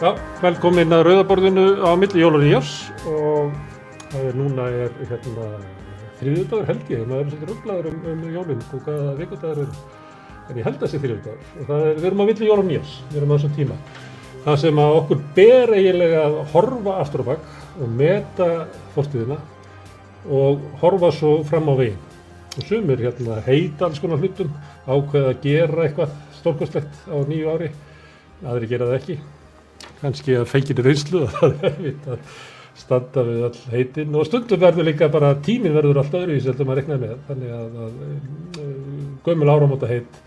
Já, velkomin að Rauðaborðinu á milli jólun í Jós og er núna er hérna þriðjöldagur held ég, maður er svolítið rugglaður um, um jólun og hvaða vikuldagur er, en ég held að það sé þriðjöldagur og það er, við erum á milli jólun í Jós, við erum á þessum tíma. Það sem að okkur ber eiginlega að horfa aftur á bakk og meta fórstíðina og horfa svo fram á veginn. Og sumir hérna heita alls konar hlutum, ákveða að gera eitthvað stórkostlegt á nýju ári, aðri gera það ekki kannski að fenginni reynslu að það er erfitt að standa við all heitin og stundum verður líka bara tímin verður allt öðru í sem maður reknaði með þannig að, að, að gömul áramóta heit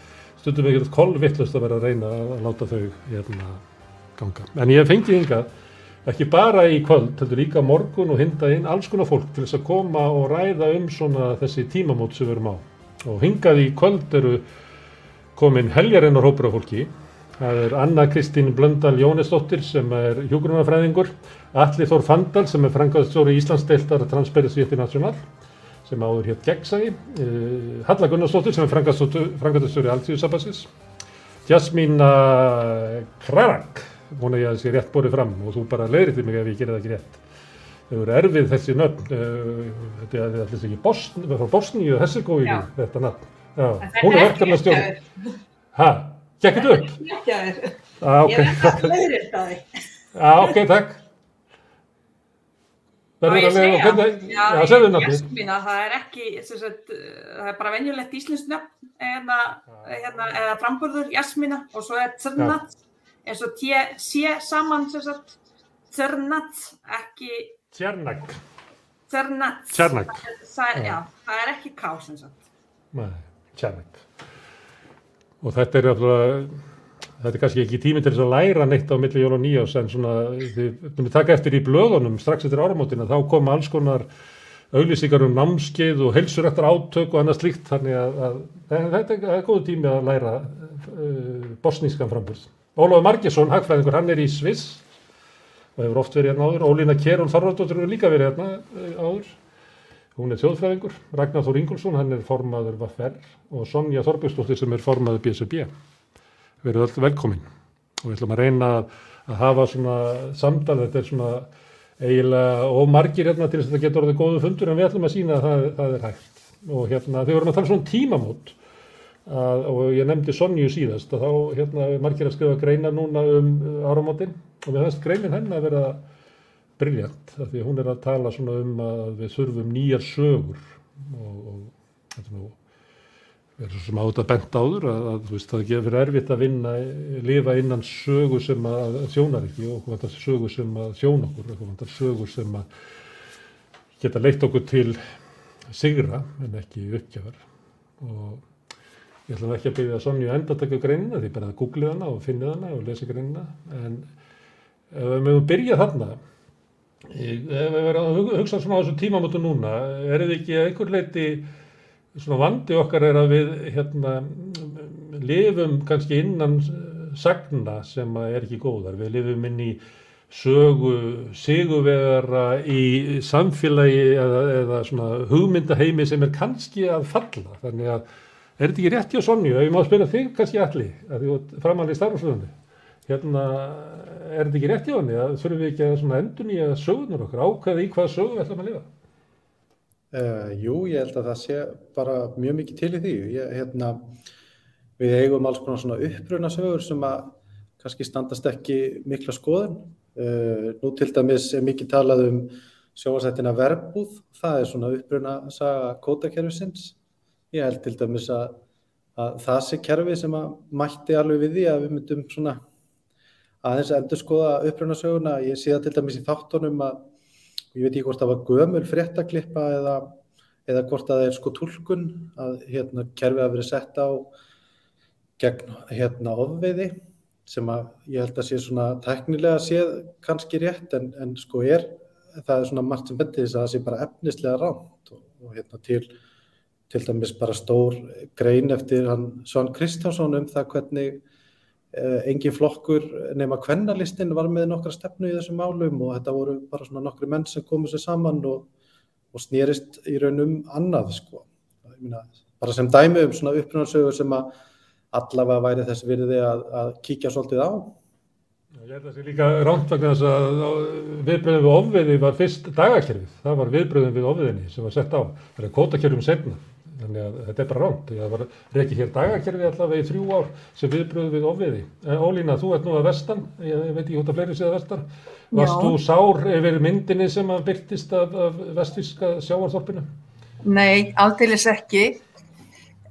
stundum ekki alltaf kolvittlust að vera að reyna að láta þau hérna ganga. En ég fengi ynga ekki bara í kvöld, heldur líka morgun og hinda inn alls konar fólk til þess að koma og ræða um svona þessi tímamót sem við erum á. Og hingað í kvöld eru komin heljarinnar hópur af fólki Það er Anna Kristín Blöndal Jónesdóttir sem er hjógrunarfræðingur, Alli Þór Fandal sem er frangaðstóri Íslandsdeiltar Transparency International sem áður hér gegnsægi, uh, Halla Gunnarsdóttir sem er frangaðstóri Alþjóðsabassis, Jasmína Krarak, hún er ég að sé rétt borðið fram og þú bara leiðrið til mig ef ég gerir það ekki rétt. Þau eru erfið þessi nöfn, uh, þetta er alltaf ekki Bosn, frá Bosníu og Hesselgóinu þetta nöfn. Já, hún er verkefna stjórn. Hæ? Gekkit upp? Ekki að þér. Ég er alltaf leiðir það þig. Já, ok, takk. Verður að lega, hvernig, já, það er ekki, sagt, það er bara venjulegt íslensk nafn eða, hérna, eða framburður Jasmína og svo er Tsernat, eins og sé saman, sagt, Tsernat, ekki... Tsernat. Tjernak. Það, já, það er ekki ká, sem sagt. Nei, Tjernak. Og þetta er alltaf, þetta er kannski ekki tími til þess að læra neitt á milli jól og nýjás en svona, þið að taka eftir í blöðunum strax eftir áramótina, þá koma alls konar auglýsingar um námskeið og helsurættar átök og annað slíkt, þannig að, að, að þetta er góðu tími að læra uh, bosnískan framburð. Ólafur Margesson, hagfræðingur, hann er í Sviss og hefur oft verið hérna áður, Ólína Kjærún Þorvaldóttur hefur líka verið hérna uh, áður. Hún er þjóðfræðingur, Ragnar Þór Ingolson, hann er formaður Vaffer og Sonja Þorbjörnsdóttir sem er formaður BSB. Erum öll velkomin og við ætlum að reyna að hafa svona samtal, þetta er svona eiginlega ómargir hérna til þess að þetta getur orðið góðu fundur en við ætlum að sína að það, það er hægt. Og hérna þegar við erum að tala svona tímamót að, og ég nefndi Sonju síðast að þá hérna margir að skrifa greina núna um áramótin og við höfum greinin henn að vera briljant því hún er að tala svona um að við þurfum nýjar sögur og, og þetta nú er svo sem átt að benda áður að, að veist, það gefur erfitt að vinna, lifa innan sögu sem að þjónar ekki og hvað sögu sem að þjón okkur, hvað sögu sem að geta leitt okkur til sigra en ekki uppgjafar. Og ég ætla ekki að byggja Sonju enda að taka greinina því bara að googla hana og finna hana og lesa greinina en ef við mögum byrja þarna ef við verðum að hugsa svona á þessu tímamötu núna er þið ekki að einhver leiti svona vandi okkar er að við hérna lifum kannski innan sagna sem er ekki góðar. Við lifum inn í sögu siguvegara í samfélagi eða, eða svona hugmyndaheimi sem er kannski að falla. Þannig að er þetta ekki rétt hjá Sonju? Ef ég má spila þig kannski allir að því framann í starfsflöðunni hérna er þetta ekki rétt hjá henni að þurfum við ekki að endur nýja sögunar okkar ákveða í hvaða sögu við ætlum að lifa Uh, jú, ég held að það sé bara mjög mikið til í því. Ég, hérna, við eigum alls konar svona upprunasögur sem að kannski standast ekki mikla skoðun. Uh, nú til dæmis er mikið talað um sjóasættina verbúð. Það er svona upprunasaga kótakerfisins. Ég held til dæmis að, að það sé kerfi sem að mætti alveg við því að við myndum svona aðeins að endur skoða upprunasöguna. Ég sé það til dæmis í þáttunum að ég veit ekki hvort það var gömul fréttaklippa eða, eða hvort það er sko tólkun að hérna kerfið að vera sett á gegn hérna ofveiði sem að ég held að sé svona teknilega séð kannski rétt en, en sko er það er svona margt sem bendir þess að það sé bara efnislega rámt og, og hérna til til dæmis bara stór grein eftir hann Svon Kristjánsson um það hvernig engin flokkur nema kvennalistinn var með nokkra stefnu í þessum málum og þetta voru bara svona nokkru menn sem komu sér saman og, og snýrist í raun um annað sko. Myna, bara sem dæmi um svona upprunarsögur sem að allavega væri þess virði að, að kíkja svolítið á Ég held að það sé líka rámt vegna þess að viðbröðum við ofviði var fyrst dagakerfið. Það var viðbröðum við ofviðinni sem var sett á. Það er kótakerfum setna. Þannig að þetta er bara rámt. Það var reykið hér dagakerfið allavega í þrjú ár sem viðbröðum við ofviði. En Ólína, þú ert nú að vestan. Ég veit ekki hvort að fleiri séða vestar. Varst Já. þú sár yfir myndinni sem að byrtist af, af vestfíska sjávarþorpinu? Nei, aldeilis ekki.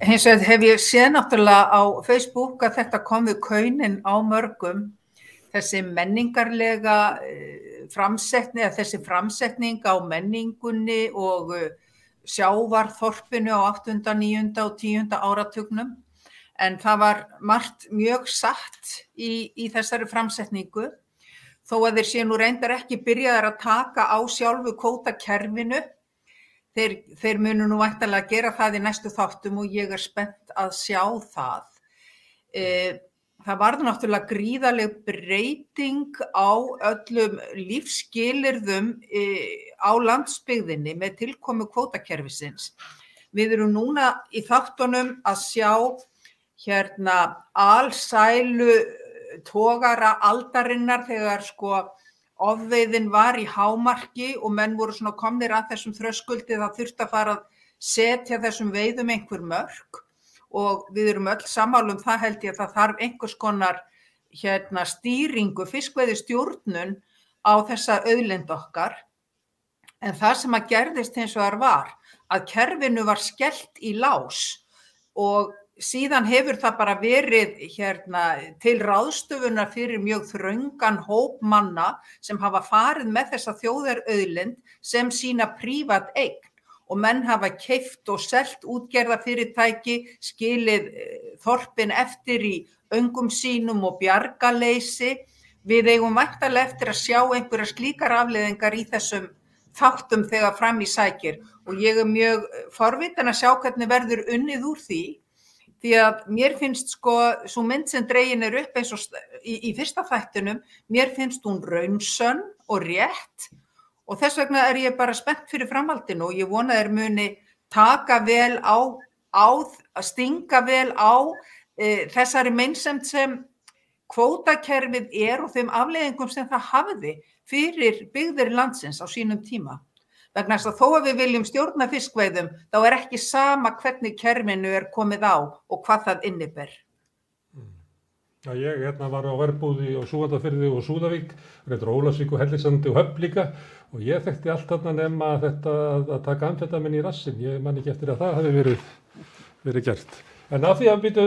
Hins vegar hef ég séð náttúrulega á Facebook að þetta kom við kaunin á mörgum. Þessi menningarlega eh, framsetning, þessi framsetning á menningunni og eh, sjávarþorpinu á 8., 9. og 10. áratugnum. En það var margt mjög satt í, í þessari framsetningu. Þó að þeir sé nú reyndar ekki byrjaðar að taka á sjálfu kótakerfinu Þeir, þeir munu nú væntalega gera það í næstu þáttum og ég er spennt að sjá það. E, það varð náttúrulega gríðaleg breyting á öllum lífskilirðum e, á landsbyggðinni með tilkomu kvótakerfisins. Við erum núna í þáttunum að sjá hérna allsælu tógara aldarinnar þegar sko ofveiðin var í hámarki og menn voru svona komnir að þessum þröskuldi það þurfti að fara að setja þessum veiðum einhver mörg og við erum öll samálum það held ég að það þarf einhvers konar hérna stýringu, fiskveiði stjórnun á þessa auðlind okkar. En það sem að gerðist eins og þar var að kerfinu var skellt í lás og síðan hefur það bara verið hérna, til ráðstöfunar fyrir mjög þröngan hóp manna sem hafa farið með þessa þjóðarauðlind sem sína prívat eign og menn hafa keift og selt útgerða fyrirtæki, skilið þorpin eftir í öngum sínum og bjargaleysi. Við eigum væntalega eftir að sjá einhverja slíkar afleðingar í þessum þáttum þegar fram í sækir og ég er mjög forvitin að sjá hvernig verður unnið úr því því að mér finnst sko svo mynd sem dregin er upp eins og í, í fyrsta þættinum, mér finnst hún raunsönn og rétt og þess vegna er ég bara spennt fyrir framhaldinu og ég vona þeir muni taka vel á, á stinga vel á e, þessari meinsemt sem kvótakerfið er og þeim afleðingum sem það hafði fyrir byggðir landsins á sínum tíma. Vegna þess að þó að við viljum stjórna fiskveiðum, þá er ekki sama hvernig kerminu er komið á og hvað það inniber. Já, ég hérna var á verbúði og Súandafyrði og Súðavík, reyndar Ólasvík og Hellisandi og Höfn líka og ég þekkti allt þarna nema þetta að, taka amfetamin í rassin. Ég man ekki eftir að það hefði verið, verið gert. En að því að, við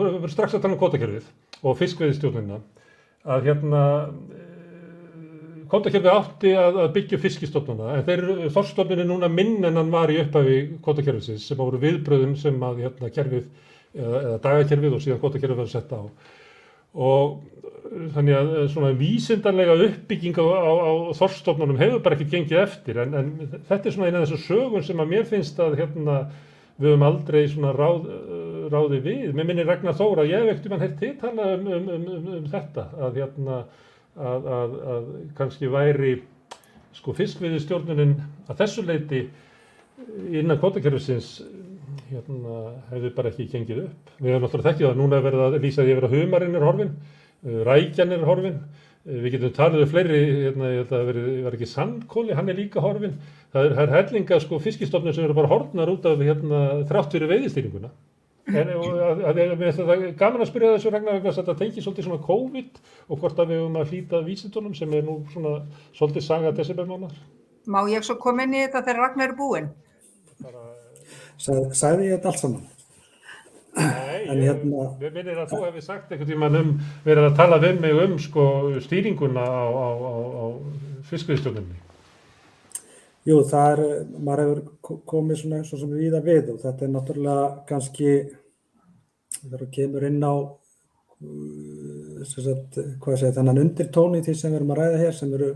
verðum strax að tala um kótakerfið og fiskveiðistjórnina, að hérna kvotakerfið átti að, að byggja fiskistofnuna en þeir þorstofnun er núna minn en hann var í upphafi kvotakerfisins sem voru viðbröðum sem að hérna, kerfið eða, eða dagakerfið og síðan kvotakerfið var sett á og þannig að svona vísindarlega uppbygging á, á, á þorstofnunum hefur bara ekki gengið eftir en, en þetta er svona eina af þessu sögun sem að mér finnst að hérna við höfum aldrei svona ráð, ráði við. Mér minnir Ragnar Þóra, ég ekkert um hann heilt tala um, um, um, um þetta að hérna að, að, að kannski væri sko fiskveiðistjórnunin að þessu leiti innan kvotakerfisins hérna, hefði bara ekki gengið upp. Við hefum náttúrulega þekkið að núna er verið að lýsa því að humarinn er horfin, rækjan er horfin, við getum talið um fleiri, hérna, það veri, var ekki sandkóli, hann er líka horfin. Það er, er hellinga sko fiskistofnun sem eru bara horfnar út af hérna, þrátt fyrir veiðistýringuna. En að, að, að, það er gaman að spyrja þessu regna vegna að þetta tengir svolítið svona COVID og hvort að við höfum að hlýta vísindunum sem er nú svona svolítið saga desembermánar. Má ég svo koma inn í þetta þegar Ragnar er búinn? Sæ- Sagði ég þetta allt saman? Nei, En hérna- við minnir að þú hefði sagt einhvern tímann um, verið að tala við mig um sko stýringuna á, á, á, á fiskviðstjóninni. Jú, það er, maður hefur ko- komið svona svo sem víða við og þetta er náttúrulega kannski þegar þú kemur inn á uh, sem sagt, hvað segir, þennan undirtóni því sem við erum að ræða hér sem eru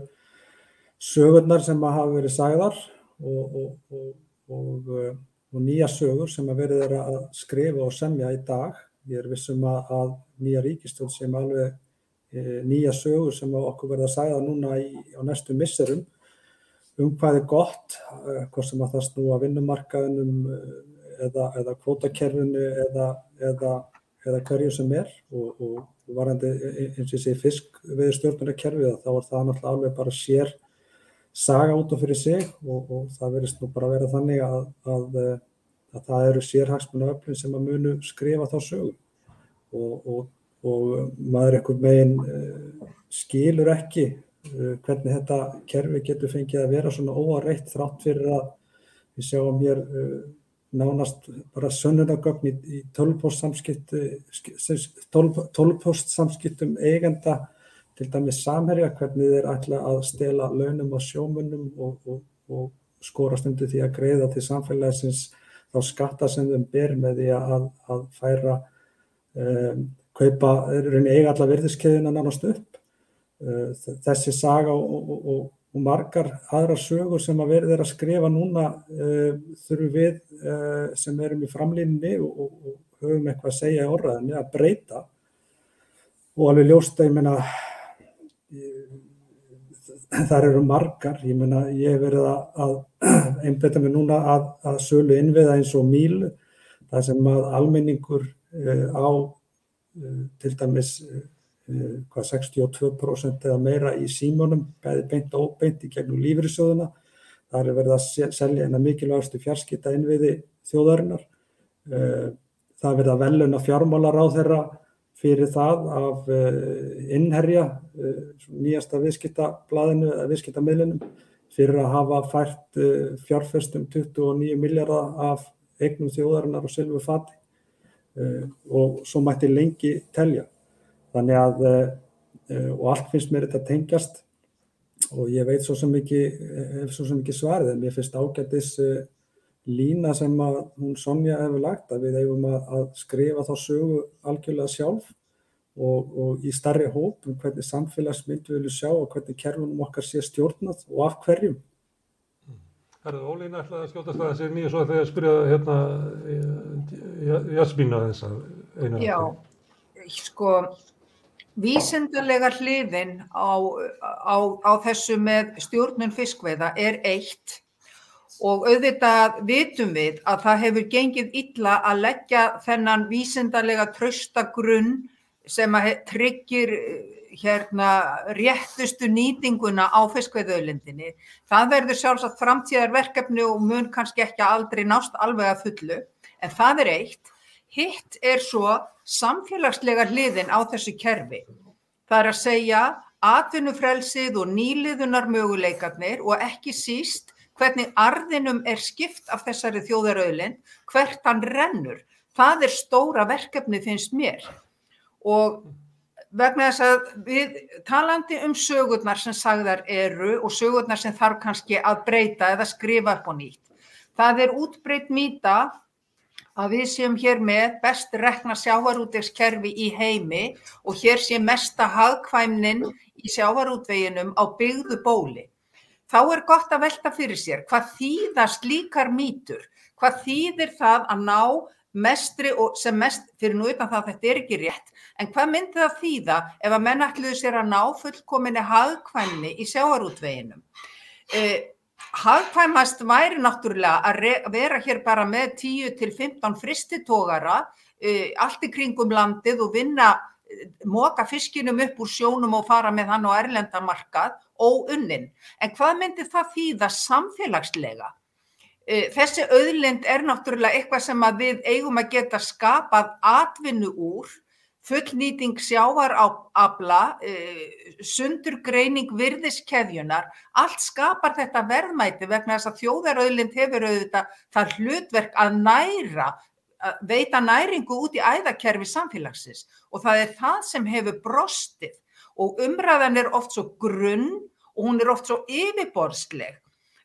sögurnar sem hafa verið sagðar og, og, og, og, uh, og nýja sögur sem að verið er að skrifa og semja í dag. Ég er vissum að, að nýja ríkistjóð sem alveg e, nýja sögur sem okkur verða að sagða núna í, á næstu misserum um hvað er gott, eh, hvort sem að það snúa vinnumarkaðunum eh, eða, eða kvótakerfinu eða, eða, eða hverju sem er og, og varandi eins og ég segi fisk við stjórnarkerfið þá er það náttúrulega alveg bara sér saga út af fyrir sig og, og það verðist nú bara að vera þannig að, að, að það eru sérhagsmuna öflin sem að munu skrifa þá sögum og, og, og maður eitthvað megin uh, skilur ekki uh, hvernig þetta kerfi getur fengið að vera svona óareitt þrátt fyrir að við sjáum hér uh, nánast bara sönnunagögn í, í tölvpostsamskiptum eigenda til dæmis samherja hvernig þeir ætla að stela launum og sjómunum og, og, og skorast undir því að greiða til samfélagsins þá skatta sem þeim ber með því að, að færa um, kaupa, eiga alla virðiskeiðina nánast upp. Uh, þessi saga og, og og margar aðra sögur sem að verður að skrifa núna uh, þurfum við uh, sem erum í framlýninni og, og, og höfum eitthvað að segja í orðaðinni að breyta. Og alveg ljósta, ég meina þar eru margar, ég meina ég hef verið að einbeta mig núna að, að sölu innviða eins og mílu, það sem að almenningur uh, á til dæmis Eh, hvað 62% eða meira í símónum, bæði beint og óbeint í gegnum lífriðsjóðuna. Það er verið að selja eina mikilvægastu fjarskita innviði þjóðarinnar. Það er verið að veluna fjármálar á þeirra fyrir það af eh, innherja, nýjasta viðskiptablaðinu eða viðskiptamillinum, fyrir að hafa fært fjárfestum 29 miljardar af eignum þjóðarinnar og sylfu fati og svo mætti lengi telja. Þannig að, og allt finnst mér þetta tengjast og ég veit svo sem ekki, svo sem ekki svarið en mér finnst ágættis uh, lína sem að hún Sonja hefur lagt að við hefum að, að skrifa þá sögu algjörlega sjálf og, og í starri hóp um hvernig samfélagsmynd við viljum sjá og hvernig kerfunum okkar sé stjórnað og af hverjum. Það er ólína alltaf að skjóta það að segja mjög svo að þegar spyrjaðu hérna Jasmína þess að einu Já, sko Vísendalega hliðin á, á, á þessu með stjórnun fiskveiða er eitt og auðvitað vitum við að það hefur gengið illa að leggja þennan vísendalega tröstagrunn sem tryggir hérna, réttustu nýtinguna á fiskveiðaulindinni. Það verður sjálfsagt framtíðarverkefni og mun kannski ekki aldrei nást alveg að fullu en það er eitt. Hitt er svo samfélagslega hliðin á þessu kerfi. Það er að segja atvinnufrelsið og nýliðunar möguleikarnir og ekki síst hvernig arðinum er skipt af þessari þjóðarauðlinn, hvert hann rennur. Það er stóra verkefni finnst mér og vegna þess að við talandi um sögurnar sem sagðar eru og sögurnar sem þarf kannski að breyta eða skrifa upp á nýtt. Það er útbreytt mýta að við séum hér með best rekna sjávarútegskerfi í heimi og hér sé mesta hagkvæmnin í sjávarútveginum á byggðu bóli. Þá er gott að velta fyrir sér hvað þýðast líkar mýtur, hvað þýðir það að ná mestri og sem mest, fyrir nú utan það að þetta er ekki rétt, en hvað myndi það þýða ef að menn ætluðu sér að ná fullkominni hagkvæmni í sjávarútveginum? Eh, Hagkvæmast væri náttúrulega að vera hér bara með 10-15 fristitógara uh, allt í kringum landið og vinna, uh, móka fiskinum upp úr sjónum og fara með hann á erlendamarkað og unnin. En hvað myndir það þýða samfélagslega? Uh, þessi auðlind er náttúrulega eitthvað sem við eigum að geta skapað atvinnu úr fullnýting sjávarafla, eh, sundurgreining virðiskeðjunar, allt skapar þetta verðmæti vegna þess að þjóðarauðlind hefur auðvitað það hlutverk að næra, að veita næringu út í æðakerfi samfélagsins og það er það sem hefur brostið og umræðan er oft svo grunn og hún er oft svo yfirborðsleg.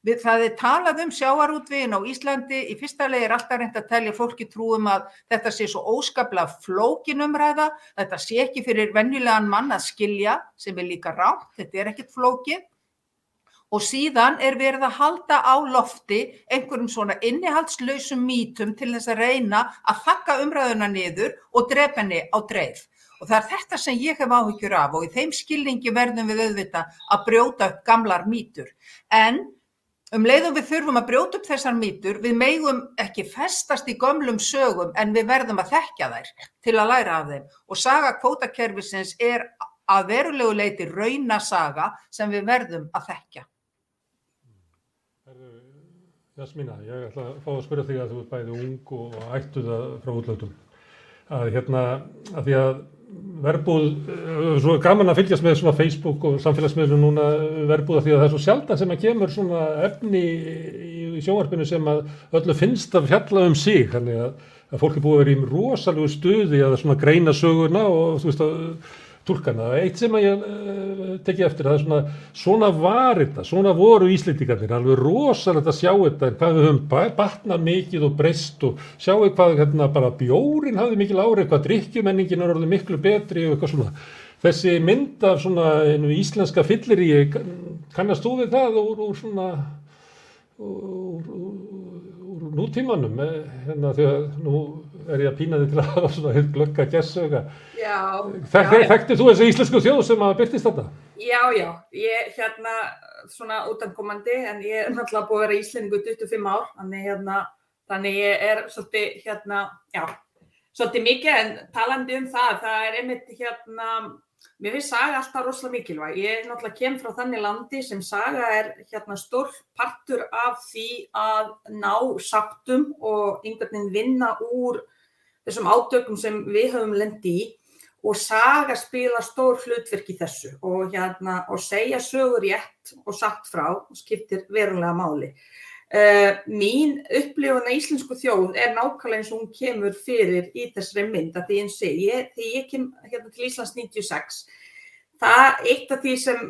Við, það er talað um sjáarútvegin á Íslandi, í fyrsta legi er alltaf reynd að telja fólki trúum að þetta sé svo óskaplega flókinumræða, þetta sé ekki fyrir vennilegan mann að skilja sem er líka rátt, þetta er ekkit flókin og síðan er verið að halda á lofti einhverjum svona innihaldslausum mítum til þess að reyna að þakka umræðuna niður og drepa henni á dreif. Og það er þetta sem ég hef áhyggjur af og í þeim skilningi verðum við auðvita að brjóta upp gamlar mítur. En Um leiðum við þurfum að brjóta upp þessar mýtur, við megum ekki festast í gömlum sögum en við verðum að þekkja þær til að læra af þeim. Og saga kvótakerfisins er að verulegu leiti raunasaga sem við verðum að þekkja. Jasmína, ég ætla að fá að spyrja þig að þú er bæði ung og ættu það frá útlöndum. Að hérna, að því að verbúð, svo gaman að fylgjast með svona Facebook og samfélagsmiðlum núna verbúða því að það er svo sjaldan sem að kemur svona efni í sjónvarpinu sem að öllu finnst að fjalla um sig, þannig að, að fólk er búið að vera í rosalegu stuði að svona greina sögurna og þú veist að tólkana. Eitt sem ég uh, tekja eftir, það er svona, svona var þetta, svona voru íslendingarnir, alveg rosalega að sjá þetta, hvað við höfum batnað mikið og breyst og sjáu hvað hérna bara bjórin hafði mikil árið, hvað drikkjumenningin er orðið miklu betri og eitthvað svona. Þessi mynd af svona einu íslenska fyllir í, kannast þú við það úr, úr svona, úr, úr nútímanum, eh, hérna þegar nú er ég að pína þig til að hafa svona hitt glögga gessöga. Já. Þekkti þú þessi íslensku þjóð sem að byrtist þetta? Já, já. Ég hérna svona útankomandi en ég er náttúrulega búið að vera í Íslendingu 25 ár þannig hérna, þannig ég er svolítið hérna, já, svolítið mikið en talandi um það, það er einmitt hérna Mér finnst saga alltaf rosalega mikilvæg. Ég er náttúrulega kem frá þannig landi sem saga er hérna stór partur af því að ná sáttum og einhvern veginn vinna úr þessum átökum sem við höfum lendi í og saga spila stór hlutverk í þessu og, hérna, og segja sögur rétt og satt frá skiptir verulega máli. Uh, mín upplifun að íslensku þjóð er nákvæmlega eins og hún kemur fyrir í þessari mynd að því eins og ég, þegar ég kem hérna til Íslands 96 það eitt af því sem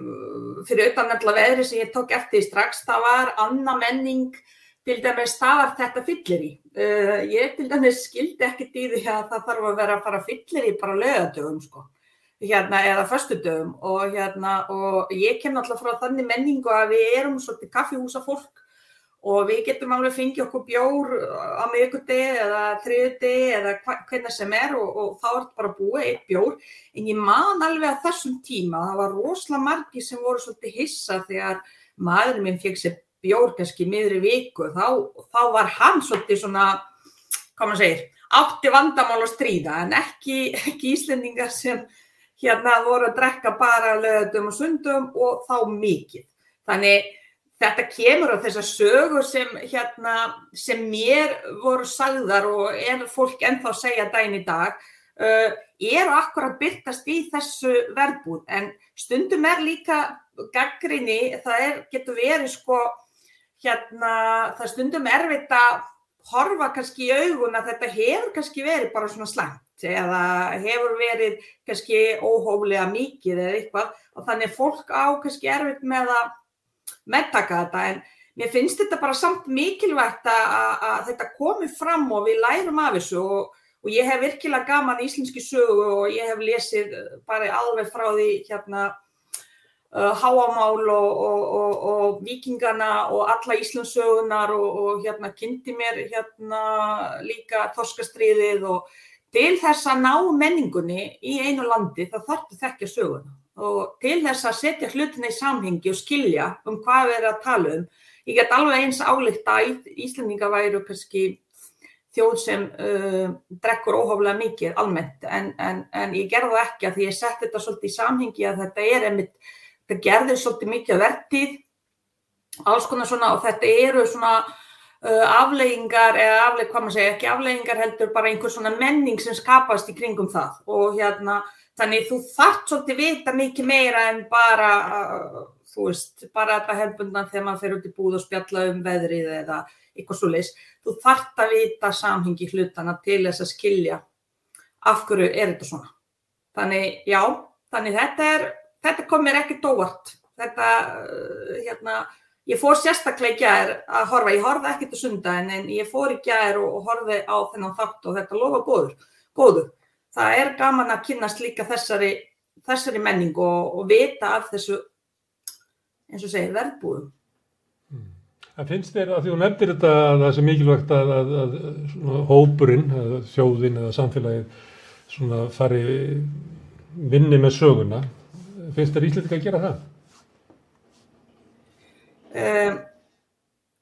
fyrir auðvitað nefnilega veðri sem ég tók eftir strax það var anna menning til dæmis var þetta fyllir í. Uh, ég til dæmis skildi ekkert í því að það þarf að vera að fara fyllir í bara lögadögum sko. Hérna eða förstudögum og hérna og ég kem náttúrulega frá þannig menningu að við erum svolítið kaffihúsa fólk og við getum alveg fengið okkur bjór á miðugudegi eða þriðudegi eða hvernig sem er og, og þá er bara búið eitt bjór. En ég man alveg að þessum tíma það var rosalega margi sem voru svolítið hissa þegar maðurinn minn fekk sér bjór kannski miðri viku þá, þá var hann svolítið svona hvað maður segir, átti vandamál að stríða en ekki, ekki íslendingar sem hérna voru að drekka bara löðum og sundum og þá mikið. Þannig þetta kemur á þessar sögur sem, hérna, sem mér voru sagðar og er fólk ennþá að segja dæn í dag uh, eru akkurat byrtast í þessu verbúð. En stundum er líka gaggrinni, það er, getur verið sko hérna, það stundum erfitt að horfa kannski í augun að þetta hefur kannski verið bara svona slæmt eða hefur verið kannski óhóflega mikið eða eitthvað. Og þannig fólk á kannski erfitt með að meðtaka þetta. En mér finnst þetta bara samt mikilvægt að þetta komi fram og við lærum af þessu. Og, og ég hef virkilega gaman íslenski sögu og ég hef lesið bara alveg frá því hérna uh, háamál og, og, og vikingana og alla íslensögunar og hérna kynnti mér hérna líka þorskastriðið og til þess að ná menningunni í einu landi það þarf þekkja söguna og til þess að setja hlutinni í samhengi og skilja um hvað við erum að tala um. Ég get alveg eins álíkt að Íslandinga væru kannski þjóð sem uh, drekkur óhaflega mikið almennt en, en, en ég gerði það ekki að því ég sett þetta svolítið í samhengi að þetta er einmitt, þetta gerði svolítið mikið vertið, alls konar svona og þetta eru svona uh, afleggingar eða afleg, hvað maður segja, ekki afleggingar heldur bara einhver svona menning sem skapast í kringum það og hérna Þannig þú þart svolítið vita mikið meira en bara, uh, þú veist, bara þetta hefðbundan þegar maður fer út í búð og spjalla um veðrið eða eitthvað svo leiðis. Þú þart að vita samhengi hlutana til þess að skilja af hverju er þetta svona. Þannig, já, þannig þetta er, þetta kom mér ekkert óvart. Þetta, uh, hérna, ég fór sérstaklega í gæðir að horfa, ég horfði ekkert á sundaginn en ég fór í gæðir og, og horfði á þennan þátt og þetta lofa góður, góður það er gaman að kynast líka þessari, þessari menning og, og vita af þessu, eins og segir, verðbúðum. Hmm. Það finnst þér að því þú nefndir þetta að það er mikilvægt að, að, að hópurinn, þjóðin eða samfélagið fari vinni með söguna. Finnst þér Íslandika að gera það? Um,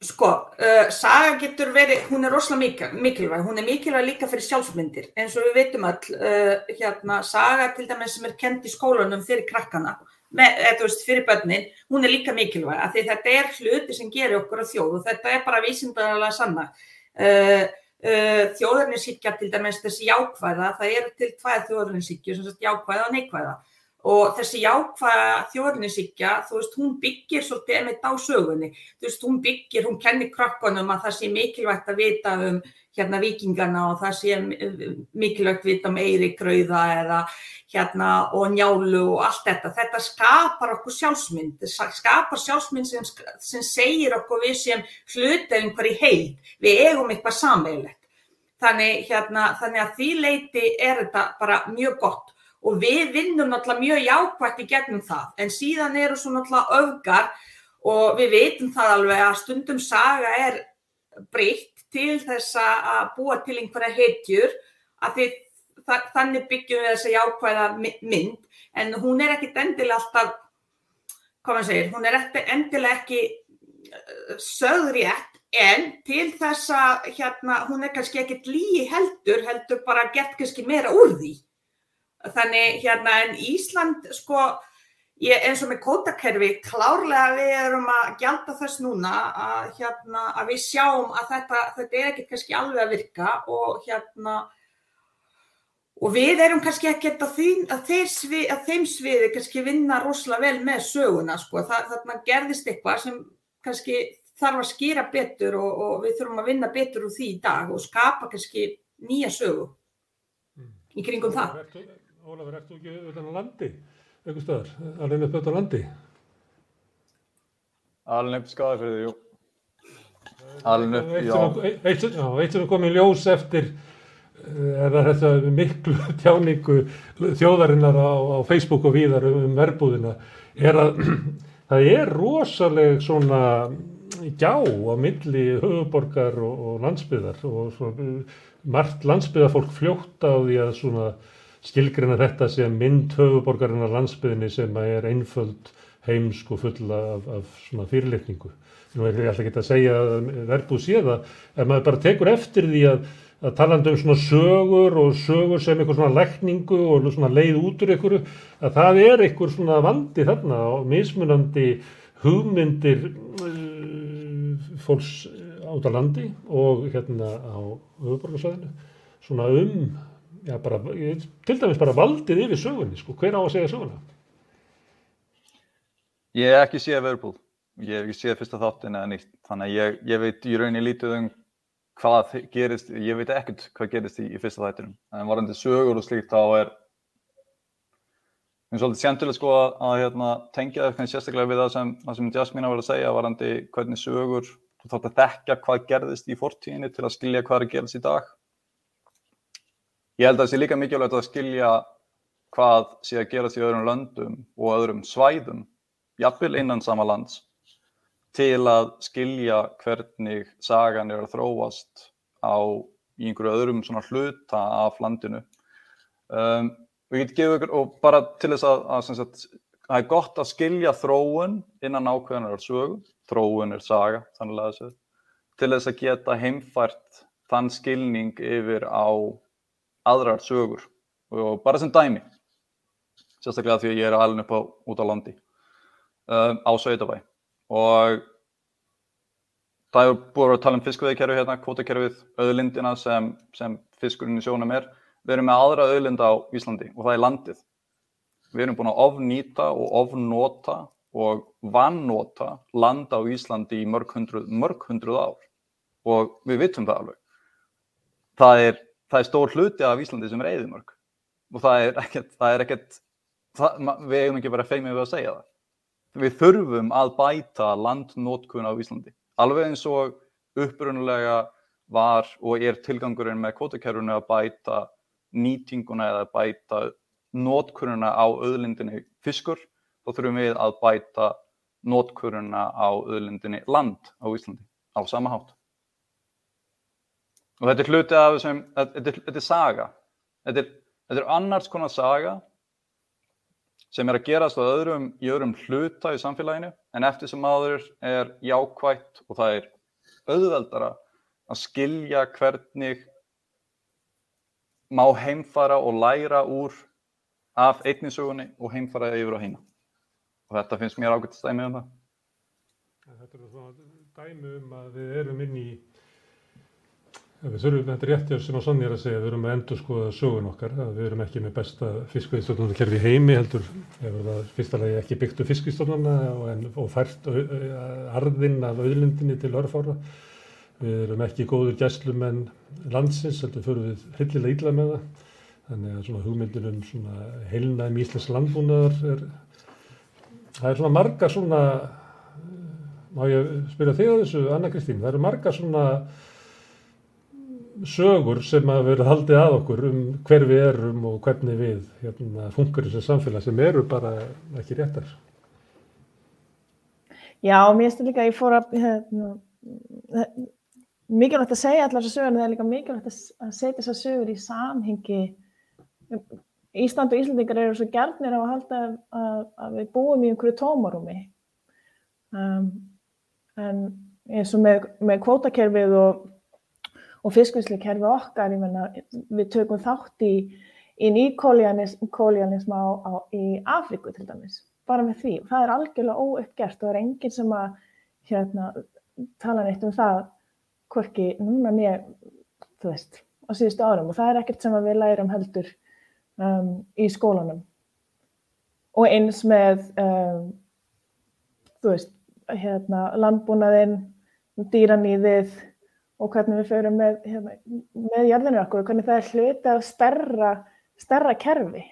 Sko, uh, saga getur verið, hún er rosalega mikilvæg, hún er mikilvæg líka fyrir sjálfsmyndir, eins og við veitum all, uh, hérna, saga til dæmis sem er kend í skólanum fyrir krakkana, með, eða þú veist, fyrir börnin, hún er líka mikilvæg, af því þetta er hluti sem gerir okkur að þjóð og þetta er bara vísindarlega sanna. Uh, þjóðarninsíkja til dæmis þessi jákvæða, það er til tvæð sagt jákvæða og neikvæða og þessi jákvæða þjóðurnisíkja, þú veist, hún byggir svolítið emitt á sögunni, þú veist, hún byggir, hún kennir krakkonum að það sé mikilvægt að vita um hérna vikingarna og það sé mikilvægt vita um eirikrauða eða hérna og njálu og allt þetta. Þetta skapar okkur sjálfsmynd, þetta skapar sjálfsmynd sem, sem segir okkur við sem hluta um hverju heil, við eigum eitthvað samveilegt. Þannig, hérna, þannig að því leiti er þetta bara mjög gott og við vinnum náttúrulega mjög jákvægt í gegnum það. En síðan eru svo náttúrulega öfgar og við veitum það alveg að stundum saga er breytt til þess að búa til einhverja heitjur að því þannig byggjum við þessa jákvæða mynd. En hún er ekkit endilega alltaf hvað maður segir, hún er endilega ekki uh, sögrétt en til þess að hérna, hún er kannski ekkit líi heldur heldur bara gett kannski meira úr því Þannig hérna en Ísland sko ég, eins og með kótakerfi klárlega við erum að gjálta þess núna að, hérna, að við sjáum að þetta, þetta er ekki kannski alveg að virka og hérna og við erum kannski ekkert að, að, að þeim sviði kannski vinna rosalega vel með söguna sko. Þa, þarna gerðist eitthvað sem kannski þarf að skýra betur og, og við þurfum að vinna betur úr því í dag og skapa kannski nýja sögu mm. í kringum það. Ólafur, ert þú ekki auðvitað á landi, eitthvað stöðar, alveg upp auðvitað á landi? Alveg upp skadafyrði, jú. Alveg upp, já. Eitt sem er komið ljós eftir eh, er þetta miklu tjáningu þjóðarinnar á, á Facebook og víðar um verbúðina, er að það er rosaleg svona gjá á milli höfuborgar og, og landsbyðar og svona, margt landsbyðarfólk fljótt á því að svona skilgrina þetta sem mynd höfuborgarinnar landsbyðinni sem er einföld heimsk og fulla af, af svona fyrirlitningu. Nú er ég alltaf ekki að segja að verðbúð sé það, en maður bara tekur eftir því að, að talanda um svona sögur og sögur sem eitthvað svona lækningu og svona leið út úr einhverju, að það er einhver svona vandi þarna og mismunandi hugmyndir uh, fólks át á landi og hérna á höfuborgarsvæðinu svona um já, bara, til dæmis bara valdið yfir sögunni, sko, hver á að segja söguna? Ég hef ekki séð verbúð, ég hef ekki séð fyrsta þáttin eða nýtt, þannig að ég, ég veit í rauninni lítið um hvað gerist, ég veit ekkert hvað gerist í, í fyrsta þættinum, en varandi sögur og slíkt þá er er svolítið sjendilega sko að, að hérna, tengja það sérstaklega við það sem, sem Jasmín var að segja varandi hvernig sögur, þú þátt að dekka hvað gerðist í fortíðinni til að skilja hvað er að gerast í dag Ég held að það sé líka mikilvægt að skilja hvað sé að gerast í öðrum löndum og öðrum svæðum, jafnvel innan sama lands, til að skilja hvernig sagan er að þróast á einhverju öðrum svona hluta af landinu. Um, ykkur, og bara til þess að, að sagt, það er gott að skilja þróun innan ákveðanar sögu, þróun er saga, þannig að þessu, til þess að geta heimfært þann skilning yfir á aðrar sögur. Og bara sem dæmi sérstaklega því að ég er alveg upp á út á landi um, á Söðabæ og það er búin að tala um fiskveðikerfi hérna, kvotakerfið, auðlindina sem, sem fiskurinn í sjónum er. Við erum með aðra auðlinda á Íslandi og það er landið. Við erum búin að ofnýta og ofnota og vannota landa á Íslandi í mörg hundruð, mörg hundruð ár. Og við vitum það alveg. Það er það er stór hluti af Íslandi sem er eðimörk og það er ekkert, það er ekkert það, við eigum ekki verið að feimja við að segja það. Við þurfum að bæta landnótkun á Íslandi. Alveg eins og upprunulega var og er tilgangurinn með kvotakerfunu að bæta nýtinguna eða bæta nótkununa á öðlindinni fiskur, þá þurfum við að bæta nótkununa á öðlindinni land á Íslandi á sama hátt og þetta er hluti af þessum, þetta, þetta er saga þetta er, þetta er annars konar saga sem er að gerast á öðrum, í öðrum hluta í samfélaginu en eftir sem aður er jákvægt og það er auðveldara að skilja hvernig má heimfara og læra úr af einninsögunni og heimfara yfir á hína. Og þetta finnst mér ágætt stæmi um það. Þetta er svona dæmi um að við erum inn í Við þurfum, þetta er réttið sem Sonja er að segja, við erum að endur skoða sögun okkar, við erum ekki með besta fiskveistofnarkerfi í heimi heldur, hefur það fyrsta lagi ekki byggt upp fiskveistofnarna og, og fært arðinn af auðlindinni til örfára. Við erum ekki góður gæslumenn landsins, heldur fyrir við hryllilega illa með það. Þannig að svona hugmyndin um svona heilnægum íslensk landbúnaðar er, það er svona marga svona, má ég spyrja þig á þessu, Anna Kristín, það eru marga svona sögur sem að vera haldið að okkur um hver við erum og hvernig við hérna, funkur þessi samfélag sem eru bara ekki réttar. Já, mér finnst líka að ég fór að hérna, mikilvægt að segja allar þessar sögur en það er líka mikilvægt að setja þessar sögur í samhengi Ísland og Íslandingar eru svo gerðnir á að halda að, að við búum í einhverju tómarúmi um, en eins og með, með kvótakerfið og og fiskvinnslukerfi okkar, ég menna, við tökum þátt í, í nýkólianism í Afriku til dæmis, bara með því. Það er algjörlega óuppgert og það er enginn sem að hérna, tala neitt um það hvorki núna nýja, þú veist, á síðustu árum og það er ekkert sem við lærum heldur um, í skólanum. Og eins með, um, þú veist, hérna, landbúnaðinn, dýranýðið, og hvernig við förum með, hérna, með jörðinu okkur og hvernig það er hluti af stærra, stærra kerfi.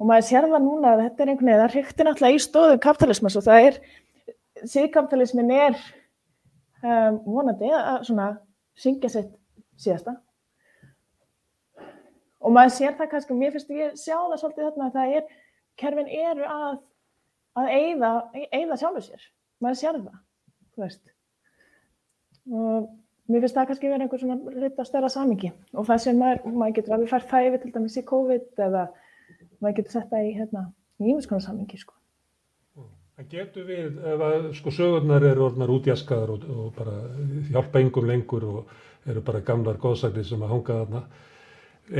Og maður sér það núna að þetta er einhvern veginn, það hryktir náttúrulega í stóðu kapitalismas og það er, síðkapitalismin er um, vonandi að svona syngja sitt síðasta. Og maður sér það kannski, mér finnst ég sjá það svolítið þarna að það er, kerfin eru að, að eigða, eigða sjálfur sér. Maður sér það, þú veist. Og mér finnst það kannski verið einhver svona hlut að stærra samingi og það sem maður, maður getur alveg fært það yfir til dæmis í COVID eða maður getur sett það í hérna í ímiðskonar samingi sko. En getur við, ef að sko sögurnar eru orðnar útjaskaðar og, og bara hjálpa yngum lengur og eru bara gamlar góðsagnir sem að hanga þarna,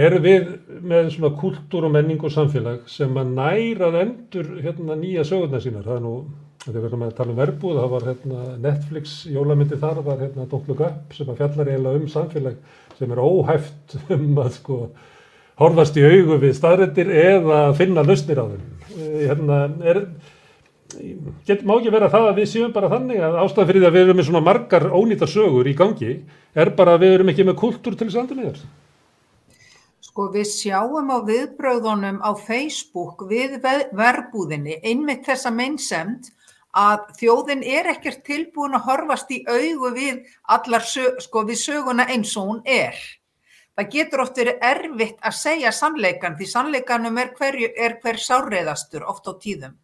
eru við með svona kultúr og menning og samfélag sem að nærað endur hérna nýja sögurnar sínar, það er nú Þegar við verðum að tala um verbúð, það var hérna, Netflix jólamyndi þar, var hérna Don't Look Up sem að fjallar eiginlega um samfélag sem er óhæft um að sko horfast í augu við staðrættir eða finna lausnir á þeim. Eh, hérna, er, get, má ekki vera það að við séum bara þannig að ástæðan fyrir því að við erum með svona margar ónýta sögur í gangi er bara að við erum ekki með kultúr til þess með þér. Sko við sjáum á viðbröðunum á Facebook við verbúðinni einmitt þessa meinsemt að þjóðin er ekkert tilbúin að horfast í augu við allar sko við söguna eins og hún er. Það getur oft verið erfitt að segja sannleikan því sannleikanum er, hverju, er hver sárreiðastur oft á tíðum.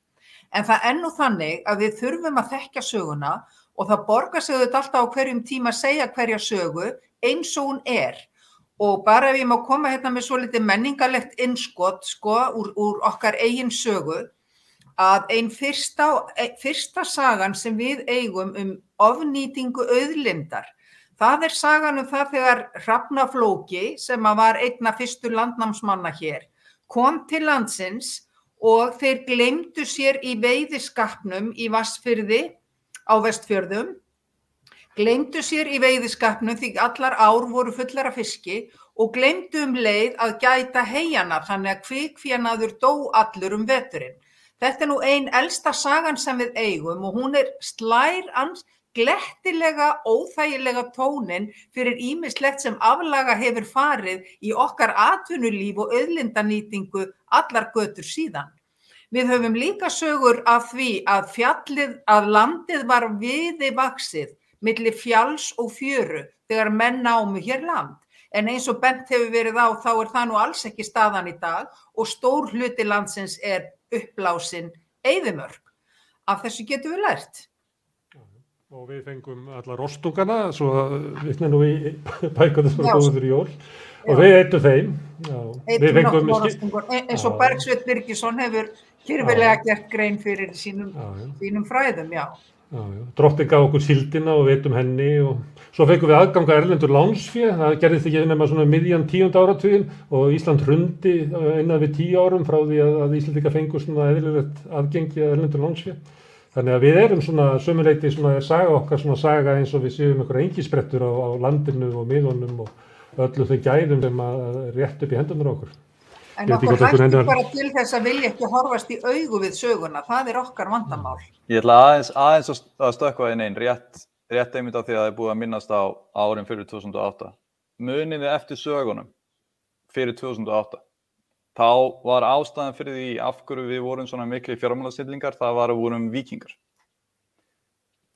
En það ennu þannig að við þurfum að þekkja söguna og það borgar sig þetta alltaf á hverjum tíma að segja hverja sögu eins og hún er. Og bara ef ég má koma hérna með svo litið menningarlegt innskott sko úr, úr okkar eigin sögu að einn fyrsta, fyrsta sagan sem við eigum um ofnýtingu auðlindar, það er sagan um það þegar Hrafnaflóki sem var einna fyrstu landnámsmanna hér, kom til landsins og þeir glemdu sér í veiðiskapnum í Vassfyrði á vestfjörðum, glemdu sér í veiðiskapnum því allar ár voru fullar af fiski og glemdu um leið að gæta heianar þannig að kvikfjanaður dó allur um veturinn. Þetta er nú einn elsta sagan sem við eigum og hún er slær ans glettilega óþægilega tónin fyrir ímislegt sem aflaga hefur farið í okkar atvinnulíf og auðlindanýtingu allar götur síðan. Við höfum líka sögur af því að fjallið, að landið var viði vaksið millir fjalls og fjöru þegar menn námu hér land. En eins og bent hefur verið á þá er það nú alls ekki staðan í dag og stór hluti landsins er uppblásin eigðumörk. Af þessu getum við lært. Og við fengum alla rostungana, svo við nefnum í bækuna sem var góður í jól og við eittum þeim. Já, við fengum rostungur, e- eins og Bergsveit Birgisson hefur kyrfilega gert grein fyrir sínum, sínum fræðum, já. Já, já. Drotti gaf okkur síldina og veitum henni og svo feikum við aðganga erlendur lánsfjö, það gerðist ekki nema svona miðjan tíund áratugin og Ísland hrundi einan við tíu árum frá því að, að Íslandika fengur svona eðlilegt aðgengi að erlendur lánsfjö. Þannig að við erum svona sömuleiti svona er saga okkar svona saga eins og við séum einhverja engisprettur á, á landinu og miðunum og öllu þau gæðum sem að rétt upp í hendunar okkur. En okkur hendur- bara til þess að vilja ekki horfast í augu við söguna, það er okkar vandamál. Ég ætla aðeins, aðeins að- að stökkva inn einn, rétt, rétt einmitt af því að það er búið að minnast á árin fyrir 2008. Muniði eftir sögunum fyrir 2008. Þá var ástæðan fyrir því af hverju við vorum svona miklu fjármálastillingar, það var að vorum vikingar.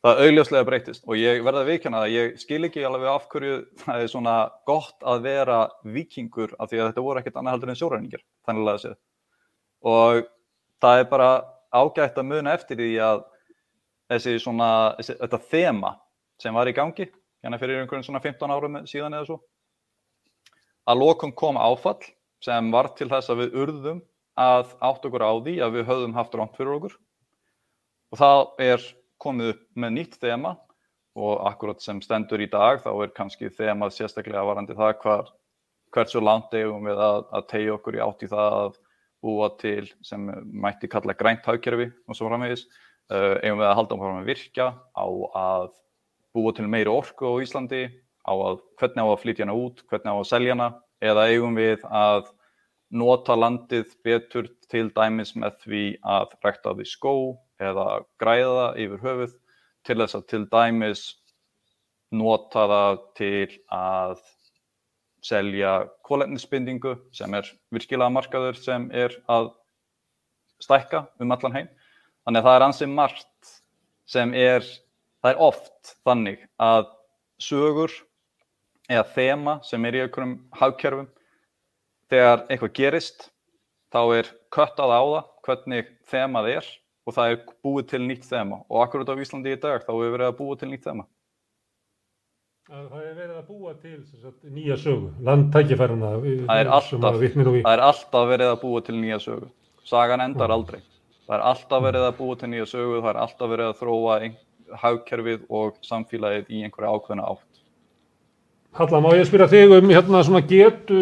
Það augljóslega breytist og ég verða að viðkjanna það, ég skil ekki alveg af hverju það er svona gott að vera vikingur af því að þetta voru ekkert annað heldur en sjóræningar, þannig að séð. Og það er bara ágætt að muna eftir því að þessi svona, þessi, þetta þema sem var í gangi, hérna fyrir einhverjum svona 15 árum síðan eða svo, að lokum kom áfall sem var til þess að við urðum að átt okkur á því að við höfðum haft rámt fyrir okkur. Og það er komið upp með nýtt þema og akkurat sem stendur í dag þá er kannski þemað sérstaklega varandi það hvar, hversu langt eigum við að, að tegja okkur í átt í það að búa til sem mætti kalla grænt hagkerfi og svo framvegis eigum við að halda áfram að virkja á að búa til meiri orku á Íslandi á að hvernig á að flytja hana út, hvernig á að selja hana eða eigum við að nota landið betur til dæmis með því að rækta því skó eða græða yfir höfuð til þess að til dæmis nota það til að selja kólefnisbindingu sem er virkilega markaður sem er að stækka um allan heim. Þannig að það er ansið margt sem er, það er oft þannig að sögur eða þema sem er í einhverjum hagkerfum þegar eitthvað gerist þá er köttað á það hvernig þemað er og það er búið til nýtt þema og akkurat á Íslandi í dag þá hefur verið að búið til nýtt þema. Að Það er verið að búa til sagt, nýja sögu, landtækifæruna Það það er alltaf verið að búa til nýja sögu. Sagan endar aldrei. Það er alltaf verið að búa til nýja sögu, það er alltaf verið að þróa hagkerfið og samfélagið í einhverja ákveðna átt. Halla, má ég spyrja þig um hérna svona getu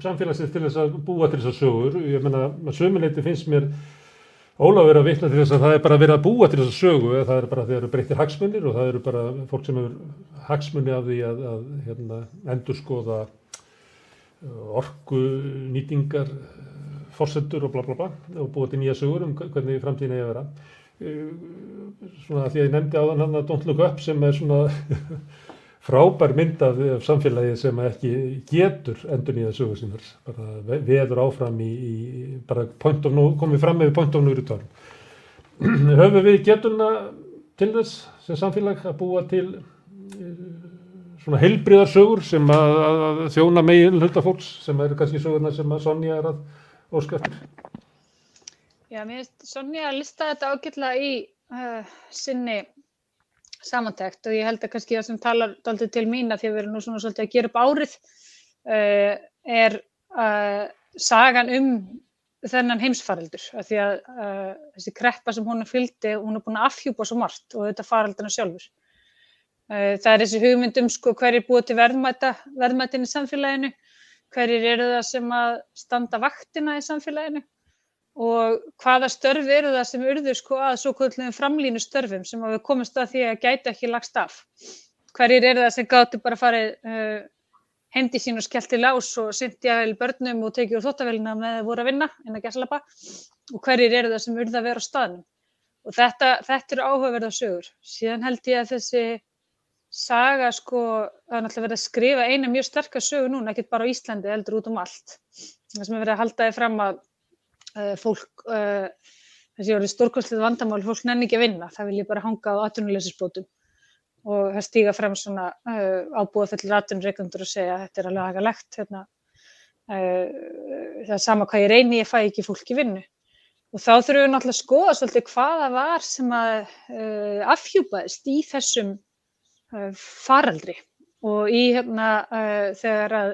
samfélagsins til þess að búa til þessar sögur. Ég meina, með sömuleiti finnst mér Ólaf verið að vitna til þess að það er bara verið að búa til þessar sögu. Það er bara þeir eru breyttir hagsmunir og það eru bara fólk sem hefur hagsmunni af því að, að hérna, endur skoða orku nýtingar fórsendur og bla bla bla og búa til nýja sögur um hvernig framtíðin eigi að vera. Eh, Svona því að ég nefndi á þann hann að Don't Look Up sem er svona frábær mynd af, af samfélagi sem ekki getur endur nýja sögur sínar bara ve- veður áfram í, í bara point of no, komið fram með point of no return höfum við getuna til þess sem samfélag að búa til eh, svona heilbriðar sögur sem að, að, þjóna megin hluta fólks sem eru kannski sögurnar sem að Sonja er að óska eftir Já, mér finnst Sonja að lista þetta ágætlega í uh, sinni samantækt og ég held að kannski það sem talar daldið til mín að því að við erum nú svona svolítið að gera upp árið uh, er uh, sagan um þennan heimsfaraldur af því að uh, þessi kreppa sem hún er fylgdi, hún er búin að afhjúpa svo margt og þetta faraldina sjálfur. Uh, það er þessi hugmynd um sko hverjir búið til verðmæta, verðmætin í samfélaginu, hverjir eru það sem að standa vaktina í samfélaginu og hvaða störf eru það sem urður sko að svo kvöldlega framlínu störfum sem að við komumst að því að gæti ekki lagst af. Hverjir eru það sem gáttu bara farið uh, heimdi sín og skellt í lás og syndi að vel börnum og tekið úr þóttavélina með að voru að vinna en að gæslapa og hverjir eru það sem urða að vera á staðnum. Og þetta, þetta eru áhugaverða sögur. Síðan held ég að þessi saga sko, það er náttúrulega verið að skrifa eina mjög sterkar sögu núna, ekkert bara á Íslandi, heldur út um allt. Það sem er verið að halda þið fram að uh, fólk, uh, þessi orðið stórkostlið vandamál, fólk nenni ekki að vinna, það vil ég bara hanga á atvinnuleysisbótum og það stíga fram svona uh, ábúða fullir atvinnureikandur og segja þetta er alveg agalegt, hérna, það er sama hvað ég reyni, ég fæ ekki fólk í vinnu. Og þá þurfum við náttúrulega að skoða svolítið hvaða var sem að afhjúpaðist í þessum faraldri. Og í hérna uh, þegar að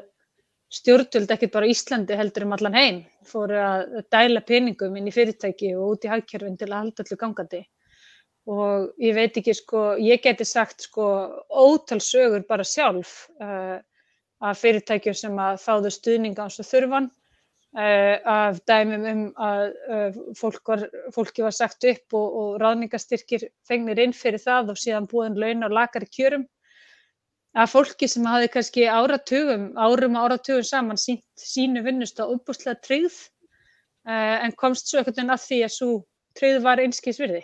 stjórnvöld ekkert bara á Íslandi heldur um allan heim fóru að dæla peningum inn í fyrirtæki og út í hagkerfin til að halda allir gangandi. Og ég veit ekki sko, ég geti sagt sko ótal sögur bara sjálf uh, af fyrirtækjum sem að þáðu stuðninga eins og þurfan af dæmum um að uh, fólk var, fólki var sagt upp og, og ráðningastyrkir fengnir inn fyrir það og síðan búin laun og lakari kjörum. Að fólki sem hafi kannski áratugum, árum og áratugum saman sínt sínu vinnust á uppbúslega tryggð en komst svo ekkert en að því að svo tryggð var einskís virði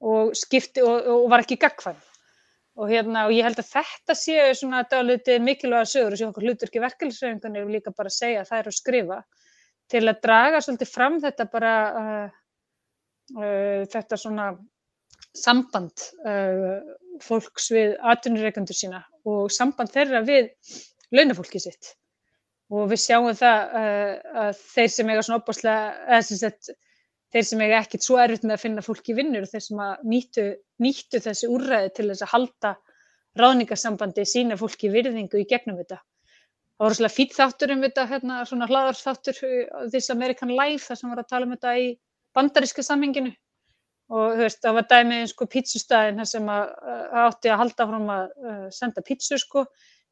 og og, og var ekki gagfæn og hérna og ég held að þetta séu svona dálítið mikilvæga sögur og séu okkur hlutur ekki verkefliðsröfingunni og líka bara segja að það er að skrifa til að draga svolítið fram þetta bara uh, uh, þetta svona samband uh, fólks við atvinnureikandur sína og samband þeirra við launafólki sitt. Og við sjáum það að þeir sem eiga svona opbáslega eða sem sagt þeir sem eiga ekkert svo erfitt með að finna fólki vinnur og þeir sem nýttu, nýttu þessi úrræði til þess að halda ráðningasambandi sína fólki virðingu í gegnum þetta. Það voru svolítið fýtt þáttur um þetta, hérna, svona hlaðarþáttur þessi American Life þar sem var að tala um þetta í bandaríska samhenginu. Og veist, það var dæmið sko pítsustæðin þar sem að, að átti að halda fram að uh, senda pítsu sko.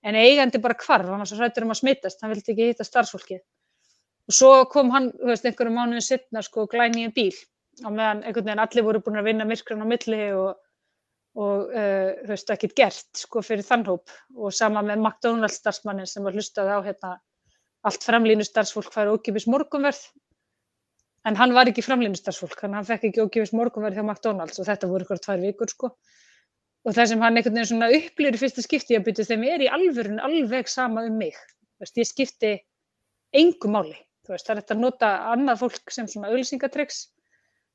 En eigandi bara hvarf, hann var svo hrættur um að smittast, hann vildi ekki hitta starfsfólkið og svo kom hann, þú veist, einhverju mánuðin sittna sko glæni í en bíl. Á meðan einhvern veginn allir voru búin að vinna myrkran á milli og, og uh, þú veist, ekkert gert sko fyrir þann hóp. Og sama með McDonalds starfsmannin sem var hlustað á hérna allt framlínu starfsfólk færi ókipis morgunverð. En hann var ekki framlínu starfsfólk, að hann fekk ekki ókipis morgunverð hjá McDonalds og þetta voru ykkur tvær vikur sko. Og það sem hann einhvern veginn svona upplýður í fyrsta skipti að byrja þeim er í alvörun alveg sama um mig, veist, ég skipti engu máli Veist, það er þetta að nota annað fólk sem svona auðlýsingatryggs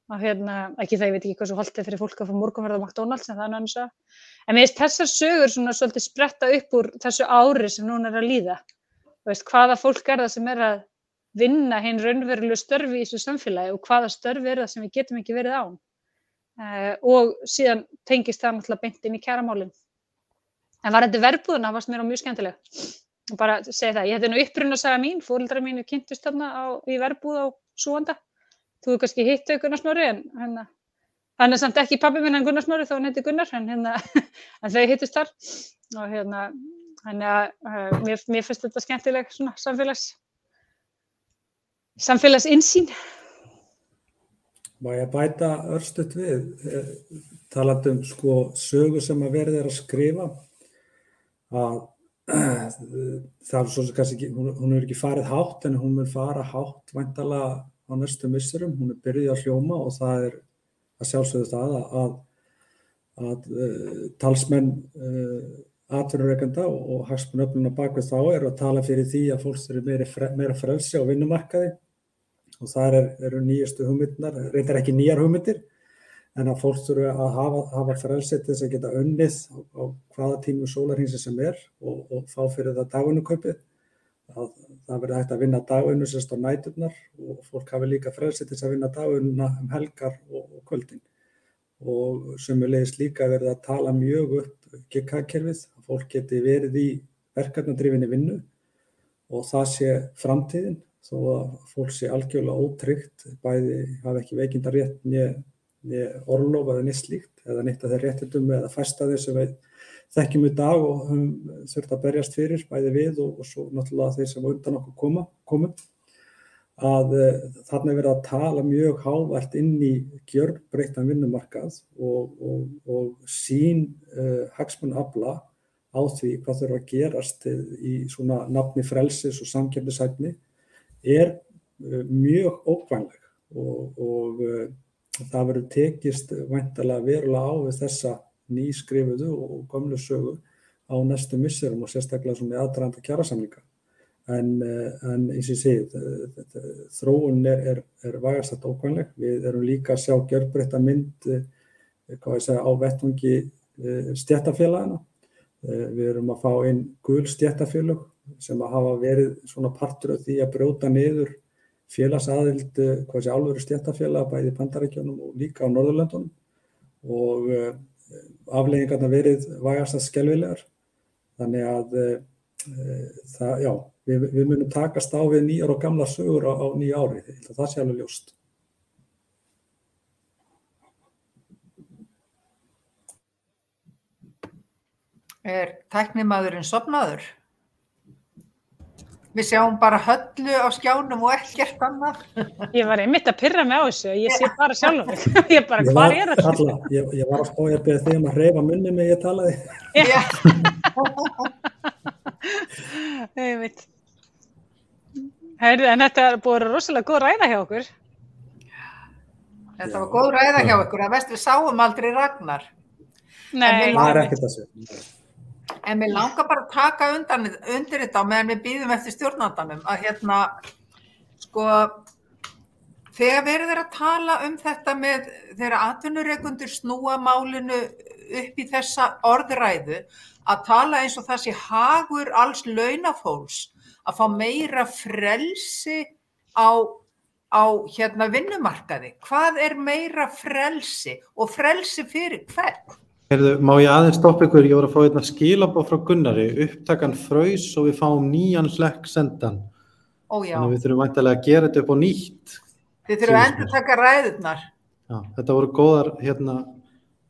og hérna, ekki það, ég veit ekki hvað svo holdið fyrir fólk að fá morgunverða á McDonalds en það er náttúrulega en mér finnst þessar sögur svona svolítið spretta upp úr þessu ári sem núna er að líða. Veist, hvaða fólk er það sem er að vinna hinn raunverulegu störfi í þessu samfélagi og hvaða störfi er það sem við getum ekki verið án? Uh, og síðan tengist það náttúrulega beint inn í kæramálinn en var þetta verbúðuna, varst mér á mjög skemmtileg bara segja það, ég hætti nú upprunn að segja mín, fórildra mínu kynntist þarna á, í verbúð á Súanda þú hefur kannski hitt þau Gunnar Snorri en hérna, hann er samt ekki pabbi minn en Gunnar Snorri þá hann heiti Gunnar en, hérna, en þau hittist þar. Og hérna uh, mér, mér finnst þetta skemmtileg svona samfélags samfélagsinsýn. Má ég bæta örstuðt við eh, talandum sko sögu sem að verði að skrifa? Að það er svo sem kannski ekki, hún, hún er ekki farið hátt en hún mun fara hátt vantala á næstu missurum, hún er byrjuð að hljóma og það er að sjálfsögðu það að, að, að uh, talsmenn uh, atvinnureikanda og, og hagsmunöfluna bakvið þá eru að tala fyrir því að fólk eru meira, meira frelsi á vinnumarkaði. Og það er, eru nýjastu hugmyndinar, reyndar ekki nýjar hugmyndir en að fólk þurfa að hafa, hafa frelsið til þess að geta unnið á, hvaða tímu sólarhinsi sem er og, og fá fyrir það dagunukaupið. Það, það verður hægt að vinna dagunu sérst á næturnar og fólk hafi líka frelsið til þess að vinna dagununa um helgar og, og kvöldin. Og sömulegis líka verður að tala mjög upp GK-kerfið, að fólk geti verið í verkefnadrifinni vinnu og það sé framtíðin þó að fólk sé algjörlega ótryggt, bæði hafi ekki veikinda rétt nýja orlof eða neitt slíkt eða neitt að þeir réttindum eða fæsta þeir sem við þekkjum í dag og höfum þurft að berjast fyrir bæði við og, og svo náttúrulega þeir sem undan okkur koma, komum að uh, þarna er verið að tala mjög hávært inn í gjörbreyttan vinnumarkað og, og, og sín uh, hagsmunn afla á því hvað þurfa að gerast í svona nafni frelsis og samkjörnishæfni er uh, mjög ókvænleg og það verður tekist væntalega verulega á við þessa nýskrifuðu og gamlu sögu á næstu misserum og sérstaklega svona aðdraðanda kjærasamlinga. En, eh, en eins og ég segi, þróun er, er, er vægast þetta ókvæmleg. Við erum líka að sjá gjörbreytta mynd eh, segja, á vettvangi eh, stjættafélagana. Við erum að fá inn gul stjættafélag sem að hafa verið svona partur af því að brjóta niður félagsaðild eh, hvað sé álveru stjættafélag bæði Pantaríkjónum og líka á Norðurlöndunum. Og eh, afleggingarna verið vægast að skelvilegar þannig að e, það, já, við, við munum takast á við nýjar og gamla sögur á, á nýja ári. Það sé alveg ljóst. Er tæknimaðurinn sopnaður? Við sjáum bara höllu á skjánum og ekkert annað. Ég var einmitt að pyrra mig á þessu, ég sé bara sjálf mig. Ég bara, Ég hvað er þetta? ég, ég var að spá ég að beða þig um að reyfa munni mig ég talaði. Já. Einmitt. Heyrðu, en þetta er vera rosalega góð ræða hjá okkur. Þetta var góð ræða hjá ykkur að vest við sáum aldrei Ragnar. Nei, Það er ekkert að segja. En mér langar bara að taka undan, undir þetta meðan við býðum eftir stjórnandanum að hérna, sko, þegar verður þeir að tala um þetta með þegar atvinnureikundur snúa málinu upp í þessa orðræðu að tala eins og það sé hagur alls launafólks að fá meira frelsi á, á hérna vinnumarkaði. Hvað er meira frelsi og frelsi fyrir hvern? Heyrðu, má ég aðeins stoppa ykkur, ég voru að fá einna skilabóð frá Gunnari, upptakan fröys og við fáum nýjan hlekk sendan. Ó já, Þannig að við þurfum væntalega að gera þetta upp á nýtt. þið þurfum að endur taka ræðurnar. Já, þetta voru góðar, hérna,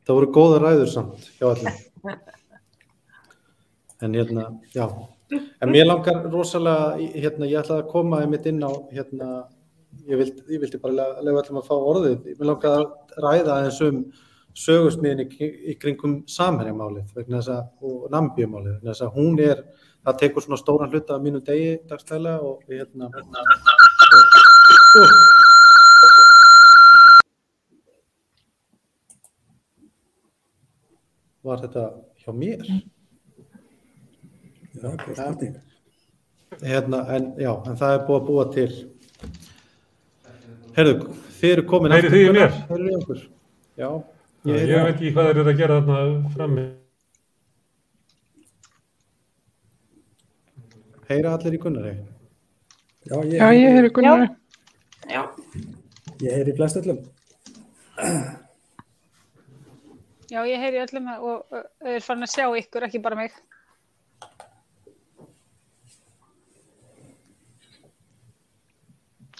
þetta voru góðar ræður samt hjá allir. En hérna, já, en mér langar rosalega, hérna, ég ætlaði að koma einmitt inn á, hérna, ég vildi, ég vildi bara lega allum að fá orðið, mér langar að ræða aðeins um sögusmiðin í, í kringum samherjamálið vegna þess að, og nambíumálið, vegna þess að hún er, það tekur svona stóran hluta af mínu degi dagstælega og hérna, og, var þetta hjá mér? Já, góð spurning. Hérna, en já, en það er búið að búa til Herðu, þið eru komin Heyrið þið í mér? Heyrið í okkur Já, Ég, ég, veit ekki hvað þeir eru að gera þarna frammi. heyra allir í Gunnari Já, ég, heyri Gunnar. Já, ég heyri flest öllum. já, ég heyri öllum og er farin að sjá ykkur, ekki bara mig.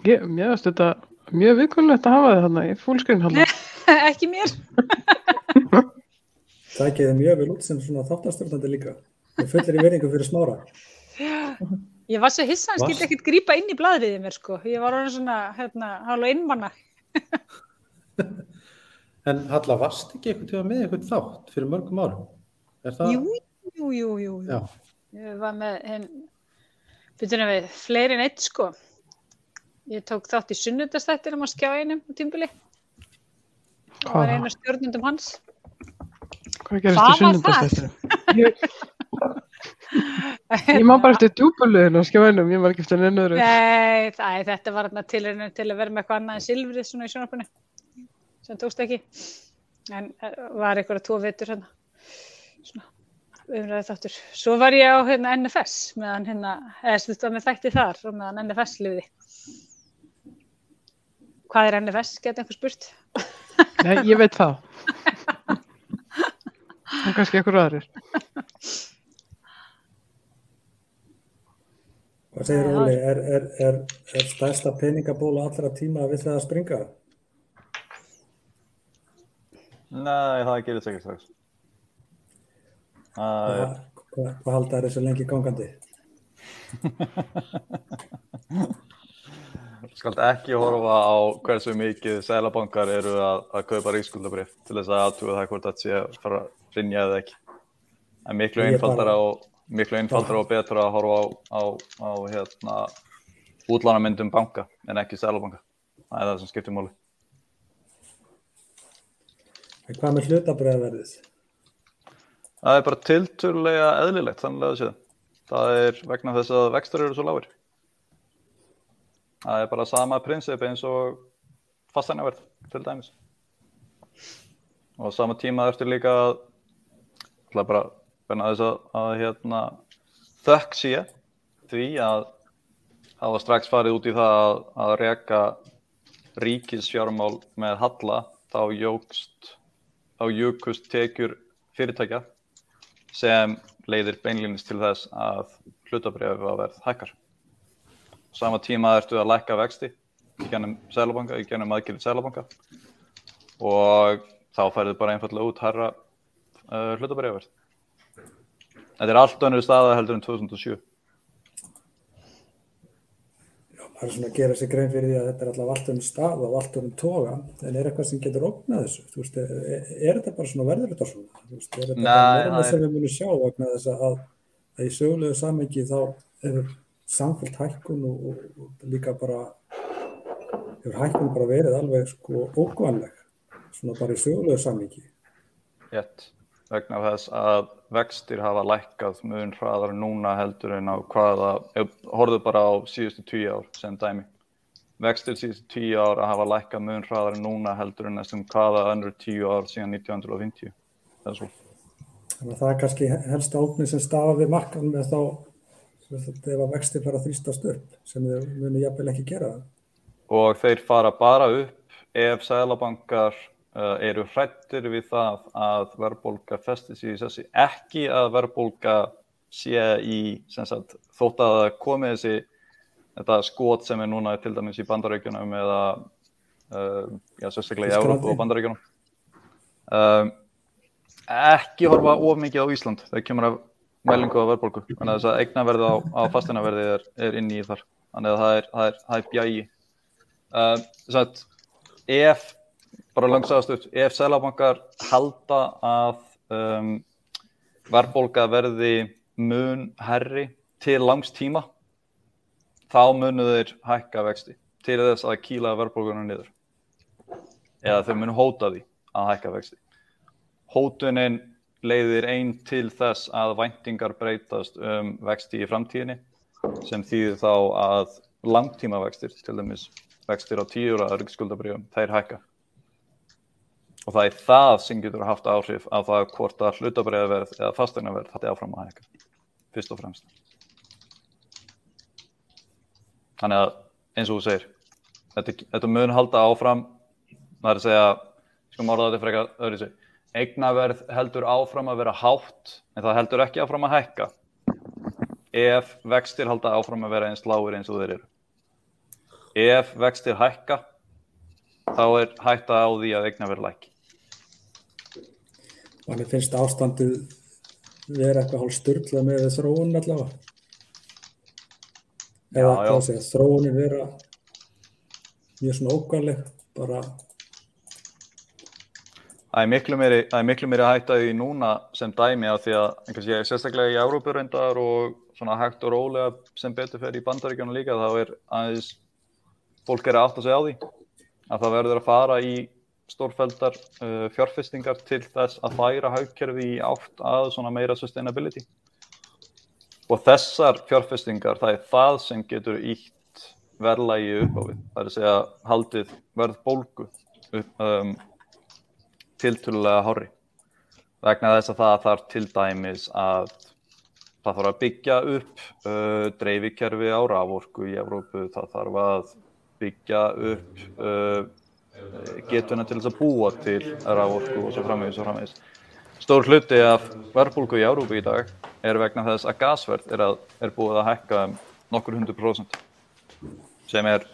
Ég, mér finnst þetta mjög viðkvæmlegt að hafa þið þarna í fullscreen hann. ekki mér. Það geði mjög vel út sem svona þáttastjórnandi líka. Það fullir í verðingu fyrir smára. Ég var svo hissa, hann skildi ekkert grípa inn í blaðriðið mér, sko. Ég var orðin svona, hérna, hálfa innmanna. En Halla, varst ekki eitthvað tíma með eitthvað þátt fyrir mörgum árum? Er það? Jú, jú, jú, jú. jú. Já, Ég var með byrjunum við, fleiri en eitt, sko. Ég tók þátt í sunnudastættinum á skjá einum á tímbili. Það var Hvað, einu stjórnundum hans. hvað gerist var sunnundastættinu? Ég, ég má bara eftir djúbulöðinu á skjáinum, ég var ekki eftir neina öðru. Nei, það, þetta var til, til að vera með eitthvað annað en silfrið svona í sjónarpunni sem tókst ekki en eh, var eitthvað tvo vetur hérna svona umræðið þáttur svo var ég á hérna NFS meðan hérna, eða stundum með þætti þar og meðan NFS lifiði Hvað er NFS, geta einhver spurt? Nei, ég veit það. Og kannski ekkur aðrir. Hvað segir. Óli, er, er, er, er stærsta peningabóla allra tíma við það að springa? Nei, það gerir ekki strax. Hvað, hvað, hvað halda er þessu lengi gangandi? skalt ekki horfa á hversu mikið sælabankar eru að, að kaupa ríkskuldabrif til þess að aðtuga það hvort það sé að fara að rinja eða ekki. En miklu Ég einfaldara og, miklu einfaldara og betra að horfa á, á, á hérna, útlánamyndum banka en ekki sælabanka. Það er það sem skiptir máli. En hvað með hlutabræðverðið? Það er bara tilturlega eðlilegt þannig að séð. Það er vegna þess að vextur eru svo lágir. Það er bara sama prinsip eins og fasteignaverð til dæmis. Og á sama tíma ertu líka að ætla bara vegna þess að, að hérna, þökk sé því að hafa strax farið út í það að, að reka ríkisfjármál með halla þá jógst þá jukust tekjur fyrirtækja sem leiðir beinlýnist til þess að hlutabriðið að verð hækkar. Sama tíma ertu að lækka vexti í gennum sælabanka, í gennum aðgilið sælabanka og þá færðu bara einfallega út herra uh, hlutabriðið þetta er allt önnur staða heldur en 2007 Það er svona að gera sér grein fyrir því að þetta er alltaf allt um stað og allt um toga, en er eitthvað sem getur opnað þessu? Þú veist, er, er þetta bara svona verður þetta svona? Þú veist, er þetta Nei, bara norma nei. sem við munum sjá vegna þess að, að í sögulegu samengi þá hefur samfélgt hækkun og, og, og líka bara hefur hækkun bara verið alveg sko ókvæmleg, svona bara í sögulegu samengi. Rétt, vegna þess að vextir hafa lækkað mun hraðar núna heldur en á hvaða, horfðu bara á síðustu tíu ár sem dæmi. Vextir síðustu tíu ár hafa lækkað mun hraðar núna heldur en næstum hvaða önnur tíu ár síðan 1950. Það er svo. Þannig að það er kannski helsta óknir sem stafa við markan með þá ef að vexti fara að þrýstast upp sem þau munu jafnvel ekki gera það. Og þeir fara bara upp ef sælabankar uh, eru hrættir við það að verðbólga festi sig í sessi. Ekki að verðbólga sé í, sagt, þótt að það komi þessi þetta skot sem er núna til dæmis í bandarækjunum eða uh, já, sérstaklega í. Európa og bandarækjunum. Um, ekki horfa of mikið á Ísland þegar kemur að mælingu á verðbólgu. Þannig að þess að eignaverði á, á fastinaverði er, er inni í þar. Þannig að það er, það er, það er bjægi. Uh, sagt, ef, bara langsagast upp, ef selabankar halda að um, verðbólga verði mun herri til langs tíma, þá munu þeir hækka vexti til þess að kýla verðbólgunum niður. Eða þau munu hóta því að hækka vexti. Hótunin leiðir einn til þess að væntingar breytast um vexti í framtíðinni sem þýðir þá að langtíma vextir, til dæmis vextir á tíur að ríksskuldabrjöfum, þeir hækka. Og það er það sem getur haft áhrif á það hvort að hlutabrjöðverð eða fasteignaverð hætti áfram að hækka, fyrst og fremst. Þannig að eins og þú segir, þetta, þetta mun halda áfram, það er að segja, sko orða þetta frekar öðru sig, eignaverð heldur áfram að vera hátt en það heldur ekki áfram að hækka ef vextir halda áfram að vera eins lágur eins og þeir eru. Ef vextir hækka, þá er hætta á því að eignaverð lækki. Þannig finnst ástandið vera eitthvað hálf styrla með þróunin allavega. Eða Já, já. þróunin vera mjög svona ókvæmleg, bara Það er miklu meiri, er miklu meiri hætta í núna sem dæmi af því að einhvers ég sérstaklega í Európu reyndar og svona hægt og rólega sem betur fer í bandaríkjónu líka þá er aðeins fólk er að átta sig á því að það verður að fara í stórfeldar uh, fjárfestingar til þess að færa haugkerfi í átt að svona meira sustainability. Og þessar fjárfestingar það er það sem getur ítt verðlægi upp á við það er að segja haldið verð bólgu upp, um, tiltölulega hári vegna þess að það þarf til dæmis að það þarf að byggja upp uh, dreifikerfi á raforku í Evrópu, það þarf að byggja upp uh, getuna til þess að búa til raforku og svo framvegis og framvegis. Stór hluti af verðbólgu í Evrópu í dag er vegna þess að gasverð er, að, er búið að hækka um nokkur hundur prósent sem er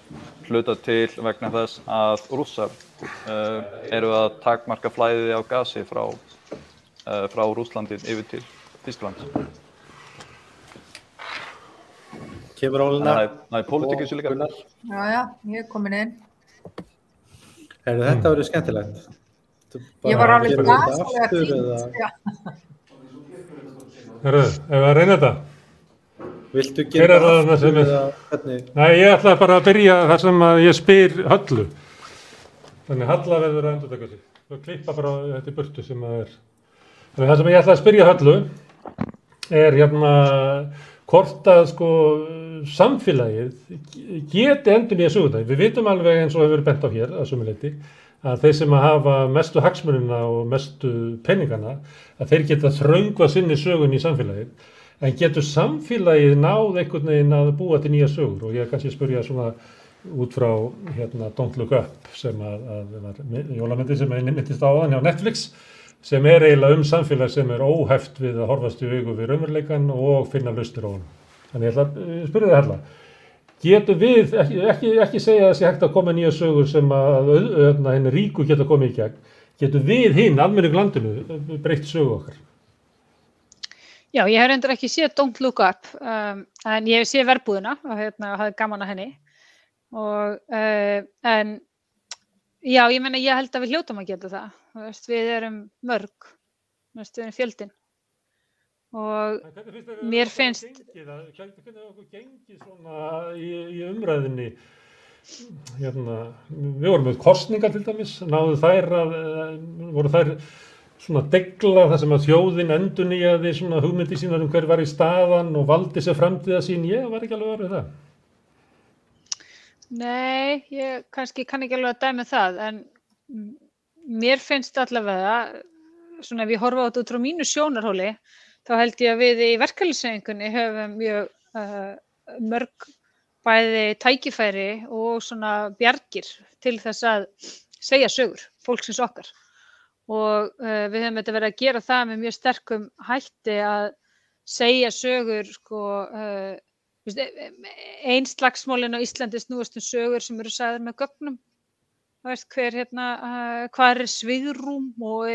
hluta til vegna þess að rússar uh, eru að takmarka flæðið á gasi frá, uh, frá Rússlandi yfir til Þískland. Kemur að álina. það er, það er pólitík í þessu líka. Já, já, ég er komin inn. Heyrðu, þetta verður skemmtilegt. Þú Ég var alveg eða Já. Herru, ef við að reyna þetta. Viltu gera er það aftur eða hvernig? Nei, ég ætla bara að byrja þar sem að ég spyr Höllu. Þannig Halla verður að endur taka sig. Og klippa bara þetta burtu sem að er. Þannig það sem ég ætla að spyrja Höllu er hérna hvort að sko samfélagið geti endur nýja söguna. Við vitum alveg eins og hefur verið bent á hér að sumuleiti að þeir sem að hafa mestu hagsmunina og mestu penningana að þeir geta þröngvað sinni sögun í samfélagið en getur samfélagið náð einhvern veginn að búa til nýja sögur og ég er kannski að spyrja svona út frá hérna Don't Look Up sem að, að jólamyndi sem er myndist á þannig á Netflix sem er eiginlega um samfélag sem er óheft við að horfast í augu við raunveruleikan og finna lausnir á honum. Þannig ég ætla að eh, spyrja það hella. Getur við, ekki, ekki, ekki segja sé hægt að koma nýja sögur sem að auð- hérna, henni ríku geta komið í gegn, getur við hinn, almenning landinu, breytt sögu okkar? Já, ég hef reyndar ekki séð Don't Look Up um, en ég hef séð verbúðina og hérna, hafði gaman að henni. Og uh, en já, ég menna ég held að við hljóttum að geta það. Veist, við erum mörg veist, við erum fjöldin og finnst Mér finnst- Hvernig hvernig hefur okkur gengið svona í, í umræðinni hérna, við vorum með kostningar til dæmis, náðu þær að, eh, voru þær svona degla þar sem að þjóðin endur nýjaði svona hugmyndi sínar um hver var í staðan og valdi sér framtíða sín, ég var ekki alveg orðið það. Nei, ég kannski kann ekki alveg að dæmi það en mér finnst allavega svona ef ég horfa á þetta út frá mínu sjónarhóli þá held ég að við í verkeflisefingunni höfum mjög uh, mörg bæði tækifæri og svona bjargir til þess að segja sögur fólksins okkar og uh, við höfum þetta verið að gera það með mjög sterkum hætti að segja sögur sko uh, einn slagsmólin á Íslandi snúast um sögur sem eru sagðar með gögnum. Veist hver hérna uh, hvað er svigrúm og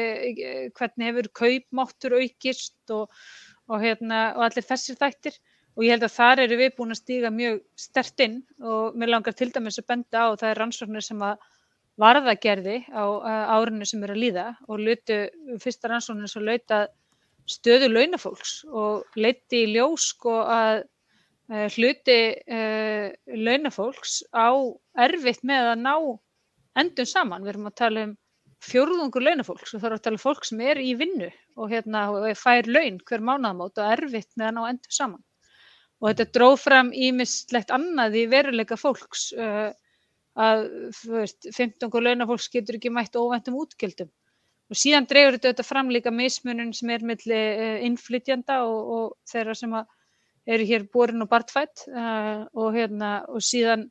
hvernig hefur kaupmáttur aukist og, og hérna og allir þessir þættir. Og ég held að þar eru við búin að stíga mjög stert inn og mér langar til dæmis að benda á það er rannsóknir sem að varða gerði á árinu sem eru að líða og lutu fyrsta rannsóknir sem lauta stöðu launafólks og leiti í ljós sko að uh, hluti uh, launafólks á erfitt með að ná endum saman. Við erum að tala um fjórðungur launafólks og það er að tala um fólk sem er í vinnu og hérna fær laun hver mánaðamót og erfitt með að ná endum saman. Og þetta dróð fram ímislegt annað í veruleika fólks uh, að veist, 15 launafólks getur ekki mætt óvæntum útgjöldum. Og síðan dregur þetta fram líka mismunum sem er milli uh, innflytjanda og, og þeirra sem eru hér borin og bartfætt uh, og, hérna, og síðan,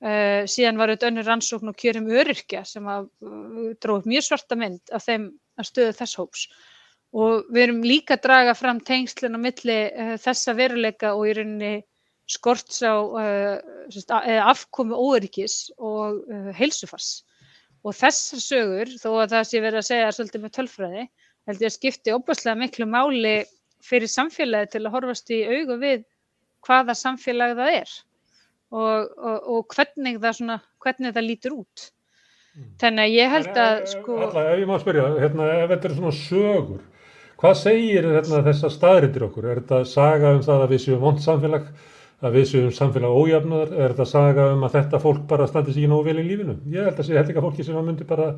uh, síðan var auðvitað önnur rannsókn og kjörum öryrkja sem að uh, dróð mjög svarta mynd af þeim að stöðu þess hóps. Og við erum líka að draga fram tengslinn á milli þessa veruleika og í rauninni skorts á uh, sérst, a- eða afkomu óöryggis og uh, heilsufars. Og þessar sögur, þó að það sé verið að segja svolítið með tölfræði, held ég að skipti óbúslega miklu máli fyrir samfélagi til að horfast í augu við hvaða samfélag það er og, og, og hvernig, það svona, hvernig það lítur út. Þannig að ég held að sko, Alla, ef ég má spyrja, hérna, ef þetta er svona sögur, hvað segir hérna, þessar staðrindir okkur? Er þetta saga um það að við séum vond samfélag, að við séum samfélag ójafnöðar, er þetta saga um að þetta fólk bara standi sér nógu vel í lífinu? Ég held að sé hellinga fólki sem að myndi bara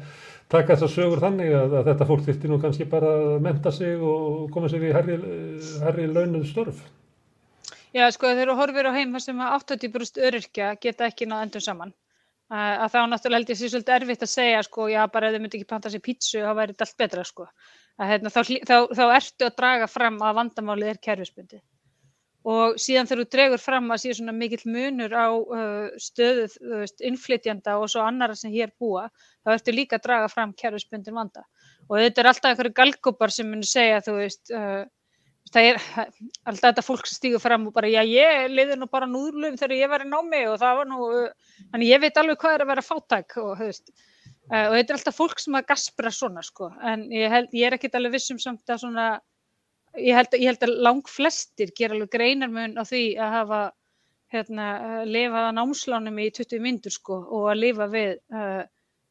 taka þessar sögur þannig að, að þetta fólk þyrfti nú kannski bara að menta sig og koma sér í herri, herri launuð störf. já sko þegar þú horfir á heim þar sem að 80% öryrkja geta ekki náð endum saman. Að þá náttúrulega held ég sé svolítið erfitt að segja sko, já bara ef þau myndi ekki panta sér pítsu þá væri þetta allt betra sko. Að, hérna, þá, þá, þá ertu að draga fram að vandamálið er kerfisbundið. Og síðan þegar þú dregur fram að sé svona mikill munur á uh, stöðu þú veist, innflytjanda og svo annara sem hér búa, þá ertu líka að draga fram kerfisbundin vanda. Og þetta er alltaf einhverju galgópar sem munu segja, þú veist, uh, það er alltaf þetta fólk sem stígur fram og bara, já, ég liði nú bara núðlum þegar ég var í námi og það var nú, uh, þannig ég veit alveg hvað er að vera fátæk og, þú veist, og þetta er alltaf fólk sem að gaspra svona, sko, en ég, held, ég er ekkit alveg vissum samt að svona, ég held, ég held að lang flestir gera alveg greinarmun á því að hafa hérna, lifað á námslánum í 20 myndur sko og að lifa við uh,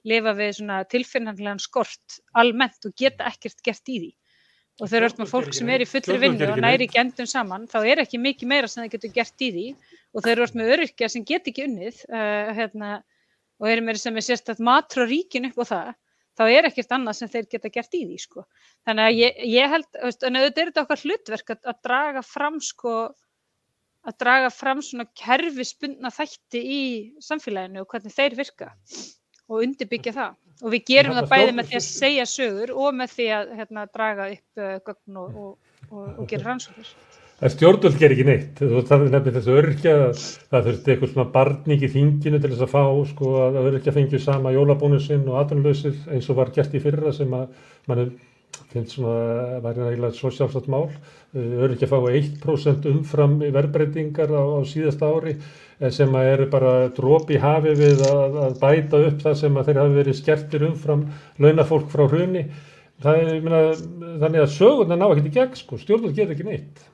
lifa við svona tilfinnanlegan skort almennt og geta ekkert gert í því. Og þegar ert með fólk sem er í fullri vinnu og næri ekki endum saman þá er ekki mikið meira sem það getur gert í því. Og þegar ert með öryrkja sem get ekki unnið uh, hérna, og eru meira sem er sérstætt matur á ríkin upp á það þá er ekkert annað sem þeir geta gert í því sko. þannig að ég, ég held veist, en auðvitað er þetta okkar hlutverk að, að draga fram sko að draga fram svona kerfisbundna þætti í samfélaginu og hvernig þeir virka og undirbyggja það og við gerum það bæði með því að segja sögur og með því að hérna, draga upp uh, gögn og, og, og, og gera rannsóknir En stjórnvöld ger ekki neitt. Það er nefnir þessu örkja, það þurfti eitthvað svona barning í þinginu til þess að fá sko að örkja fengju sama jólabónusinn og atvinnulausir eins og var gert í fyrra sem að mann finnst svona, væri eiginlega svo sjálfsagt mál. Örkja fá 1% umfram verðbreytingar á, á síðasta ári eh, sem að eru bara dropi í hafi við að, að bæta upp það sem að þeir hafi verið skertir umfram launafólk frá hruni það er, meina, þannig að sögurnar ná ekkert í gegn, sko, stjórnvöld getur ekki neitt.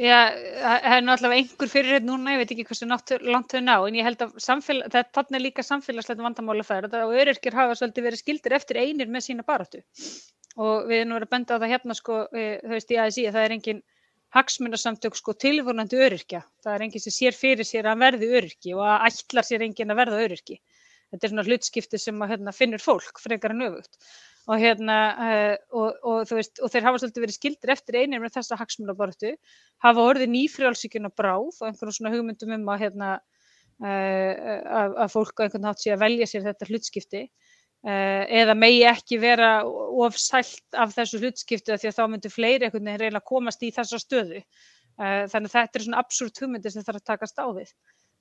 Já, það er allavega einhver fyrirheit núna, ég veit ekki hversu langt þau ná, en ég held að það, þarna er líka samfélagslegt vandamála þær og öryrkir hafa svolítið verið skildir eftir einir með sína baráttu. Og við erum verið að benda á það hérna sko, eh, þú veist, í ASI að það er engin hagsmunasamtök sko tilvonandi öryrkja, það er engin sem sér fyrir sér að verði öryrki og að ætlar sér engin að verða öryrki. Þetta er svona hlutskipti sem að hérna, finnur fólk frekar en öfugt og, hérna, uh, og, og, veist, og þeir hafa svolítið verið skildir eftir einir með þessa hagsmunabartu, hafa orðið nýfrjálsíkjuna bráð og einhvern svona hugmyndum um að, hérna, uh, að, að fólk á einhvern nátt sé að velja sér þetta hlutskipti uh, eða megi ekki vera ofsælt af þessu hlutskipti því að þá myndur fleiri einhvern veginn reyna að komast í þessa stöðu. Þannig að þetta er svona absúrt hugmyndir sem þarf að takast á við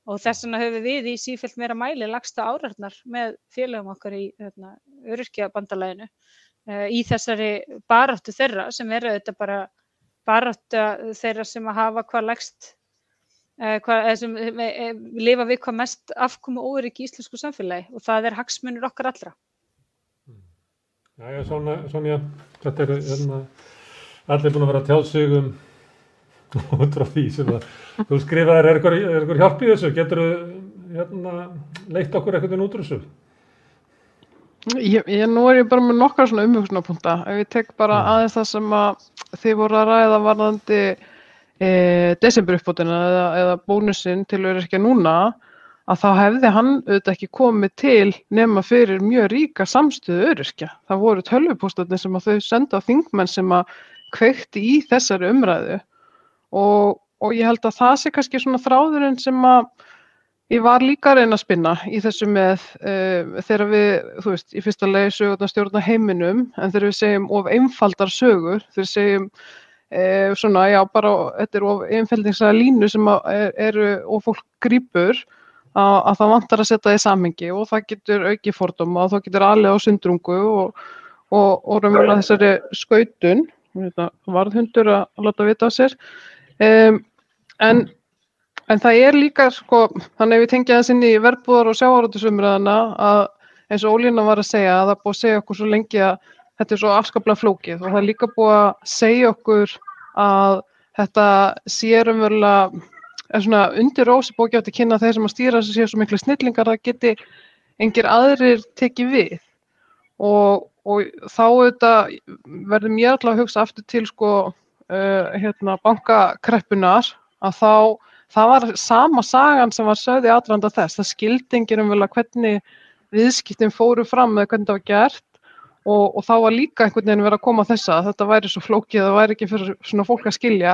og þess vegna höfum við í sífælt meira mæli lagsta árarnar með félagum okkar í hérna, öryrkjabandalæðinu uh, í þessari baráttu þeirra sem eru þetta bara baráttu þeirra sem að hafa hvað lagst uh, hvað, sem uh, lifa við hvað mest afkomu órygg í íslensku samfélagi og það er hagsmunir okkar allra. Já, já, Sonja, þetta er hérna, allir búin að vera tjálsugum út frá því sem að þú skrifaðir er eitthvað hjálp í þessu getur þú hérna, leitt okkur eitthvað út úr þessu Ég, ég, nú er ég bara með nokkar svona umhugsunarpunta ef ég tek bara mm. aðeins það sem að þið voru að ræða varðandi e, desemberuppbótina eða, eða bónusinn til að vera ekki núna að þá hefði hann auðvitað ekki komið til nema fyrir mjög ríka samstöðu öryrkja. Það voru tölvupóstarnir sem að þau senda á þingmenn sem að kveikti í þessari umræðu og, og ég held að það sé kannski svona þráðurinn sem að ég var líka að reyna að spinna í þessu með uh, þegar við, þú veist, í fyrsta legi sögurna stjórna heiminum en þegar við segjum of einfaldar sögur, þegar við segjum uh, svona, já, bara þetta er of einfældingslega línu sem er, eru og fólk grýpur að, að það vantar að setja það í samhengi og það getur auki fordóma og það getur alveg á sundrungu og, og, og raunverulega þessari skautun, varðhundur að láta vita á sér Um, en, en það er líka, sko, þannig að við tengja þess inn í verbúðar og sjávarútusumræðana að eins og Ólína var að segja að það búið að segja okkur svo lengi að þetta er svo afskaplega flókið og það er líka búið að segja okkur að þetta sérum vel að er svona undir rósi bókjátt að kynna þeir sem að stýra þessu séu svo miklu snillingar að geti engir aðrir tekið við. Og, og þá auðvitað verður mér alltaf að hugsa aftur til sko uh, hérna, bankakreppunar að þá, það var sama sagan sem var sögði aðranda þess, það skildingir um að hvernig viðskiptin fóru fram eða hvernig það var gert. Og, og þá var líka einhvern veginn verið að koma þessa, þetta væri svo flókið, það væri ekki fyrir svona fólk að skilja.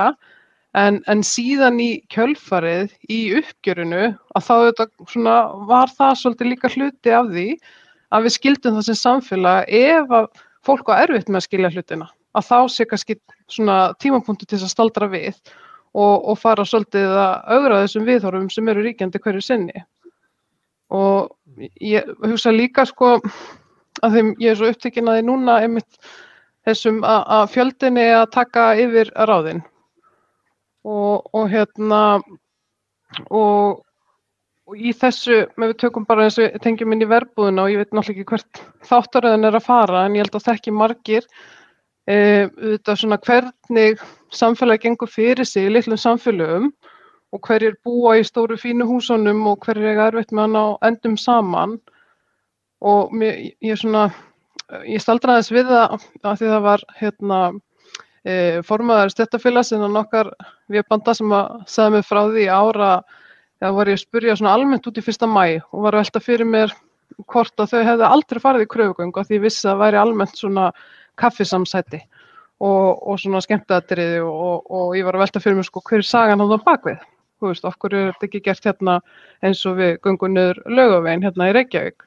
En, en síðan í kjölfarið, í uppgjörinu, að þá þetta, svona, var það svolítið líka hluti af því að við skildum það sem samfélag ef að fólk var erfitt með að skilja hlutina að þá sé kannski svona tímapunktu til þess að staldra við og, og fara svolítið að augra þessum viðhorfum sem eru ríkjandi hverju sinni. Og ég hugsa líka sko að þeim ég er svo upptekinn að því núna einmitt þessum að, að fjöldinni að taka yfir ráðinn og, og hérna og, og í þessu, með við tökum bara eins og tengjum inn í verbúðuna og ég veit náttúrulega ekki hvert þáttaröðin er að fara en ég held að þekki margir e, svona, hvernig samfélagi gengur fyrir sig í litlum samfélögum og hverjir búa í stóru fínu húsunum og hverjir er erfitt með hann á endum saman. Og mér, ég, svona, ég staldraði þess við það að því það var hérna, e, formaður stjættafélags innan okkar við banda sem að segja mig frá því ára það var ég að spurja almennt út í fyrsta mæ og var að velta fyrir mér hvort að þau hefði aldrei farið í kröfugöngu að því vissi að það væri almennt svona kaffisamsæti og, og svona skemmtaðatriði og, og ég var að velta fyrir mig sko hver er sagan á það bakvið, þú veist, okkur er þetta ekki gert hérna eins og við gungum niður lögavegin hérna í Reykjavík?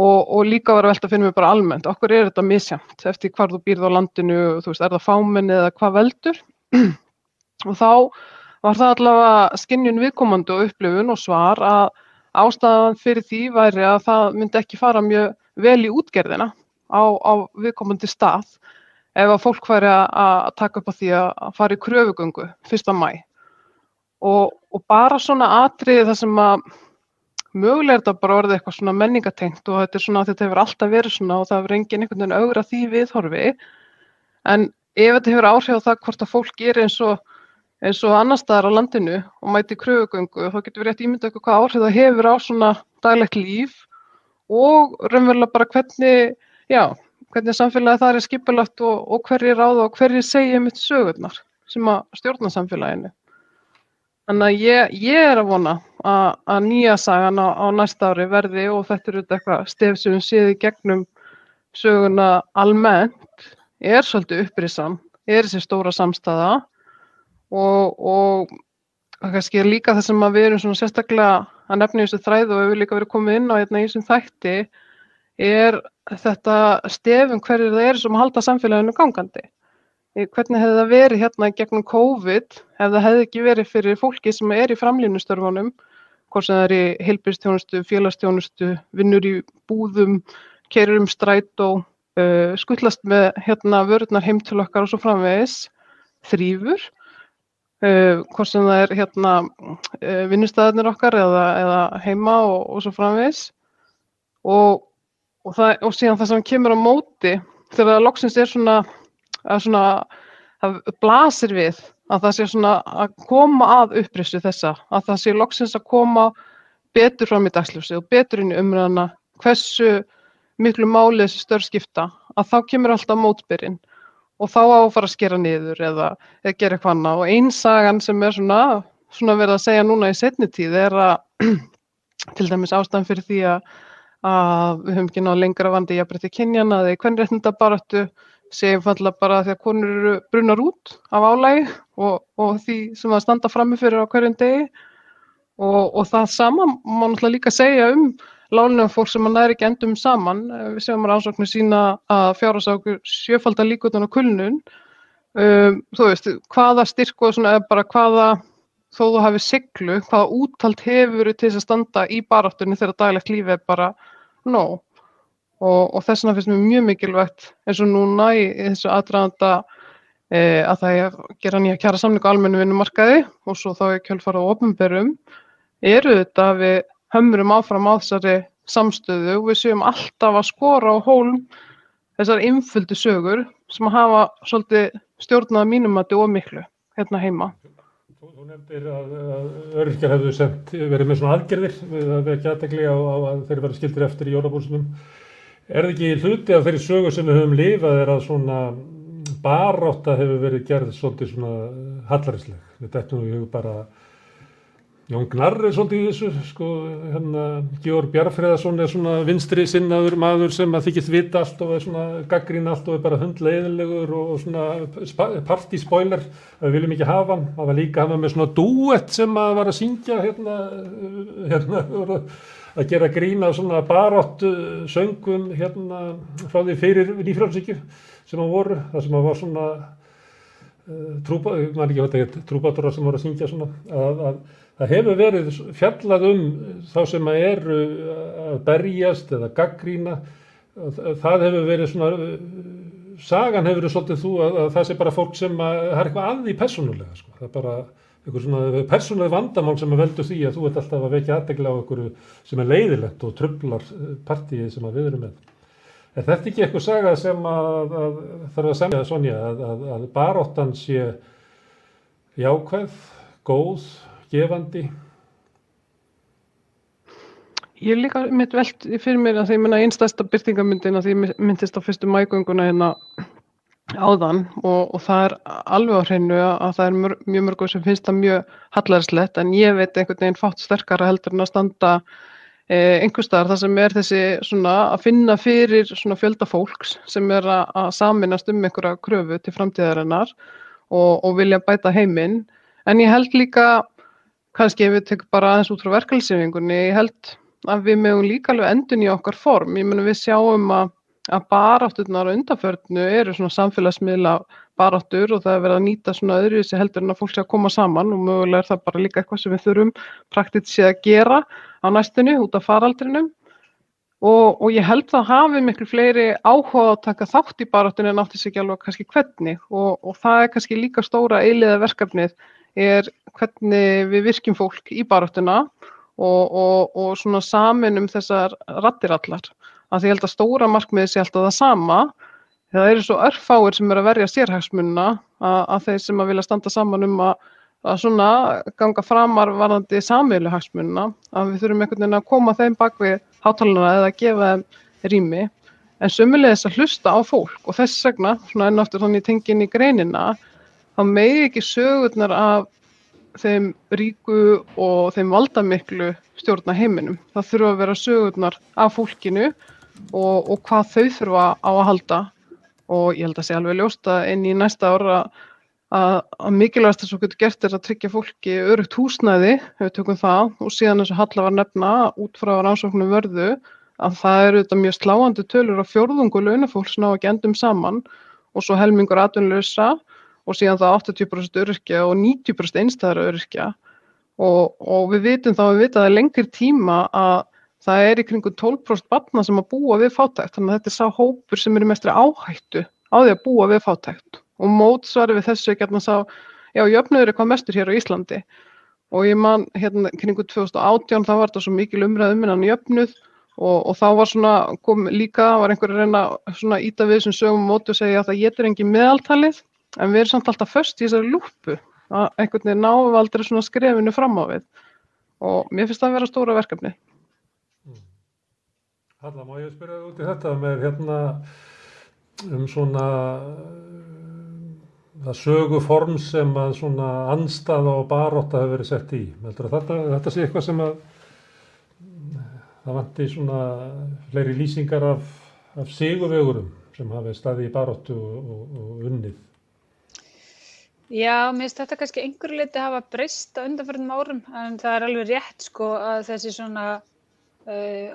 Og, og líka var að velta fyrir mig bara almennt, okkur er þetta misjamt eftir hvar þú býrð á landinu, þú veist, er það fáminni eða hvað veldur? Og þá var það allavega skinnjun viðkomandi og upplifun og svar að ástæðan fyrir því væri að það myndi ekki fara mjög vel í útgerðina á, á viðkomandi stað ef að fólk væri að taka upp á því að fara í kröfugöngu fyrsta mæ og, og bara svona atriði þar sem að mögulega er þetta bara orðið eitthvað svona menningatengt og þetta er svona þetta hefur alltaf verið svona og það hefur engin einhvern veginn augra því viðhorfi. En ef þetta hefur áhrif á það hvort að fólk gerir eins og eins og annar staðar á landinu og mæti kröfugöngu þá getur við rétt ímyndað eitthvað hvað áhrif það hefur á svona daglegt líf og raunverulega bara hvernig já, hvernig samfélagi það er skipulagt og, og hverju ráða og hverju segja mitt sögurnar sem að stjórna samfélaginu. Þannig að ég, ég er að vona að, að nýja sagan á, á næsta ári verði og þetta eru eitthvað stef sem við séum í gegnum söguna almennt er svolítið upprisan, er þessi stóra samstæða og, og kannski líka það sem við erum sérstaklega að nefna í þessu þræðu og við hefur líka verið komið inn á hérna í þessum þætti er þetta stefum hverju það er sem halda samfélaginu gangandi. Hvernig hefði það verið hérna gegnum COVID ef það hefði ekki verið fyrir fólki sem er í framlýnustörfunum hvort sem það er í heilbyrstjónustu, félagstjónustu, vinnur í búðum, kerir um stræt og uh, skullast með hérna vörðnar heim til okkar og svo framvegis, þrýfur, uh, hvort sem það er hérna uh, vinnustæðinir okkar eða, eða heima og, og svo framvegis. Og, og, það, og síðan það sem kemur á móti þegar það loksins er svona svona, það blasir við að það sé svona að koma að upprisu þessa, að það sé loksins að koma betur fram í dagsljósi og betur inn í umræðana hversu miklu máli þessi störskipta að þá kemur alltaf mótbyrinn og þá á að skera niður eða, eða gera eitthvað annað. Og einsagan sem er svona, svona verið að segja núna í setni tíð er að til dæmis ástæðan fyrir því að, að við höfum ekki náðu lengra vandi í að breytta kynjana eða í hvern réttinda baröttu segjum falla bara að konur eru brunnar út af álægi og, og því sem það standa frammefyrir á hverjum degi og, og það sama má náttúrulega líka segja um lálunum fólk sem mann er ekki endum saman. Við segjum að rannsóknir sína að fjárhásákur sjöfaldar líkutan á kulnun. Um, þú veist, hvaða styrk og svona, bara hvaða, þó þú hafi siglu, hvaða úttalt hefur til þess að standa í baráttunni þegar daglegt lífi er bara. No og, og þess vegna finnst mér mjög mikilvægt eins og núna í, þessu aðdraðanda e, að það er að gera nýja kjara samling á almennu vinnumarkaði og svo þá er kjölfara á ofnbörum eru þetta að við hömrum áfram á þessari samstöðu og við séum alltaf að skora á hólm þessar innföldu sögur sem hafa svolítið stjórnað mínumati og miklu hérna heima. Þú nefndir að, að öryrkjar hefðu sendt, verið með svona aðgerðir við að vekja aðtegli á, á að þeir verið skildir eftir í jólabúrsunum Er það ekki hluti af þeirri sögu sem við höfum lifað er að svona barátta hefur verið gerð svolítið svona hallarisleg. Þetta er nú bara Jón Gnarr er svolítið í þessu, sko, hérna Georg Bjarfreðarsson er svona vinstri sinnaður maður sem að þykist vita allt og er svona gaggrín allt og er bara hundleiðilegur og svona partyspoiler við viljum ekki hafa hann. Það var líka hafa með svona duett sem að var að syngja hérna, hérna, að gera grína svona baráttu söngum hérna frá því fyrir nýfrálsíkju sem að voru, það sem að var svona uh, trúpa, maður ekki veit ekki, trúbátorar sem voru að syngja svona að, að það hefur verið fjallað um þá sem að eru að berjast eða gaggrína það hefur verið svona sagan hefur verið svolítið þú að, að það sé bara fólk sem að, það er eitthvað að því personulega sko, það er bara einhver svona persónuleg vandamál sem að veldu því að þú ert alltaf að vekja aðdegla á einhverju sem er leiðilegt og trublar eh, partíið sem að við erum með. Er þetta ekki eitthvað saga sem að, að þarf að semja Sonja að, að, að baróttan sé jákvæð, góð, gefandi? Ég er líka mitt veld fyrir mér að því að einstæsta byrtingamyndin að því myndist á fyrstu mægönguna hérna áðan og, og það er alveg á hreinu að það er mjög, mjög mörgur sem finnst það mjög hallarslegt en ég veit einhvern veginn fátt sterkara heldur en að standa eh, einhver staðar þar sem er þessi svona að finna fyrir svona fjölda fólks sem er að, að saminast um einhverja kröfu til framtíðarinnar og, og vilja bæta heiminn en ég held líka kannski ef við tekum bara aðeins út frá verkefælsýfingunni ég held að við mögum líka alveg endun í okkar form, ég menna við sjáum að að barátturnar á undanförnu eru svona samfélagsmiðla baráttur og það er verið að nýta svona öðruvísi heldur en að fólk sé að koma saman og mögulega er það bara líka eitthvað sem við þurfum praktíkt sé að gera á næstunni út af faraldrinum. Og, og ég held það hafi miklu fleiri áhuga að taka þátt í baráttunni en átti sig ekki alveg kannski hvernig. Og, og það er kannski líka stóra eiliða verkefnið er hvernig við virkjum fólk í baráttuna og, og, og svona samin um þessar rattir allar. Að ég held að stóra markmiði sé alltaf það sama, það eru svo örfáir sem eru að verja sérhagsmunna að, að þeir sem að vilja standa saman um að, að svona ganga framar varðandi samveilu hagsmunna, að við þurfum einhvern veginn að koma þeim bak við hátalana eða að gefa þeim rými, en sömulegis að hlusta á fólk og þess vegna, svona enn aftur þannig tengin í greinina, þá megi ekki sögurnar af þeim ríku og þeim valdamiklu stjórna heiminum. Það þurfa að vera sögurnar af fólkinu og, og hvað þau þurfa á að halda. Og ég held að sé alveg ljósta inn í næsta ára að, að mikilvægast þess að getur gert er að tryggja fólki örugt húsnæði, ef við tökum það. Og síðan eins og Halla var nefna út frá rannsóknum vörðu að það eru þetta mjög sláandi tölur á fjórðungu launafólks ná ekki endum saman. Og svo helmingur atvinnlösa og síðan það 80% öryrkja og 90% einstæðara öryrkja. Og, og við vitum þá, við vitum að það er lengri tíma að það er í kringu 12% batna sem að búa við fátækt, þannig að þetta er sá hópur sem er í mestri áhættu á því að búa við fátækt. Og mótsvari við þessu ekki að sá, já, jöfnöður er hvað mestur hér á Íslandi. Og ég man hérna kringu 2018 þá var þetta svo mikil umræð um innan jöfnuð. Og, og þá var svona, kom líka, var einhver að reyna svona íta við þessum sögum mótu og segja að það getur engin meðaltalið en við erum samt alltaf först í þessari lúpu að einhvern veginn náum aldrei svona skrefinu fram á við og mér finnst það að vera stóra verkefni. Halla, má ég spyrja út í þetta með hérna um svona það sögu form sem að svona anstaða og baróta hefur verið sett í. Þetta, þetta sé eitthvað sem að það vanti svona fleiri lýsingar af, af sigurvegurum sem hafi staði í baróttu og, og, og unnið. Já, mér finnst þetta kannski einhverju leiti að hafa breyst á undanförnum árum en það er alveg rétt sko að þessi svona uh,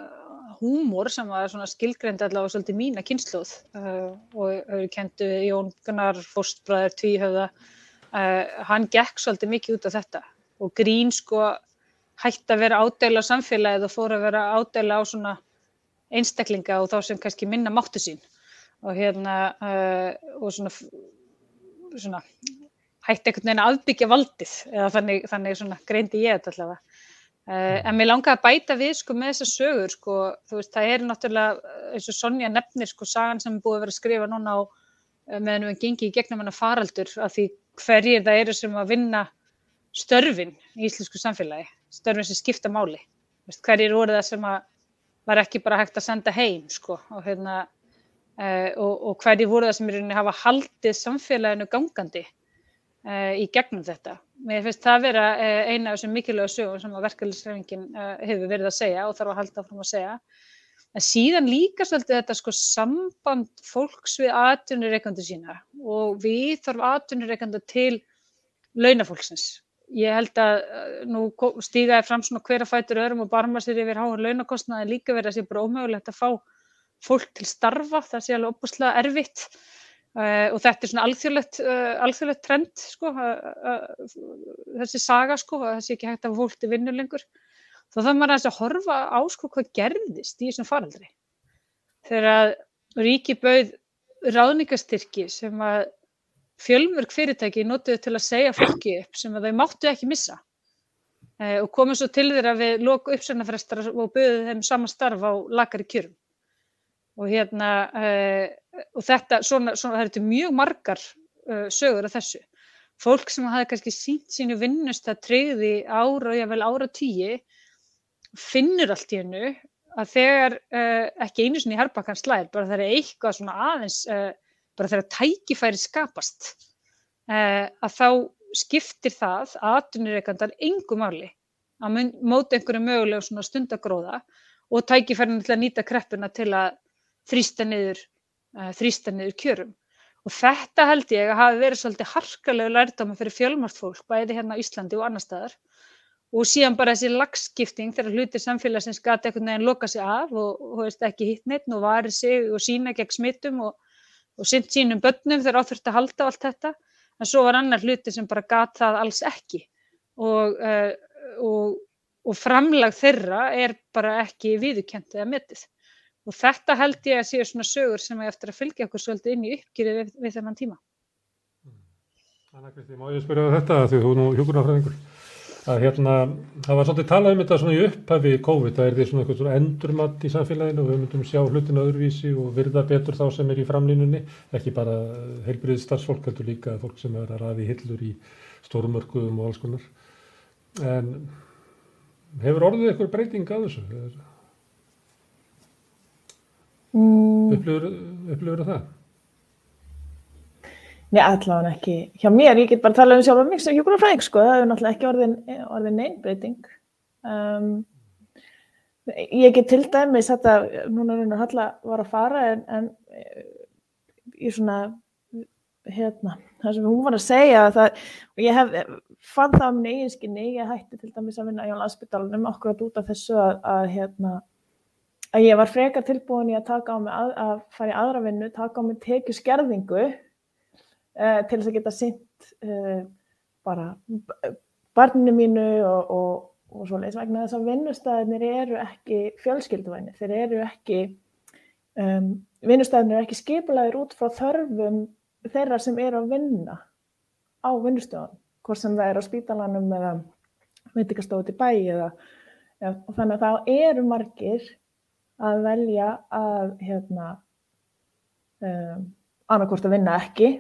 húmor sem var svona skilgreynd allavega svolítið mína kynsluð uh, og hefur kentu Jón Gunnar Fórstbræður Tvíhöfða uh, hann gekk svolítið mikið út af þetta. Og grín sko hætti að vera ádæla á samfélagið og fór að vera ádæla á svona einstaklinga og þá sem kannski minna máttu sín. Og hérna uh, og svona, svona hætti einhvern veginn að afbyggja valdið eða þannig, þannig svona greindi ég þetta allavega. Uh, en mér langaði að bæta við sko með þessar sögur sko, þú veist, það er náttúrulega eins og Sonja nefnir sko sagan sem er búið að vera að skrifa núna á meðan við gengið í gegnum hana faraldur af því hverjir það eru sem að vinna störfin í íslensku samfélagi, störfin sem skipta máli, veist, hverjir voru það sem að var ekki bara hægt að senda heim sko og hérna uh, og, og hverjir voru það sem er að hafa haldið samfélaginu gangandi í gegnum þetta Mér finnst það vera eh, eina af þessum mikilvæga sögum sem að verkefliðsrefingin eh, hefur verið að segja og þarf að halda áfram að segja. En síðan líka svolítið þetta sko samband fólks við atvinnureikandi sína og við þarf atvinnureikandi til launafólksins. Ég held að eh, nú stígaði fram svona hver að fætur öðrum og barma sér yfir háan launakostnaði líka verið að sé bara ómögulegt að fá fólk til starfa. Það sé alveg opuslega erfitt Uh, og þetta er svona alþjóðlegt, uh, alþjóðlegt trend sko, uh, þessi saga sko, að sé ekki hægt að fólk til vinnu lengur. Þá þarf maður að horfa á sko hvað gerðist í þessum faraldri. Þegar að ríki bauð ráðningastyrki sem að fjölmörg fyrirtæki notuðu til að segja fólki upp sem að þau máttu ekki missa og komið svo til þeirra við loku uppsennafrestar og bauðu þeim sama starf á lakari kjörum og hérna uh, og þetta, svona, svona, það eru mjög margar uh, sögur af þessu. Fólk sem hafi kannski sínt sínu vinnust að treyði ára og jável ára tíu finnur allt í hennu að þegar uh, ekki einu sinni herrbakkan slæðir, bara það er eitthvað svona aðeins bara þegar tækifæri skapast að þá skiptir það aðtunurreikandar engum máli að móta einhverju mögulega stundagróða og tækifærin til að nýta kreppuna til að þrýsta niður, uh, þrýsta niður kjörum. Og þetta held ég að hafi verið svolítið harkalegu lærdama fyrir fjölmart fólk, bæði hérna á Íslandi og annar staðar. Og síðan bara þessi lagskipting þegar hlutir samfélagsins gati einhvern veginn loka sig af og, og veist, ekki hitt neitt og varði sig og sína gegn smittum og, og synd sínum börnum þegar áþurfti að halda allt þetta. En svo var annar hluti sem bara gati það alls ekki. Og, uh, og, framlag þeirra er bara ekki viðukent eða metið. Og þetta held ég að séu svona sögur sem er eftir að fylgja okkur svolítið inn í uppgjörið við, við þennan tíma. Anna Kristi, má ég spyrja þetta því þú nú hjókunarfræðingur? að hérna, það var svolítið talað um þetta svona í upphafi COVID, það er því svona eitthvað svona endurmatt í samfélaginu og við myndum sjá hlutin öðruvísi og virða betur þá sem er í framlínunni, ekki bara heilbriðið starfsfólk, heldur líka fólk sem er að ræði hillur í stórumörkuðum og alls konar. En hefur orðið eitthvað breyting að þessu? Mm. Upplifur það? Nei, allavega ekki hjá mér, ég get bara að tala um sjálf um mig sem hjúgrunarfræðing, sko, það hefur náttúrulega ekki orðin, orðin neynbreyting. Um, ég get til dæmis þetta, núna raunar Halla var að fara en, en ég svona, hérna, það sem hún var að segja, það, ég hef, fann það á minni eiginskinni, ég hætti til dæmis að vinna á landsbytalanum okkur út af þessu að, að, hérna, að ég var frekar tilbúin í að taka á mig, að, að fara í aðra vinnu, taka á mig tekju skerðingu, uh, til þess að geta sýnt uh, bara barninu mínu og, og, og svo leiðis vegna þess að vinnustæðinir eru ekki fjölskylduvæni, þeir eru ekki um, vinnustæðinir eru ekki skipulæðir út frá þörfum þeirra sem eru að vinna á vinnustöðan, hvort sem það er á spítalanum eða veitikastóti bæ eða, eða og þannig að það eru margir að velja að hérna um, annarkort að vinna ekki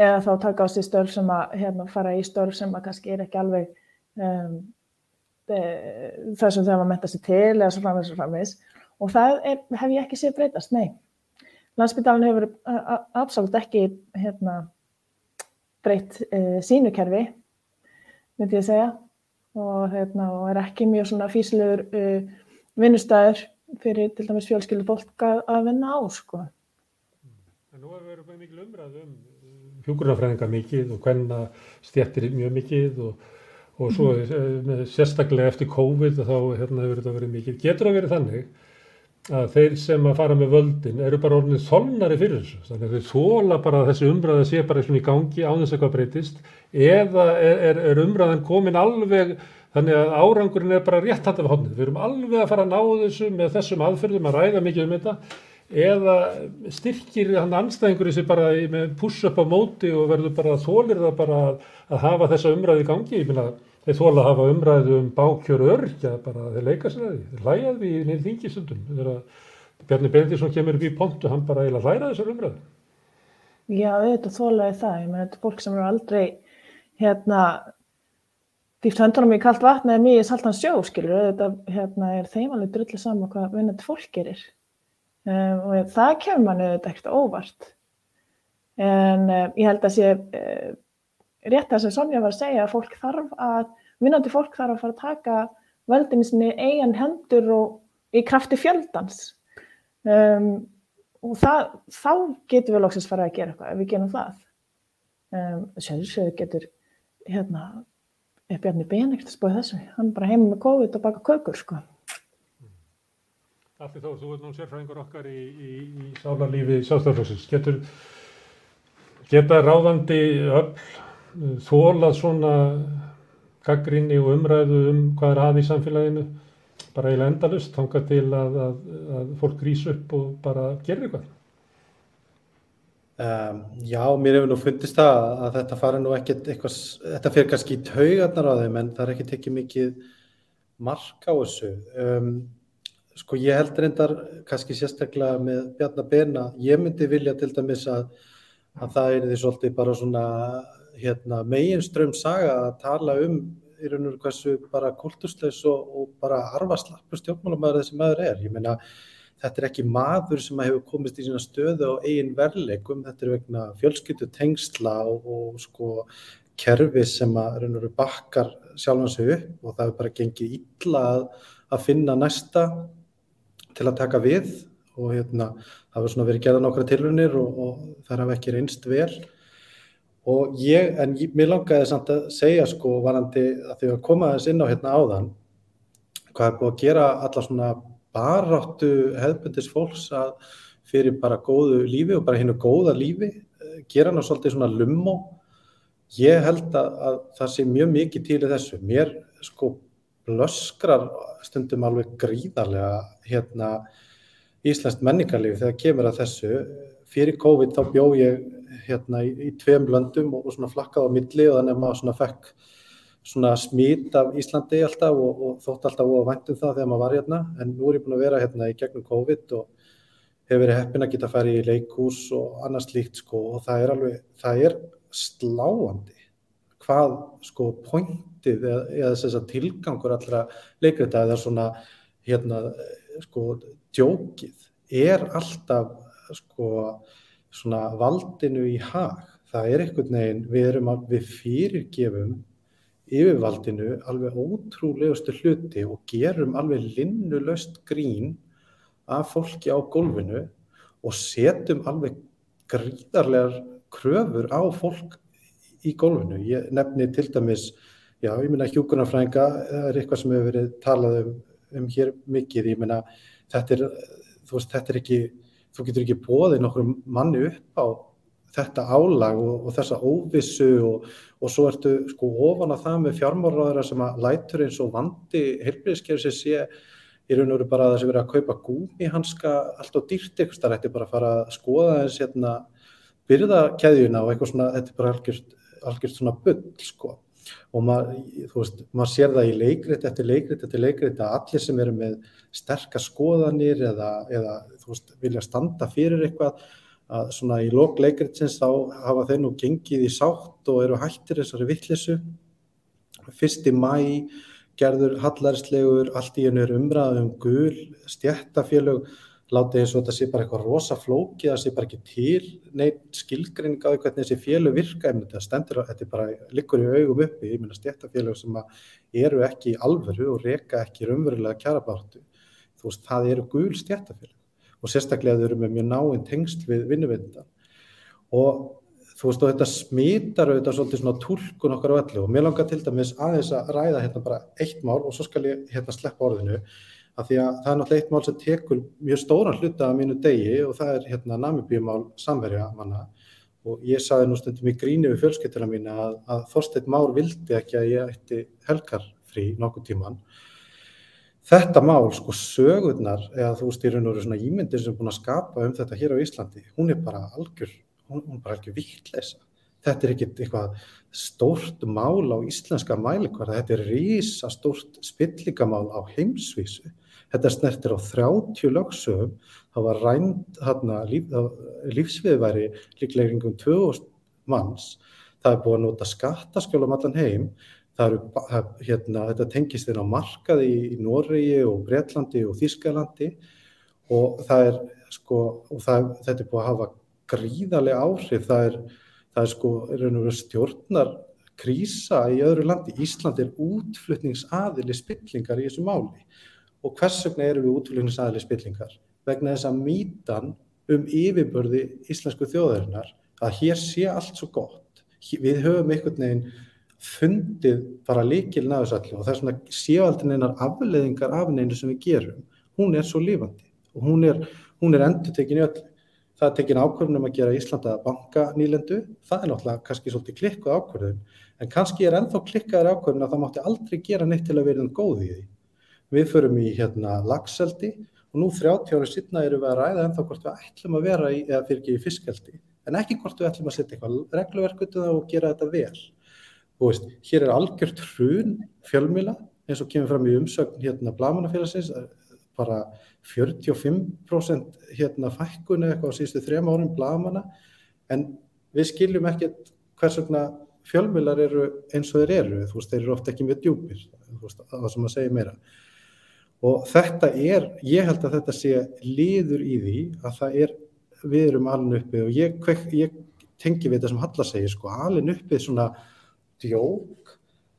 eða þá taka á sig störf sem að hérna, fara í störf sem að kannski er ekki alveg um, það sem þau hafa metta sér til eða svo framvegs og framvegs og það er, hef ég ekki séð breytast, nei. Landsbytalan hefur absolutt ekki hérna, breytt uh, sínukerfi, myndi ég segja, og, hérna, og er ekki mjög físlegur uh, vinnustæður fyrir til dæmis fjölskyldu fólk að, vinna á, sko. En nú hefur verið mikil umræð um hjúgrunafræðingar mikið og hvenna stjættir mjög mikið og, og svo mm. sérstaklega eftir COVID þá hérna, hefur þetta verið mikið. Getur það verið þannig að þeir sem að fara með völdin eru bara orðinni þolnari fyrir þessu. Þannig að þeir þóla bara að þessi umræða sé bara svona í gangi á þess að eitthvað breytist eða er, er umræðan komin alveg þannig að árangurinn er bara rétt hægt af hodnið. Við erum alveg að fara að ná þessu með þessum aðferðum að ræða mikið um þetta eða styrkir hann anstæðingur þessi bara með push up á móti og verður bara þólir það bara að hafa þessa umræði í gangi, ég minna þeir þóla að hafa umræði um bákjöru örkja bara þeir leika sér að því, þeir hlæja því neil þingisundum, þegar Bjarni Bendisson kemur upp í pontu, hann bara eiginlega hlæra þessar umræði. Já, auðvitað þólaði það, ég menn þetta er fólk sem eru aldrei hérna dýft höndunum í kallt vatn eða mjög saltan sjó, skilur, auðvitað hérna, er þeim alveg drullið saman hvað vinnandi fólk gerir. Um, og það kemur manni auðvitað ekkert óvart. En um, ég held að sé uh, rétt að sem Sonja var að segja að fólk þarf að, vinnandi fólk þarf að fara að taka völdinni sinni eigin hendur og í krafti fjöldans. Um, og það, þá getur við lóksins fara að gera eitthvað ef við gerum það. Um, Sjálfsögur getur hérna, Bjarni Ben ekkert að spója þessu hann bara heima með COVID og baka kökur sko Allir þó, þú ert nú sérfræðingur okkar í, í, í sálarlífi sjálfstæðarflóksins. Getur, geta ráðandi öll þólað svona gaggrinni og umræðu um hvað er að í samfélaginu bara eiginlega endalust, þanga til að, að, að fólk rýs upp og bara gerir eitthvað? Um, já, mér hefur nú fundist það að þetta fari nú ekkert eitthvað, þetta fyrir kannski í taugarnar á þeim en það er ekki tekið mikið mark á þessu. Um, Sko ég held reyndar kannski sérstaklega með Bjarnar Bena, ég myndi vilja til dæmis að, að það er því svolítið bara svona hérna, meginström saga að tala um í raun og hversu bara kultursleis og, og bara arvaslappur stjórnmálamæður þessi maður er. Ég meina þetta er ekki maður sem hefur komist í sína stöðu á eigin verleikum, þetta er vegna fjölskyttu tengsla og, og sko kerfi sem að raun og veru bakkar sjálfan sig upp og það er bara gengið illa að, að finna næsta til að taka við og hérna, það var svona verið gerða nokkra tilrunir og, og það hafa ekki reynst vel. Og ég, en ég, mér langaði samt að segja sko varandi að því að koma þess inn á hérna áðan hvað er búið að gera alla svona baráttu hefðbundis fólks að fyrir bara góðu lífi og bara hinnu góða lífi gera ná svolítið svona lummo ég held að, að það sé mjög mikið til í þessu mér sko blöskrar stundum alveg gríðarlega hérna Íslandst menningarlífi þegar kemur að þessu. Fyrir COVID þá bjó ég hérna í, í tveim löndum og, og svona flakkað á milli og þannig að maður svona fekk svona smít af Íslandi alltaf og, og þótt alltaf og væntum það þegar maður var hérna. En nú er ég búin að vera hérna í gegnum COVID og hefur verið heppin að geta að fara í leikús og annars líkt sko. Og það er alveg, það er sláandi hvað sko pointið eða, eða þess að tilgangur allra leikrita eða svona hérna sko djókið er alltaf sko svona valdinu í hag. Það er einhvern veginn, við erum að við fyrirgefum yfirvaldinu alveg ótrúlegustu hluti og gerum alveg linnulöst grín af fólki á gólfinu og setjum alveg gríðarlegar kröfur á fólk í gólfinu. Ég nefni til dæmis, já, ég minna hjúkunarfrænga, það er eitthvað sem hefur verið talað um, um hér mikið, ég minna þetta er, þú veist, þetta er ekki, þú getur ekki bóðið nokkur manni upp á þetta álag og, og þessa óvissu og, og svo ertu sko ofan að það með fjármáraðara sem að lætur eins og vandi heilbríðiskerfi sé í raun og veru bara að sé verið að kaupa gúmihanska allt á dýrt eitthvað, það ætti bara að fara að skoða eins hérna byrðakæðjuna og eitthvað svona, þetta er bara algjört, algjört svona bull sko. Og maður, þú veist, maður sér það í leikrit eftir leikrit eftir leikrit að allir sem eru með sterkar skoðanir eða, eða þú veist, vilja standa fyrir eitthvað að svona í lok leikritsins þá hafa þeir nú gengið í sátt og eru hættir þessari vittlisu fyrsti mæ gerður hallarislegur allt í hennu er umræðum gul stjættafélög látið eins og þetta sé bara eitthvað rosa flóki það sé bara ekki til neitt skilgrinning á því hvernig þessi félög virka. En þetta stendur, þetta er bara likur í augum uppi, ég minna stjættafélög sem eru ekki í alvöru og reka ekki raunverulega kjarabáttu þú veist, það eru gul stjættafélög og sérstaklega þau eru með mjög náinn tengst við vinnuveitenda og þú veist og þetta smitar auðvitað svolítið svona tólkun okkar á öllu. Og mér langar til dæmis aðeins að ræða hérna bara eitt mál og svo skal ég hérna sleppa orðinu af því að það er náttúrulega eitt mál sem tekur mjög stóran hluta af mínu degi og það er hérna namibíumál samverja manna. Og ég saði nú stundum í gríni við fjölskyttuna mín að, að Þorstein Már vildi ekki að ég ætti helgarfrí nokkuð tíman þetta mál, sko, sögurnar eða þú veist, í raun og veru svona ímyndir sem er búin að skapa um þetta hér á Íslandi hún er bara algjör, hún, hún er bara algjör vittleisa. Þetta er ekkit eitthvað stórt mál á íslenska mælikvarða, þetta er rísa stórt spillingamál á heimsvísu. Þetta snertir á 30 lögsögum, það var rænt hérna líf, lífsviðværi líklega yngum 2000 manns, það er búið að nota skattaskjólum allan heim það eru, hérna, þetta tengist inn á markaði í, Noregi og Breitlandi og Þískalandi og það er sko, og það, þetta er búið að hafa gríðarlega áhrif, það er, það er sko, raun og veru stjórnar krísa í öðru landi. Ísland er útflutningsaðili spillingar í þessu máli og hvers vegna eru við útflutningsaðili spillingar? Vegna þess að mítan um yfirbörði íslensku þjóðarinnar að hér sé allt svo gott. Við höfum einhvern veginn fundið bara líkilin að þessu allir og það er svona séaldin einar afleðingar af neinu sem við gerum. Hún er svo lífandi og hún er, hún er endur tekin í öll það er tekin ákvörðunum að gera Íslanda banka nýlendu, það er náttúrulega kannski svolítið klikkuð ákvörðun, en kannski er ennþá klikkaður ákvörðun að það mátti aldrei gera neitt til að vera um góð í því. Við förum í hérna lagseldi og nú 30 árið sýtna eru við að ræða ennþá hvort við ætlum að vera í, eða fyrir ekki í fiskeldi en ekki hvort við ætlum að setja eitthvað regluverkutu og gera þetta vel Veist, hér er algjört hrun fjölmila eins og kemur fram í umsögn hérna Blamanafélagsins bara 45% hérna fækkun eða eitthvað á síðustu þrema árum Blamana en við skiljum ekkert hvers vegna fjölmilar eru eins og þeir eru, þú veist, þeir eru ofta ekki mjög djúpir, veist, það sem að segja meira. Og þetta er ég held að þetta sé liður í því að það er, við erum alin uppið og ég, ég tengi við þetta sem Halla segir, sko, alin uppið svona djók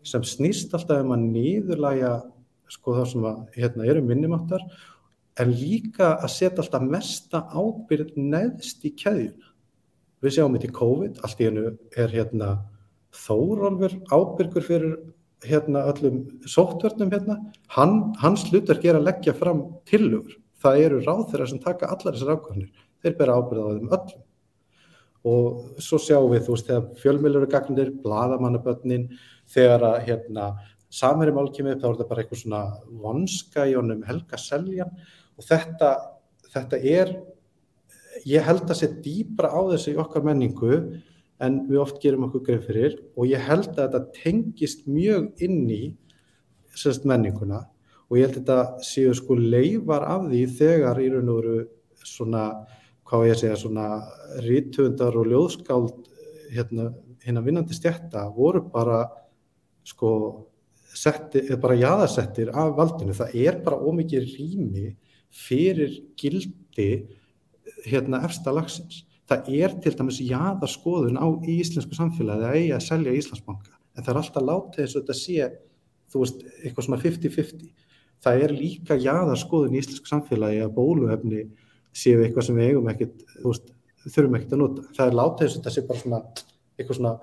sem snýst alltaf um að nýðurlæga sko þá sem að hérna eru minnumáttar en líka að setja alltaf mesta ábyrð neðst í keðjuna. Við sjáum þetta í COVID, allt í hennu er hérna Þórólfur ábyrgur fyrir hérna öllum sóttvörnum hérna, Hann, hans hlutar gera að leggja fram tilugur. Það eru ráð þeirra sem taka allar þessar ákvæmur, þeir bera ábyrð á þeim öllum og svo sjáum við þú veist þegar fjölmjölur eru gagnir, bladamannabötnin þegar að hérna samverjum álkjumið þá er þetta bara eitthvað svona vonska í honum helga seljan. Og þetta, þetta er ég held að sé dýbra á þessu í okkar menningu en við oft gerum okkur greið fyrir. Og ég held að þetta tengist mjög inn í sérst menninguna. Og ég held að þetta séu sko leifar af því þegar í raun og veru svona, hvað ég segja, svona rítvöndar og ljóðskáld hérna, hérna vinnandi stjætta voru bara sko setti, bara jaðarsettir af valdinu. Það er bara ómikið rými fyrir gildi hérna efsta lagsins. Það er til dæmis jaðarskoðun á íslensku samfélagi að eiga að selja Íslandsbanka en það er alltaf látið eins og þetta sé þú veist, eitthvað svona 50-50. Það er líka jaðarskoðun í íslensku samfélagi að bóluefni séu eitthvað sem við eigum ekkert, veist, þurfum ekkert að nota. Það er látið eins og þetta sé bara svona eitthvað svona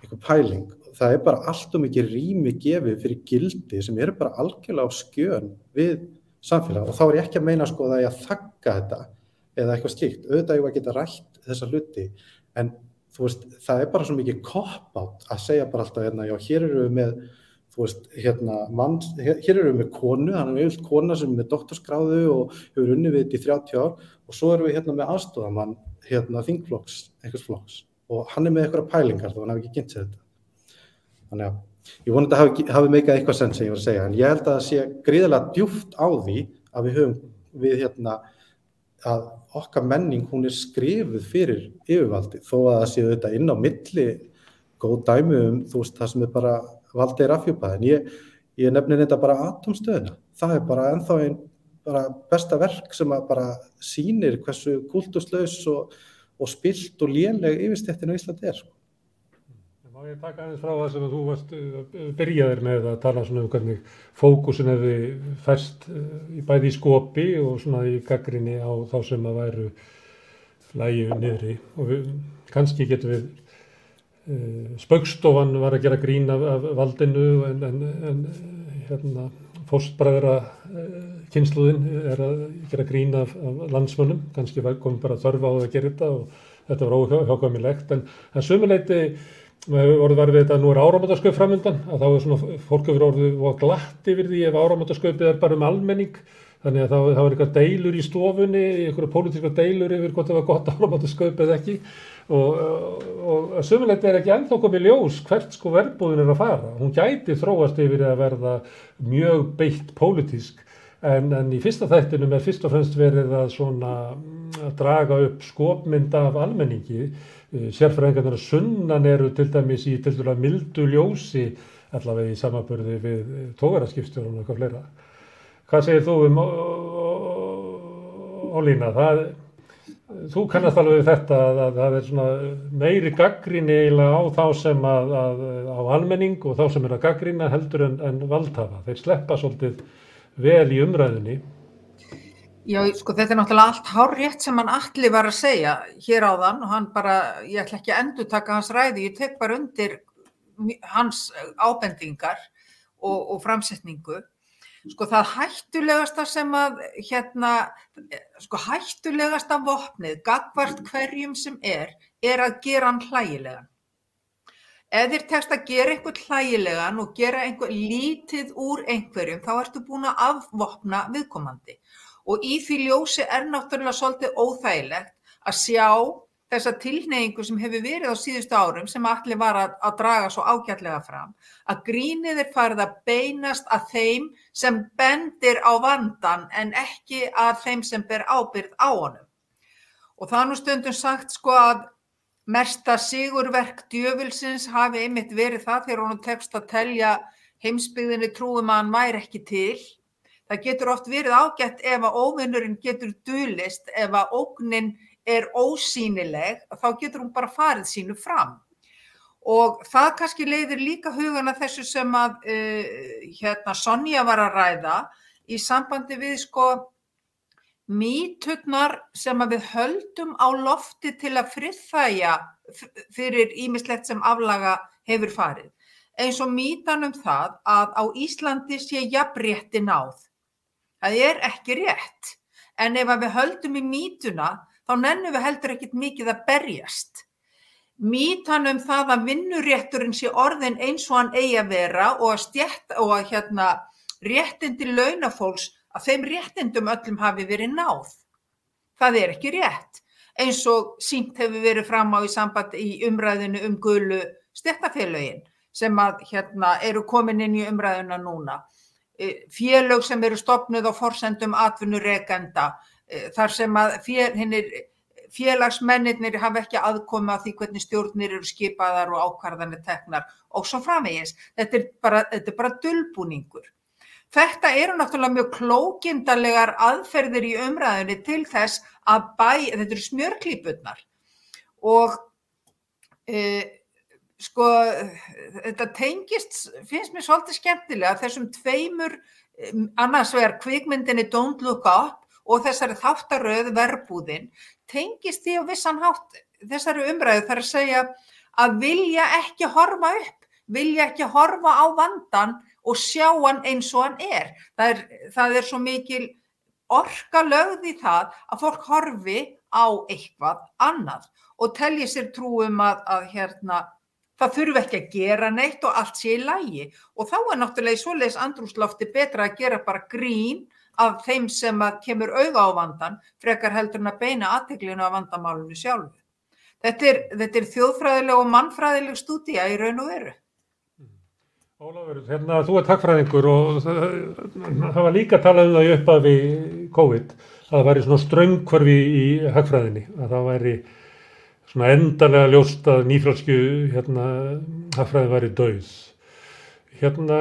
eitthvað pæling. Það er bara allt og mikið rými gefið fyrir gildi sem eru bara algjörlega á skjön við samfélag og þá er ég ekki að meina sko að ég að þakka þetta eða eitthvað slíkt. Auðvitað ég var að geta rætt þessa hluti en þú veist það er bara svo mikið kopp-átt að segja bara alltaf hérna já hér eru við með þú veist hérna mann, hér, hér eru við með konu, að við erum kona sem er með doktorskráðu og hefur unni við þetta í 30 ár og svo erum við hérna með aðstofamann hérna þingflokks, einhvers flokks og hann er með eitthvað pælingar þá hann hafi ekki kynnt sér þetta. Þannig að ég þetta hafi, hafi meikað eitthvað senn sem ég var að segja en ég held að það sé gríðilega djúft á því að við höfum við hérna að okkar menning hún er skrifuð fyrir yfirvaldi þó að það séu þetta inn á milli góð dæmi um þú veist það sem er bara valdið er afhjúpað en ég, ég nefnir þetta bara atomstöðuna það er bara ennþá einn besta verk sem að bara sýnir hversu kultuslaus og, og spilt og léleg yfirstéttin á Íslandi er sko. Má ég taka aðeins frá það sem þú varst byrjaðir með að tala svona um hvernig fókusin hefði færst í bæði í skopi og svona í gaggrinni á þá sem að væru lægi niðri og við, kannski getum við spaukstofan var að gera grín af, af valdinu en, en, en hérna fóstbræðra uh, kynsluðin er að gera grín af, af landsmönnum, kannski kom bara þörfa á að gera þetta og þetta var óhjákvæmilegt. En, en sömuleiti orðið var við þetta að nú er áramöndaskaup framöndan að þá er svona fólk hefur orðið glatt yfir því ef áramöndaskaupið er bara um almenning. Þannig að þá, þá er eitthvað deilur í stofunni, eitthvað pólitíska deilur yfir hvort það var gott áramöndaskaup eða ekki og, og að sömulegt er ekki ennþá komið ljós hvert sko verbúðin er að fara. Hún gæti þróast yfir að verða mjög beitt pólitísk en, en í fyrsta þættinum er fyrst og fremst verið að svona að draga upp skopmynd af almenningi sérfræðingarnir að sunnan eru til dæmis í til dæmis mildu ljósi allavega í samabörði við tógaraskipstjórun og eitthvað fleira. Hvað segir þú um Ólína? Það, þú kannast alveg við þetta að, að það er meiri gaggrinni eiginlega á þá sem að, að á almenning og þá sem er að gaggrina heldur en, en valdhafa. Þeir sleppa svolítið vel í umræðinni Já, sko þetta er náttúrulega allt hár rétt sem hann allir var að segja hér á þann og hann bara, ég ætla ekki að endur taka hans ræði, ég tek bara undir hans ábendingar og, og framsetningu. Sko það hættulegasta sem að, hérna, sko hættulegasta vopnið, gagvart hverjum sem er, er að gera hann hlægilegan. Ef þér tekst að gera einhvern hlægilegan og gera einhver lítið úr einhverjum, þá ertu búin að afvopna viðkomandi og í því ljósi er náttúrulega svolítið óþægilegt að sjá þessa tilneyingu sem hefur verið á síðustu árum sem allir var að, að draga svo ágætlega fram, að grínið er farið að beinast að þeim sem bendir á vandan en ekki að þeim sem ber ábyrð á honum. Og það nú stundum sagt sko að mesta sigurverk djöfilsins hafi einmitt verið það þegar hún tekst að telja heimsbyggðinni trúum að hann væri ekki til Það getur oft verið ágætt ef að óvinnurinn getur dulist, ef að ógnin er ósýnileg, þá getur hún bara farið sínu fram. Og það kannski leiðir líka hugana þessu sem að uh, hérna, Sonja var að ræða í sambandi við sko mýturnar sem að við höldum á lofti til að friðþæja fyrir ímislegt sem aflaga hefur farið. Eins og mýtan um það að á Íslandi sé jafnrétti náð. Það er ekki rétt. En ef við höldum í mítuna þá nennum við heldur ekkit mikið að berjast. Mítan um það að vinnurétturinn sé orðin eins og hann eigi að vera og að, stjætt, og að hérna, réttindi launafólks að þeim réttindum öllum hafi verið náð. Það er ekki rétt. eins og sínt hefur verið fram á í samband í umræðinu um gulu stjættafélögin sem að hérna eru komin inn í umræðuna núna. E, félög sem eru stopnuð á forsendum atvinnureikenda e, þar sem að hinnir félagsmennir hafa ekki aðkomi að því hvernig stjórnir eru skipaðar og ákvarðanir teknar og svo framvegis. Þetta er bara, þetta er bara dölbúningur. Þetta eru náttúrulega mjög klókindarlegar aðferðir í umræðinni til þess að bæ, þetta eru smjörklípurnar og e, sko þetta tengist, finnst mér svolítið skemmtilega þessum tveimur, annars vegar kvikmyndinni Don't Look Up og þessari þáttaröð verbúðin tengist því á vissan hátt þessari umræðu þar að segja að vilja ekki horfa upp, vilja ekki horfa á vandan og sjá hann eins og hann er. Það er, það er svo mikil orka lögð í það að fólk horfi á eitthvað annað og telji sér trúum að, að hérna, það þurfi ekki að gera neitt og allt sé í lægi og þá er náttúrulega í svoleiðis andrúslofti betra að gera bara grín af þeim sem kemur auða á vandan frekar heldur en að beina aðteglinu á vandamálunni sjálfu. Þetta er, þetta er þjóðfræðileg og mannfræðileg stúdía í raun og veru. Ólafur, hérna þú er takkfræðingur og það, það var líka talað um það í upphafi COVID að það væri svona ströngkvarfi í hagfræðinni, að það væri svona endarlega ljóst að nýfrálsku hérna, hagfræðin væri dauð. Hérna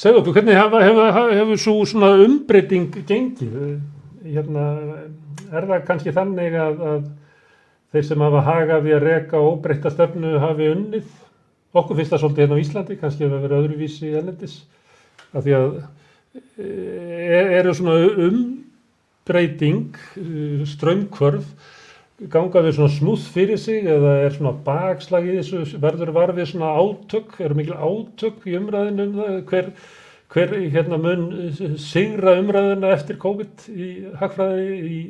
segðu okkur, hvernig hefur hef, hef, svo svona umbreyting gengið? Hérna, er það kannski þannig að, að þeir sem hafa hagað við að reka óbreyta stefnu hafi unnið? Okkur finnst það svolítið hérna á Íslandi, kannski hefur það verið öðruvísi ennendis, af því að e, eru svona umbreyting, strömmkvörf, gangaðu svona smúð fyrir sig eða er svona bakslag í þessu, verður varfið svona átök, eru mikil átök í umræðinu um það, hver, hver hérna mun sigra umræðina eftir COVID í hagfræði, í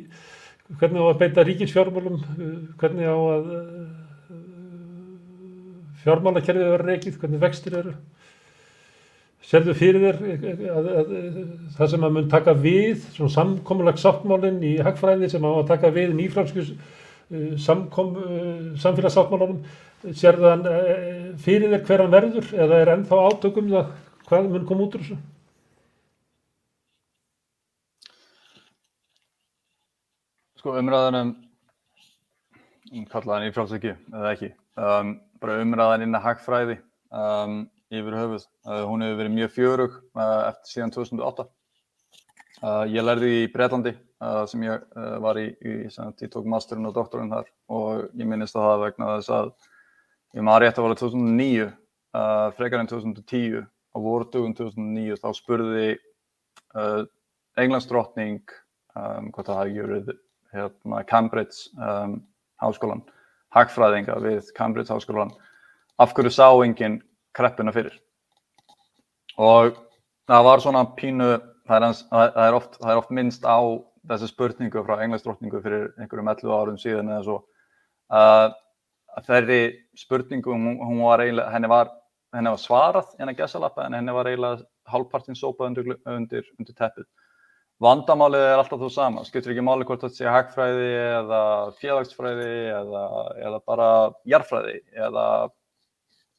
hvernig á að beita ríkinsfjármálum, hvernig á að fjármálakerfið verður reikið, hvernig vextir eru. Serðu fyrir þér að, að, að, það sem að mun taka við, svona samkomulag sáttmálinn í hagfræði sem á að taka við nýframskus samkom, samfélagsáttmálunum, serðu hann fyrir þér hver hann verður eða er ennþá átökum það hvað mun koma út úr þessu? Sko umræðanum, kallaðan í frálsöki eða ekki, um, bara umræðan inn að hagfræði um, yfir höfuð. Uh, hún hefur verið mjög fjörug uh, eftir síðan 2008. Uh, ég lærði í Breitlandi sem ég var í, í ég tók masterinn og doktorinn þar og ég minnist að það vegna þess að ég maður rétt að voru 2009, frekar en 2010 á vortugum 2009 þá spurði englandsdrottning um, hvað það hafi gjörið hérna, Cambridge um, háskólan hagfræðinga við Cambridge háskólan af hverju sá enginn kreppuna fyrir? Og það var svona pínu það er, það er, oft, það er oft minnst á þessi spurningu frá englansdrottningu fyrir einhverjum 11 árum síðan eða svo uh, þeirri spurningu hún var eiginlega henni var, henni var svarað en að gessalappa en henni var eiginlega hálfpartinn sópað undir, undir, undir teppið. Vandamálið er alltaf þú sama skiptir ekki máli hvort þetta sé hagfræði eða félagsfræði eða, eða bara jarfræði eða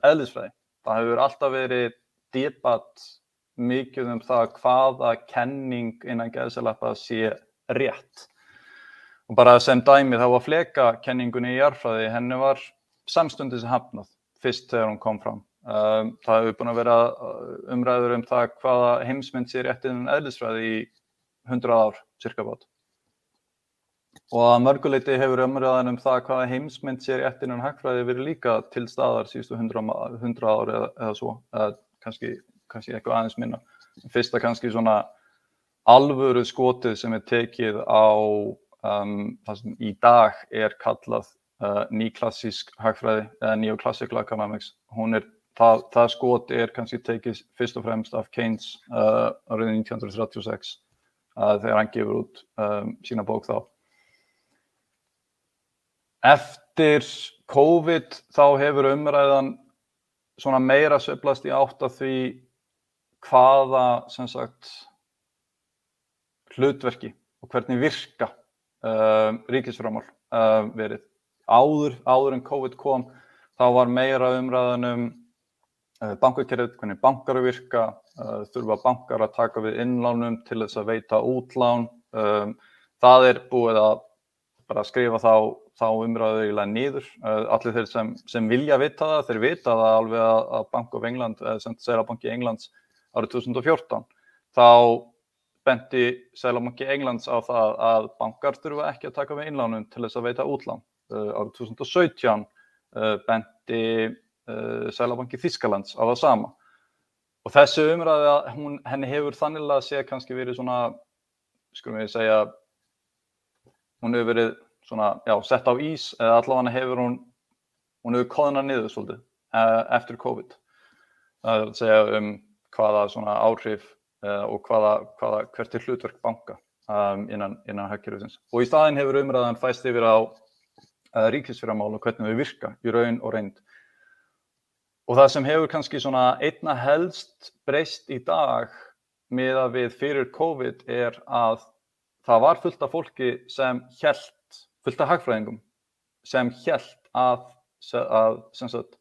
eðlisfræði. Það hefur alltaf verið debatt mikið um það hvaða kenning innan geðsalappa sé rétt. Og bara sem dæmi þá var fleka kenningunni í jarfræði, henni var samstundi sem hafnað fyrst þegar hún kom fram. Um, það hefur búin að vera uh, umræður um það hvaða heimsmynd sé rétt innan eðlisfræði í 100 ár, cirka bát. Og að mörguleiti hefur umræðan um það hvaða heimsmynd sé rétt innan hagfræði verið líka til staðar síðustu 100, 100 ár eða, eða svo, eða kannski kannski eitthvað aðeins minna. Fyrsta kannski svona alvöru skotið sem er tekið á um, það sem í dag er kallað uh, nýklassísk hagfræði eða neoclassical economics. Er, það, það skot er kannski tekið fyrst og fremst af Keynes uh, árið 1936 uh, þegar hann gefur út um, sína bók þá. Eftir COVID þá hefur umræðan svona meira söblast í átt að því hvaða sagt, hlutverki og hvernig virka um, ríkisframál um, verið. Áður, áður en COVID kom þá var meira umræðan um uh, bankakerfið, hvernig bankar virka, uh, þurfa bankar að taka við innlánum til þess að veita útlán. Um, það er búið að skrifa þá, þá umræðu eiginlega nýður. Uh, allir þeir sem, sem vilja vita það, þeir vita það alveg að, Bank of England, sem Sælabanki Englands árið 2014, þá benti Sælabanki Englands á það að bankar þurfa ekki að taka við innlánum til þess að veita útlán. Uh, árið 2017 uh, benti uh, Sælabanki Þískalands á það sama. Og þessu umræðu, hún, henni hefur þannig að sé kannski verið svona, skulum við segja, hún hefur verið svona, já, sett á ís eða allavega hefur hún, hún hefur kóðnað niður svolítið eftir COVID. Það er að segja um hvaða svona áhrif og hvaða, hvaða, hvert er hlutverk banka um, innan, innan hagkerfisins. Og í staðin hefur umræðan fæst yfir á uh, ríkisfyrirmál og hvernig við virka í raun og reynd. Og það sem hefur kannski svona einna helst breyst í dag með að við fyrir COVID er að það var fullt af fólki sem held, fullt af hagfræðingum, sem held að, að sagt,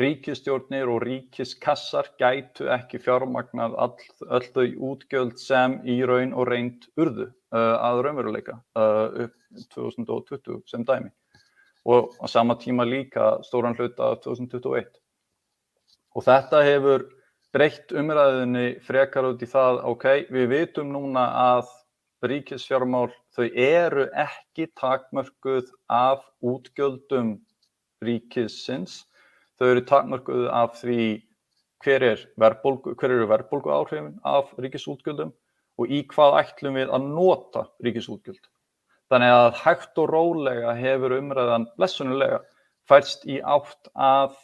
ríkistjórnir og ríkiskassar gætu ekki fjármagnað öll þau útgjöld sem í raun og reynd urðu uh, að raunveruleika uh, upp 2020 sem dæmi og á sama tíma líka stóran hluta 2021. Og þetta hefur breytt umræðinni frekar út í það, ok, við vitum núna að ríkisfjármál, þau eru ekki takmörkuð af útgjöldum ríkisins, þau eru takmörkuð af því hver, er verðbólgu, eru verðbólgu áhrifin af ríkisútgjöldum og í hvað ætlum við að nota ríkisútgjöld. Þannig að hægt og rólega hefur umræðan blessunulega færst í átt að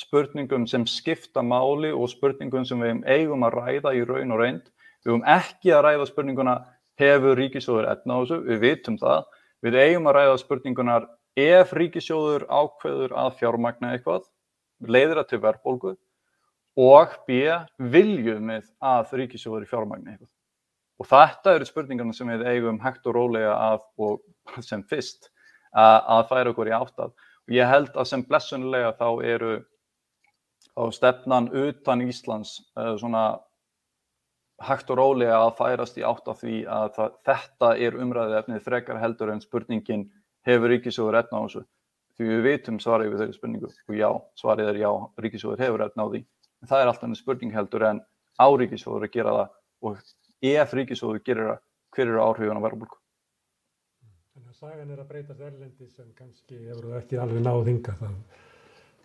spurningum sem skipta máli og spurningum sem við eigum að ræða í raun og reynd. Við eigum ekki að ræða spurninguna hefur ríkisjóður etna á þessu, við vitum það. Við eigum að ræða spurningunar ef ríkisjóður ákveður að fjármagna eitthvað, leiðir það til verðbólgu og b. viljum við að ríkisjóður fjármagna eitthvað. Og þetta eru spurningarna sem við eigum hægt og rólega að, og sem fyrst, að færa okkur í áttað. Og ég held að sem blessunlega þá eru á stefnan utan Íslands svona hægt og rólega að færast í átt af því að það, þetta er umræðið efnið frekar heldur en spurningin hefur ríkisjóður etna á þessu. Því við vitum svarið við þeirri spurningu og já, svarið er já, ríkisjóður hefur á því. En það er alltaf en spurning heldur en á ríkisjóður að gera það og ef ríkisjóður gerir það, hver eru áhrifun á verðbólku? Þannig að sagan er að breytast erlendi sem kannski hefur ekki alveg náð hinga það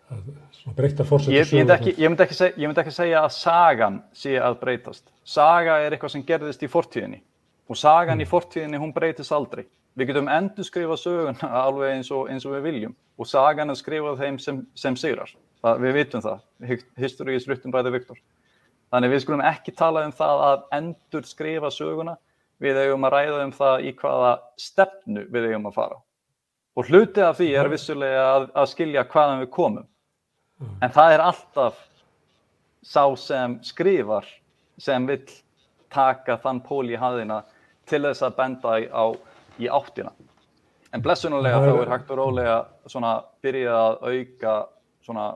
að breyta fórsett ég, ég, myndi ekki, ég, myndi segja, ég myndi ekki segja að sagan sé að breytast. Saga er eitthvað sem gerðist í fortíðinni og sagan mm. í fortíðinni hún breytist aldrei. Við getum endur skrifa söguna alveg eins og, eins og við viljum og sagan er skrifað þeim sem, sem sigrar. Það, við vitum það. History is written by the victor. Þannig við skulum ekki tala um það að endur skrifa söguna. Við eigum að ræða um það í hvaða stefnu við eigum að fara. Og hluti af því er vissulega að, að skilja hvaðan við komum. En það er alltaf sá sem skrifar sem vill taka þann pól í haðina til þess að benda á, í áttina. En blessunulega þá er hægt og rólega svona byrjað að auka svona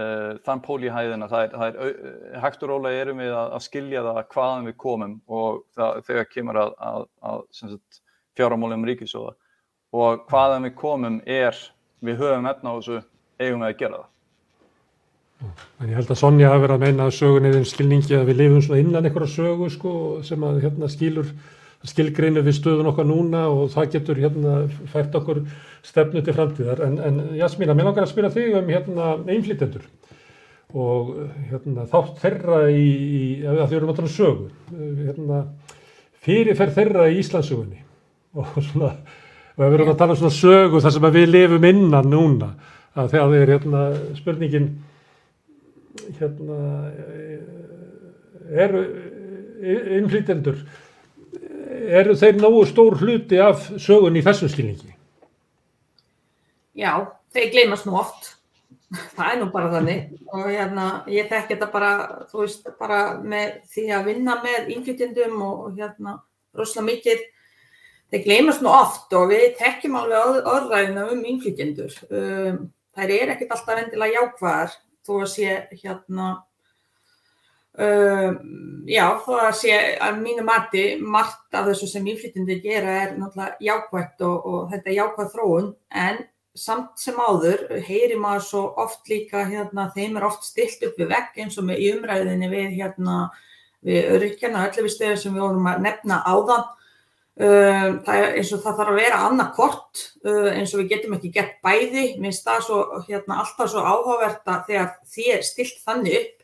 uh, þann pól í hæðina. Það er, það er hægt og rólega erum við að, að skilja það hvaðan við komum og það, þegar kemur að, að, að fjáramólum ríkisóða. Og hvaðan við komum er, við höfum efna á þessu eigum við að gera það. En ég held að Sonja hafi verið að meina að sögun eða skilningi að við lifum svona innan einhverja sögu sko, sem að hérna, skilur skilgreinu við stöðun okkar núna og það getur hérna, fært okkur stefnu til framtíðar. En, en Jasmína, mér langar að spila þig um hérna, einflýtendur og hérna, þátt þeirra í, í að þau eru að tala um sögu. Hérna, fyrirferð þeirra í Íslandsögunni og svona, og við erum að tala um svona sögu þar sem við lifum innan núna að þegar þið er hérna spurningin hérna eru innflýtendur eru þeir nógu stór hluti af sögun í þessum skilningi? Já, þeir gleymast nú oft það er nú bara þannig og hérna ég þekk þetta bara þú veist bara með því að vinna með innflytjendum og hérna rosalega mikið þeir gleymast nú oft og við tekjum alveg orðræðina um innflytjendur. Um, þær er ekkert alltaf endilega jákvæðar þó að sé hérna Um, já, þó að sé að mínu mati margt af þessu sem innflytjendur gera er náttúrulega jákvægt og, og þetta er jákvæð þróun en samt sem áður heyri maður svo oft líka hérna, þeim er oft stilt upp við vekk eins og með í umræðinni við hérna við öryrkjana, öllu við stöður sem við vorum að nefna áðan. Um, það eins og það þarf að vera annað kort uh, eins og við getum ekki gett bæði. Minnst það svo hérna alltaf svo áhugavert að þegar því er stilt þannig upp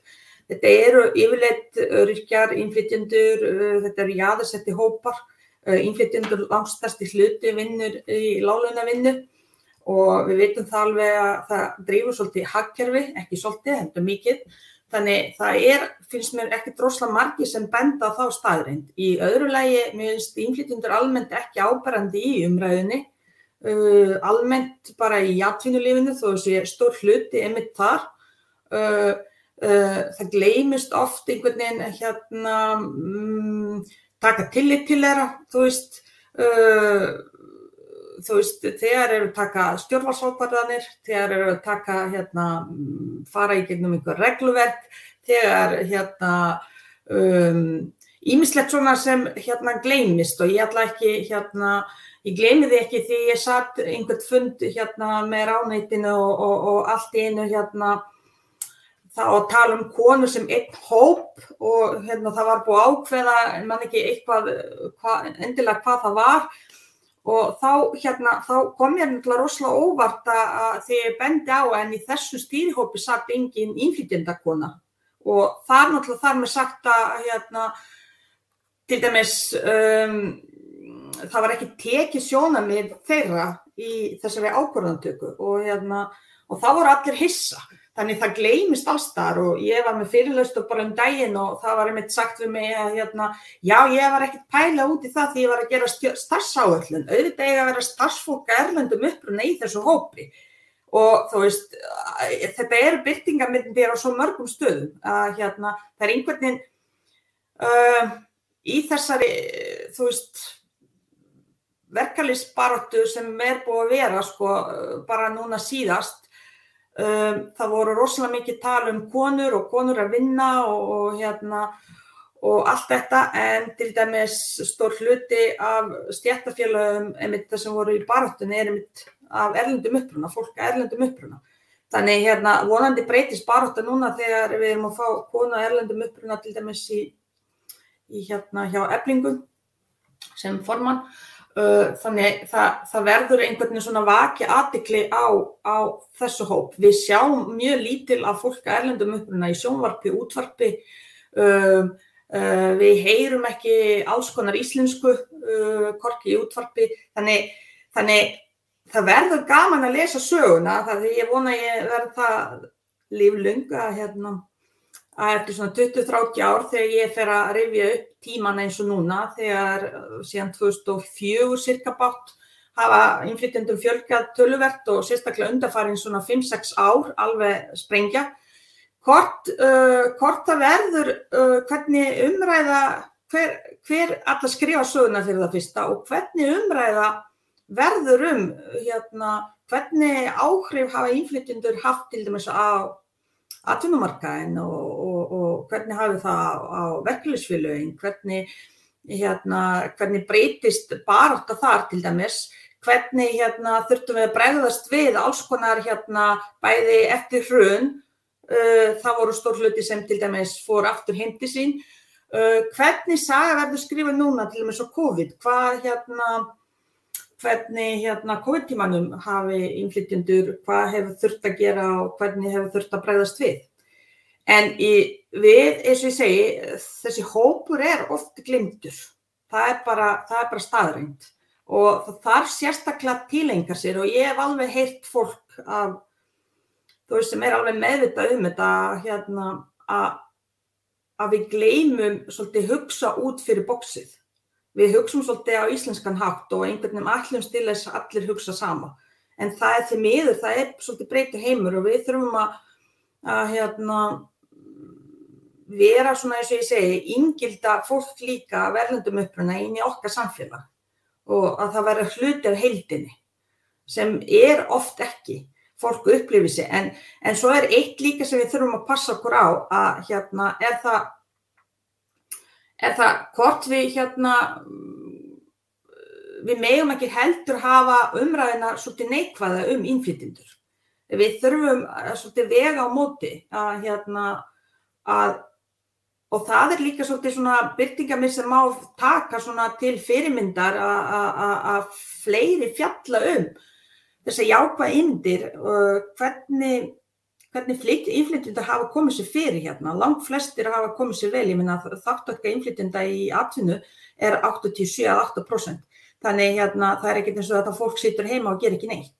Þetta eru yfirleitt öryrkjar, innflytjendur, uh, þetta eru jáðarsetti hópar, uh, innflytjendur langstæsti hluti vinnur í lálunavinnu og við veitum það alveg að það drýfur svolítið hagkerfi, ekki svolítið, heldur mikið. Þannig það er, finnst mér ekki drosla margi sem benda á þá staðrind. Í öðru lægi minnst innflytjendur almennt ekki áberandi í umræðinni, almennt bara í játvinnulífinu þó sé stór hluti emitt þar. Uh, það gleymist oft einhvern veginn hérna um, taka tillit til þeirra þú veist uh, þú veist þegar eru taka stjórnvalsákvarðanir þegar eru taka hérna fara í gegnum einhver regluverk þegar hérna ímislegt um, svona sem hérna gleymist. Og ég ætla ekki hérna ég gleymi því ekki því ég satt einhvern fund hérna með ránættinu og, og, og allt í einu hérna þá að tala um konu sem einn hóp og hérna, það var búið ákveða, en mann ekki eitthvað, hva, endilega hvað það var og þá, hérna, þá kom ég náttúrulega rosalega óvart að því ég bendi á en í þessu stýrihópi satt engin innflytjendakona og það náttúrulega þar með sagt að hérna, til dæmis um, það var ekki tekið sjónamið þeirra í þessari ákvörðantöku og, hérna, og það voru allir hissa. Þannig það gleymist allstar og ég var með fyrirlaust og bara um daginn og það var einmitt sagt við mig að hérna, já ég var ekkert pæla út í það því ég var að gera starfsáöllun, auðvitað ég að vera starfsfólk erlendum uppruna í þessu hópi. Og þú veist þetta eru byrtingamyndir á svo mörgum stöðum að hérna það er einhvern veginn uh, í þessari þú veist verkefliðsbaróttu sem er búið að vera sko bara núna síðast það voru rosalega mikið tala um konur og konur að vinna og, og, hérna, og allt þetta en til dæmis stór hluti af stjættafélagum einmitt það sem voru í baróttunni er einmitt af erlendum uppruna, fólk af erlendum uppruna. Þannig hérna vonandi breytist baróttu núna þegar við erum að fá konu af erlendum uppruna til dæmis í, í hérna hjá eflingum sem formann Þannig það, það verður einhvern veginn svona vakið aðtikli á, á þessu hóp. Við sjáum mjög lítil af fólk að erlendum uppruna í sjónvarpi, útvarpi. Uh, uh, við heyrum ekki alls konar íslensku, uh, korki í útvarpi. Þannig, þannig það verður gaman að lesa söguna. Það er ég vona að ég verð það líflunga hérna að eftir svona 20-30 ár þegar ég fer að rifja upp tíman eins og núna þegar uh, síðan 2004 cirka bátt hafa innflytjandum fjölgjað töluvert og sérstaklega undarfærin svona 5-6 ár alveg sprengja. Hvort, uh, það verður, uh, hvernig umræða, hver, hver allar skrifa söguna fyrir það fyrsta og hvernig umræða verður um hérna, hvernig áhrif hafa innflytjandur haft til dæmis á atvinnumarkaðin og hvernig hafi það á verkefliðsfélögin, hvernig, hérna, hvernig breytist barátt að þar til dæmis, hvernig hérna, þurftum við að bregðast við alls konar hérna, bæði eftir hrun, uh, það voru stór hluti sem til dæmis fór aftur hindi sín, uh, hvernig saga verður skrifað núna til dæmis á COVID, hvað hérna hvernig hérna COVID-tímanum hafi innflytjendur, hvað hefur þurft að gera og hvernig hefur þurft að bregðast við. En í, við, eins og ég segi, þessi hópur er oft glimtur. Það er bara, bara staðrænt og þarf sérstaklega tilengar sér og ég hef alveg heyrt fólk af, þú veist, sem er alveg meðvitað um þetta, hérna, að, að við gleymum svolítið hugsa út fyrir bóksið við hugsaum svolítið á íslenskan hátt og einhvern veginn allum stil þess að allir hugsa sama. En það er því miður, það er svolítið breytið heimur og við þurfum að, að hérna, vera svona eins og ég segi, ingilda fólk líka verðlundum uppruna inn í okkar samfélag. og að það verður hluti af heildinni sem er oft ekki fólk upplifir sig en, en svo er eitt líka sem við þurfum að passa okkur á að hérna er það er það hvort við hérna við megum ekki heldur hafa umræðina svolítið neikvæða um innflytjendur. Við þurfum svolítið vega á móti að hérna að og það er líka svolítið svona byrtingamir sem má taka svona til fyrirmyndar að fleiri fjalla um þess að jákvæða yndir og hvernig hvernig innflytjenda hafa komið sér fyrir hérna. Langt flestir hafa komið sér vel, ég minna þáttökka innflytjenda í atvinnu er 87-8%. Þannig hérna það er ekkert eins og þetta fólk situr heima og ger ekki neitt.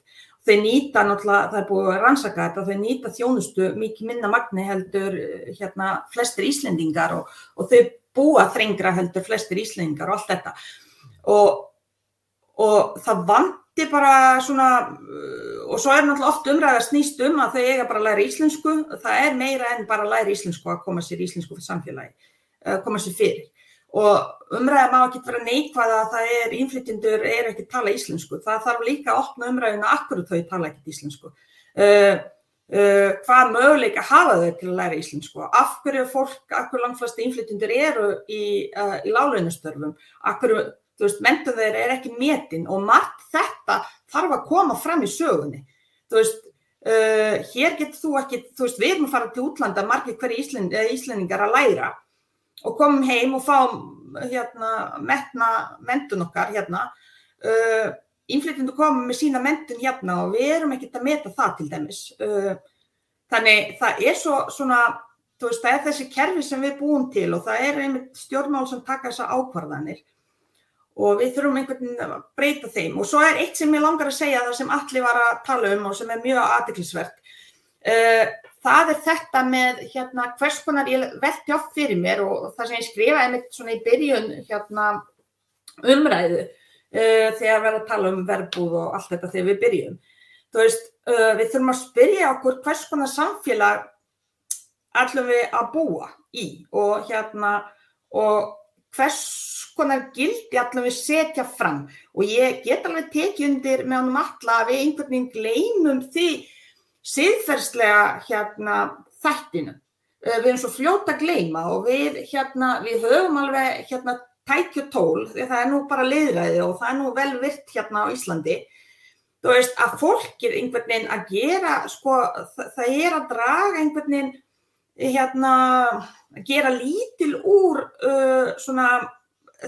Þau nýta náttúrulega, það er búið að rannsaka þetta, þau nýta þjónustu mikið minna magni heldur hérna flestir Íslendingar og, og þau búa þrengra heldur flestir Íslendingar og allt þetta. Og, og það vandi bara svona, og svo er náttúrulega oft umræða snýst um að þau eiga bara að læra íslensku, það er meira en bara að læra íslensku að koma sér íslensku samfélagi, koma sér fyrir og umræða má ekki vera neikvæða að það er innflytjendur er ekki tala íslensku. Það þarf líka að opna umræðina akkur þau tala ekki íslensku. Uh, uh, hvað möguleika hafa þau til að læra íslensku? Af hverju fólk, af hverju langflesti innflytjendur eru í, uh, í lálaunastörfum? Af hverju, þú veist, mentu þeir er ekki metin og margt þetta þarf að koma fram í sögunni. Þú veist, hér getur þú ekki, þú veist, við erum að fara til útlanda margir hverju Íslend, Íslendingar að læra og komum heim og fáum hérna, metna mentun okkar hérna. Uh, Innflytjendur komum með sína mentun hérna og við erum ekkert að meta það til dæmis. Uh, þannig það er svo, svona, veist, það er þessi kerfi sem við búum til og það er einmitt stjórnmál sem taka þessa ákvarðanir og við þurfum einhvern veginn að breyta þeim. Og svo er eitt sem ég langar að segja það sem allir var að tala um og sem er mjög aðdeklisvert. Uh, það er þetta með hérna, hvers konar ég velti oft fyrir mér og það sem ég skrifa einmitt svona í byrjun hérna, umræðu uh, þegar við erum að tala um verbúð og allt þetta þegar við byrjum. Þú veist, uh, við þurfum að spyrja okkur hvers konar samfélag ætlum við að búa í og hérna og hvers konar gildi ætlum við setja fram og ég get alveg tekið undir með honum alla að við einhvern veginn gleymum því siðferðslega hérna, þættinu. Við erum svo fljóta að gleyma og við, hérna, við höfum alveg hérna, tækjutól, því það er nú bara liðræði og það er nú vel virt hérna á Íslandi. Þú veist að fólk er einhvern veginn að gera, sko, það, það er að draga einhvern veginn, hérna, að gera lítil úr uh, svona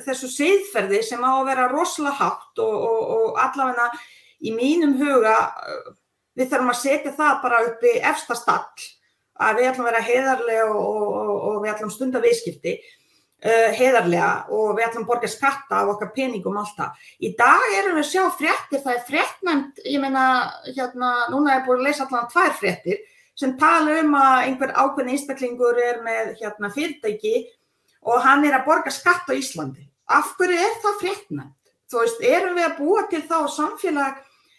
þessu siðferði sem á að vera rosalega hátt og, og, og allavega í mínum huga við þurfum að setja það bara upp í efsta stall að við ætlum að vera heiðarlega og, og, og við ætlum stunda viðskipti uh, heiðarlega og við ætlum að borga skatta af okkar peningum alltaf. Í dag erum við að sjá fréttir, það er fréttnæmt, ég meina, hérna, núna er búin að leysa allavega tvær fréttir sem tala um að einhver ákveðin einstaklingur er með hérna, fyrirtæki og hann er að borga skatt á Íslandi. Af hverju er það fréttnæmt? Þú veist, erum við að búa til þá samfélag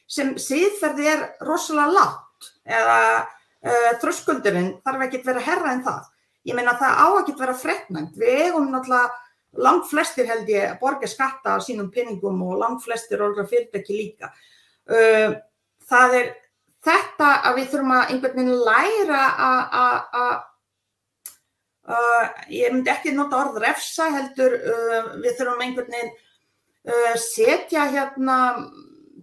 sem síðferði er rosalega látt eða uh, þröskuldurinn þarf ekki að vera herra en það. Ég meina það á ekki að vera frettnæmt. Við eigum náttúrulega langt flestir held ég að borga skatta á sínum pinningum og langt flestir orðra fyrirtæki líka. Uh, það er þetta að við þurfum að einhvern veginn læra að Uh, ég myndi ekki nota orð refsa heldur, uh, við þurfum einhvern veginn uh, setja hérna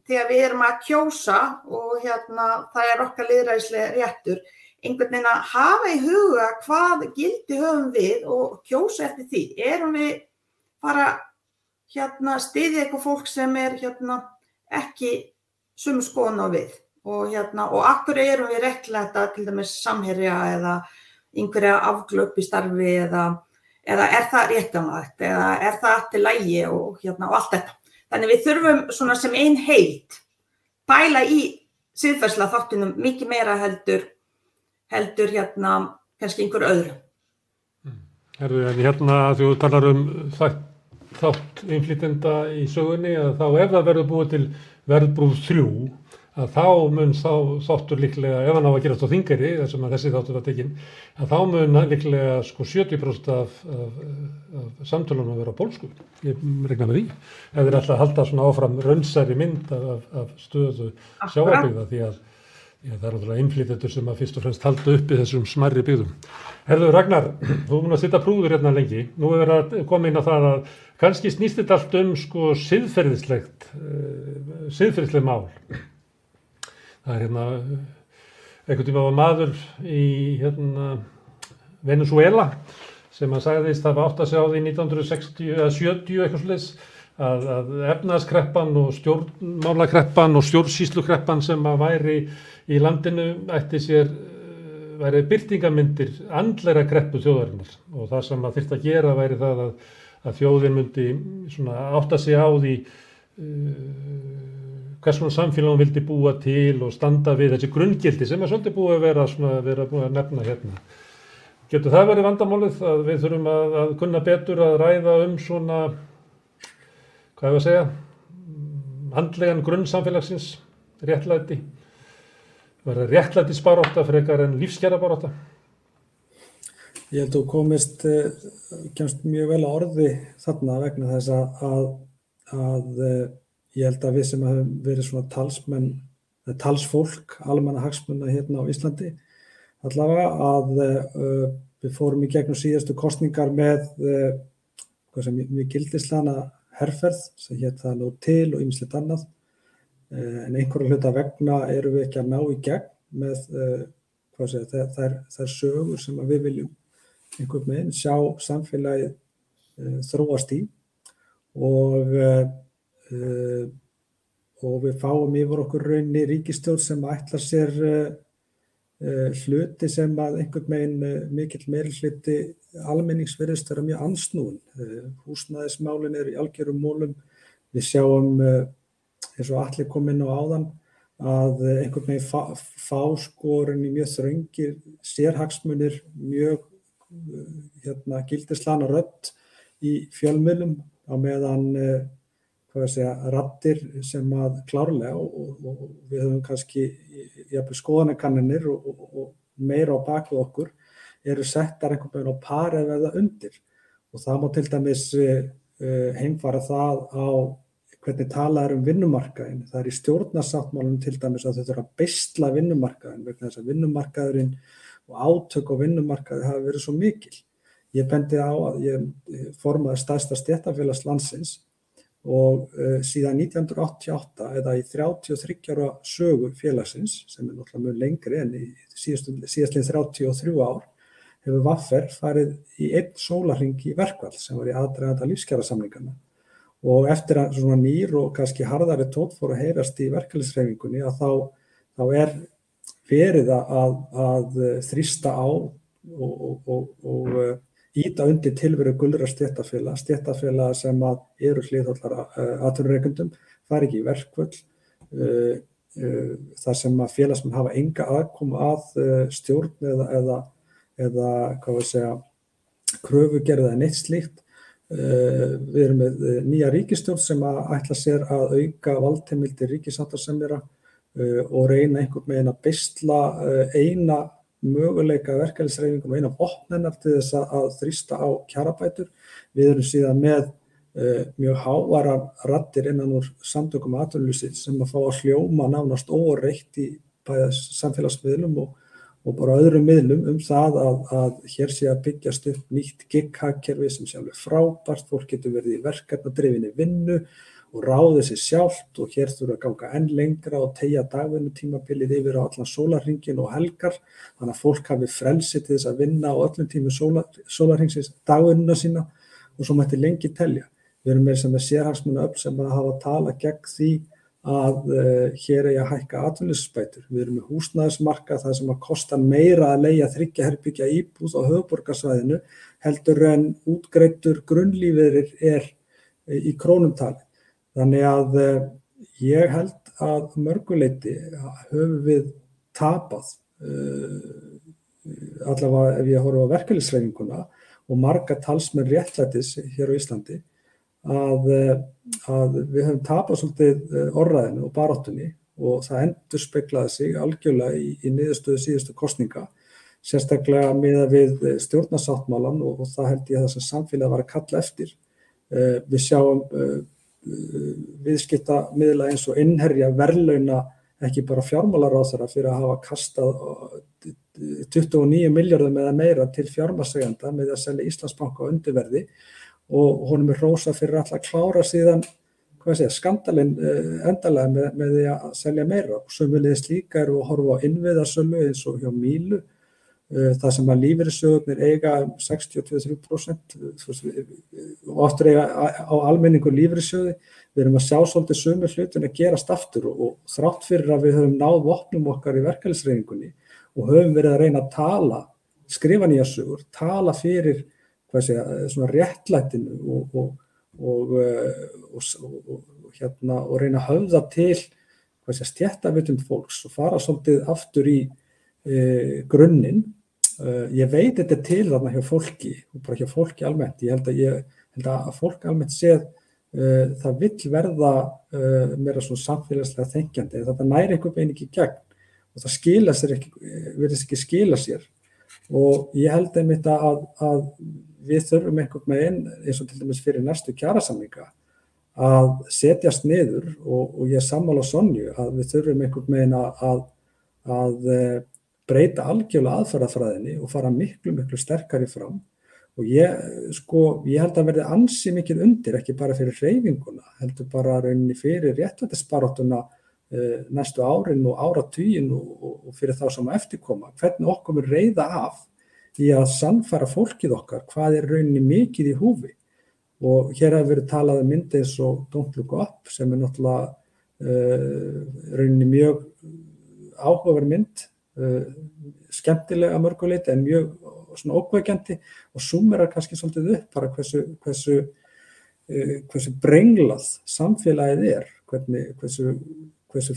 þegar við erum að kjósa og hérna það er okkar liðræðislega réttur, einhvern veginn að hafa í huga hvað gildi höfum við og kjósa eftir því. Erum við bara hérna stiðið eitthvað fólk sem er hérna ekki sumu skoðun á við og hérna og akkur erum við reklæta til dæmis samherja eða einhverja afglöp í starfi eða, eða er það réttanlagt eða er það til lægi og hérna og allt þetta. Þannig við þurfum svona sem einn heilt pæla í siðferðsla þáttunum mikið meira heldur, heldur hérna kannski einhver öðru. Herðu, en hérna þú talar um þátt, þátt innflytenda í sögunni að þá ef það verður búið til verðbrúð þrjú að þá mun þá þáttur líklega, ef hann á að gerast á þingari, þessum að þessi þáttur var tekinn, að þá mun líklega sko 70% af, af, af samtölunum að vera bólsku. Ég regna með því. Ef þeir alltaf halda svona áfram raunsæri mynd af, af stöðu sjáabíða því að Já, það er náttúrulega innflytjendur sem að fyrst og fremst halda uppi þessum smarri byggðum. Herðu Ragnar, þú múin að sitta prúður hérna lengi. Nú er að koma inn á það að kannski snýst þetta allt um sko siðferðislegt, uh, siðferðisleg mál. Það er hérna, einhvern tíma var maður í hérna, Venezuela sem að sagðist að átt að segja á því 1960 eða 70 eitthvað sluðis að, að efnaðskreppan og stjórnmálakreppan og stjórnsýslukreppan sem að væri í landinu ætti sér væri byrtingamindir andleira kreppu þjóðarinnar. Og það sem að þurft að gera væri það að, að þjóðin myndi átta sig á því uh, hvers svona samfélagum vildi búa til og standa við þessi grunngildi sem er svolítið búið að vera, svona, vera búið að nefna hérna. Getur það verið vandamálið að við þurfum að, að kunna betur að ræða um svona, hvað hefur að segja, handlegan grunn samfélagsins, réttlæti, verða réttlæti sparóta frekar en lífskjara baróta? Ég held að þú komist, kemst mjög vel að orði þarna vegna þess að, að, að ég held að við sem hefum verið svona talsmenn, talsfólk, almanna hagsmunna hérna á Íslandi, allavega að uh, við fórum í gegnum síðastu kostningar með uh, hvað sem mjög gildislana herrferð sem hétt það nú til og ymslitt annað. Uh, en einhverju hluta vegna eru við ekki að ná í gegn með segja, þær, þær, þær sögur sem við viljum einhvern veginn sjá samfélagið þróast í. Og og við fáum yfir okkur raunni ríkistjórn sem ætlar sér Uh, hluti sem að einhvern veginn uh, mikill meiri hluti almenningsverðist vera mjög ansnúin. Uh, húsnæðismálin eru í algjörum mólum. Við sjáum eins og allir kom inn á áðan að einhvern veginn fá, fá skorinn í mjög þröngir sérhagsmunir, mjög hérna, gildislana rött í fjölmjölum á meðan hvað segja, rattir sem að klárlega og, og, og við höfum kannski jafnveg skoðanakannanir og, og meira á baku okkur eru settar einhvern veginn á par eða eða undir og það má til dæmis uh, heimfara það á hvernig talað er um vinnumarkaðin. Það er í stjórnarsáttmálunum til dæmis að þau þurfa að bestla vinnumarkaðin vegna þess að vinnumarkaðurinn og átök á vinnumarkaði hafa verið svo mikil. Ég bendi á að ég formaði stærsta stjættafélags landsins og uh, síðan 1988 eða í 33 ára sögu félagsins sem er náttúrulega mjög lengri en í síðastlega 33 ár hefur Vaffer farið í einn sólarring í verkvall sem var í aðdraganda lífskjara samlingarna og eftir að svona nýr og kannski harðari tótt fór að heyrast í verkefliðsreifingunni að þá, þá er verið að, að þrýsta á og, og, og, og íta undir tilveru gullra stéttafélag, stéttafélag sem að eru hliðhóllar aðturreikundum, fari ekki í verkvöld, uh, uh, þar sem að félagsmenn hafa enga aðkomu að uh, stjórn eða, eða, eða hvað við segja, kröfugerð eða neitt slíkt. Við erum með nýja ríkistjórn sem að ætla sér að auka valdheimildi ríkisáttarsemjara og reyna einhvern veginn að bestla eina möguleika verkefælisreifingum og eina vopnennar til þess að þrýsta á kjarabætur. Við erum síðan með uh, mjög hávara rattir innan úr samtökum aðtölusi sem að fá að hljóma nánast óreitt í samfélagsmiðlum og, og bara öðrum miðlum um það að, að hér sé að byggjast upp nýtt gig-hagkerfi sem sé alveg frábært, fólk getur verið í verkefnadrifinni vinnu og ráði sér sjálft og hér þurfa að ganga enn lengra og tegja dagvinnu tímabilið yfir á allan sólarringin og helgar þannig að fólk hafi frelsi til þess að vinna á öllum tími sólar, sólarringsins dagvinnuna sína og svo mætti lengi telja. Við erum með sem er sérhagsmuna öll sem hafa tala gegn því að uh, hér er að hækka atvinninsspætur. Við erum með húsnæðismarka það sem að kosta meira að leia þryggja herbyggja íbúð á höfuborgarsvæðinu heldur en útgreittur grunnlífiðir er í krónumtali. Þannig að uh, ég held að mörguleiti höfum við tapað uh, allavega ef ég horfa á verkefliðsreifinguna og marga talsmenn réttlætis hér á Íslandi að, að við höfum tapað svolítið orðræðinu og baróttunni og það endur speklaði sig algjörlega í, í niðurstöðu síðustu kostninga sérstaklega miða við stjórnarsáttmálan og, og það held ég að það sem samfélag var að kalla eftir. Við sjáum viðskipta miðla eins og innherja verðlauna ekki bara fjármálaráþara fyrir að hafa kastað 29 miljardum eða meira til fjármarsegenda með að selja Íslandsbanka á undirverði. Og honum er rosa fyrir alltaf að klára síðan segja, skandalinn endalega með, með því að selja meira. Og sömulegis líka eru að horfa á innviðarsölu eins og hjá Mílu það sem að lífeyrissögurnir eiga 62-63% og oftur eiga á almenningu lífeyrissögði við erum að sjá svolítið sömu hlutin að gerast aftur og, og þrátt fyrir að við höfum náð vopnum okkar í verkefælisreiningunni og höfum verið að reyna að tala skrifa nýja sögur, tala fyrir segja, svona réttlætinu og, og, og hérna reyna að höfða til stjættavitund fólks og fara svolítið aftur í grunninn. Uh, ég veit þetta til þarna hjá fólki og bara hjá fólki almennt. Ég held að, ég, held að fólk almennt séð uh, það vill verða uh, meira svona samfélagslega þengjandi þetta næri einhvern veginn ekki gegn og það skila sér ekki, verðist ekki skila sér. Og ég held einmitt að, að við þurfum einhvern veginn eins og til dæmis fyrir næstu kjærasamlinga að setjast niður og, og ég sammála Sonju að við þurfum einhvern veginn að, að breyta algjörlega aðfærafræðinni og fara miklu, miklu sterkari fram. Og ég, sko, ég held að verði ansi mikið undir, ekki bara fyrir hreyfinguna, heldur bara rauninni fyrir réttvættisbaróttuna uh, næstu árin og áratugin og, og, og fyrir þá sem að eftirkoma, hvernig okkur við reyða af í að sannfæra fólkið okkar hvað er rauninni mikið í húfi. Og hér hefur verið talað um myndi eins og Don't Look Up sem er náttúrulega uh, rauninni mjög áhugaverð mynd skemmtilega mörguleiti en mjög svona ókvægjandi og sumera kannski svolítið upp bara hversu, hversu, uh, hversu brenglað samfélagið er, hvernig, hversu, hversu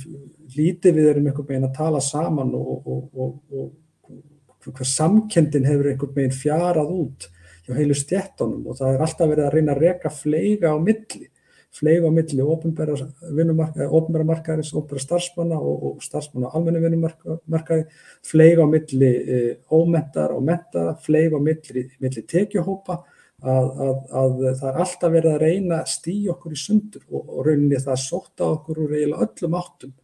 lítið við erum einhvern veginn að tala saman og, og, og, og hver samkendin hefur einhvern veginn fjarað út hjá heilu stjættunum og það er alltaf verið að reyna að reka fleiga á milli fleig á milli ofnbæra markaðarins, ofnbæra starfsmanna og, og starfsmanna á almennu vinnumarkaði, fleig á milli e, ómentar og mentara, fleig á milli, milli tekjuhópa, að, að, að það er alltaf verið að reyna að stýja okkur í sundur og, og rauninni það sóta okkur úr eiginlega öllum áttum.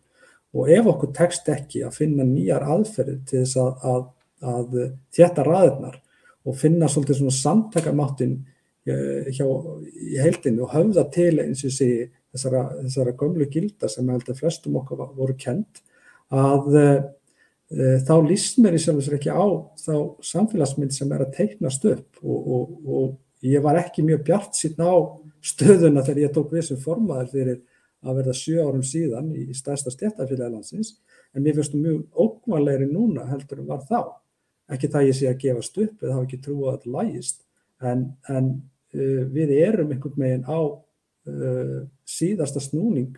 Og ef okkur tekst ekki að finna nýjar aðferðir til þess að, að þetta raðirnar og finna svolítið svona samtakamáttinn Eh, hjá, í heildinu og höfða til eins og sé þessara, þessara gömlu gilda sem held að flestum okkar voru kent að e, þá líst mér í sjálf og ekki á þá samfélagsmynd sem er að teiknast upp og, og, og ég var ekki mjög bjart síðan á stöðuna þegar ég tók við sem formaður fyrir að verða sjö árum síðan í stærsta stjættafélaglandsins en mér finnst þú mjög ókvæmlegri núna heldur en var þá. Ekki það ég sé að gefast upp eða hafa ekki trúið að þetta lægist en, en Eh, við erum einhvern veginn á uh, síðasta snúning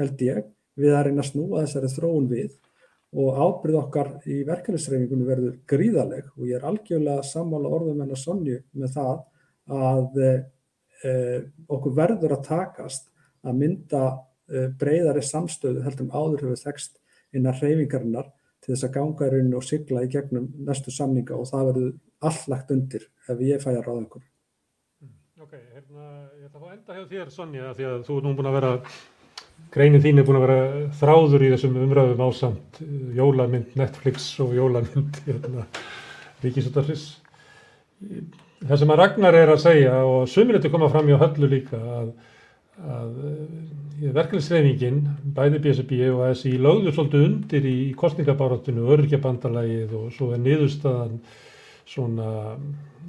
held ég við að reyna að snúa þessari þróun við og ábyrð okkar í verkefnisreifingunum verður gríðaleg og ég er algjörlega sammála orðum en að sonju með það að uh, okkur verður að takast að mynda uh, breyðari samstöðu heldum áður hefur þekst innan reyfingarinnar til þess að ganga í rauninu og sigla í gegnum næstu samninga og það verður alllagt undir ef ég fæ að ráða einhverju. Ok, hérna, ég ætla að fá enda hjá þér Sonja því að þú er nú búin að vera greinin þín er búin að vera þráður í þessum umræðum ásamt eh, jólamynd Netflix og jólamynd hérna, Ríkisútarfis það sem að Ragnar er að segja og suminleiti koma fram hjá höllu líka að, að eh, verkefnisreifingin, bæði BSB og ASI lögðu svolítið undir í kostningabáratinu, örgjabandalagið og svo er niðurstaðan svona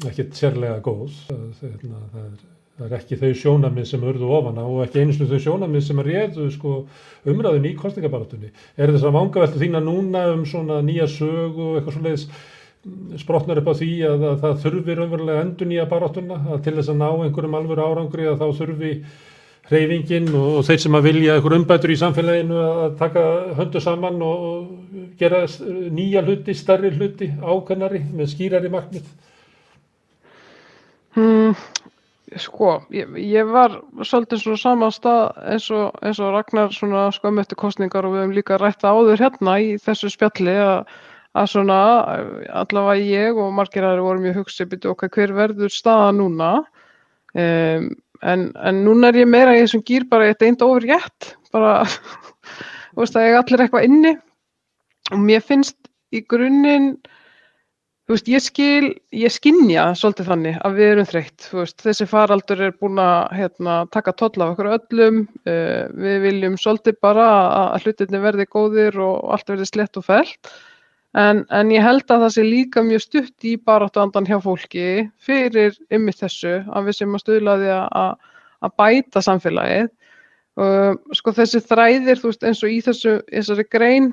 ekkert sérlega góð það, hérna, það, er, það er ekki þau sjónamið sem örðu ofan á og ekki einu þau sjónamið sem réðu sko, umræðin í kostningabaratunni er þess að vangaveltu þína núna um svona nýja sög og eitthvað svona sprotnar upp á því að, að það þurfi raunverulega endur nýja baratuna að til þess að ná einhverjum alvöru árangri að þá þurfi hreyfingin og þeir sem að vilja einhver umbætur í samfélaginu að taka höndu saman og gera nýja hluti, starri hluti, ákannari með skýrari markmið? Hmm, Sko, ég, ég var svolítið svona saman stað eins og, eins og Ragnar svona skömmu eftir kostningar og við hefum líka rætt áður hérna í þessu spjalli að, að svona allavega ég og margir aðri vorum ég hugsi byrju okkar hver verður staða núna? Um, en, en núna er ég meira í þessum gýr bara eitt eint ofur rétt bara, þú veist að ég allir eitthvað inni. Og mér finnst í grunninn Þú veist, ég skil, ég skinja svolítið þannig að við erum þreytt, þú veist, þessi faraldur er búin að hérna, taka toll af okkur öllum, uh, við viljum svolítið bara að hlutinni verði góðir og allt verði slett og fellt, en, en ég held að það sé líka mjög stutt í baráttu andan hjá fólki fyrir ymmið þessu að við sem að stuðla því að, að bæta samfélagið. Sko þessi þræðir, veist, eins og í þessu, þessari grein,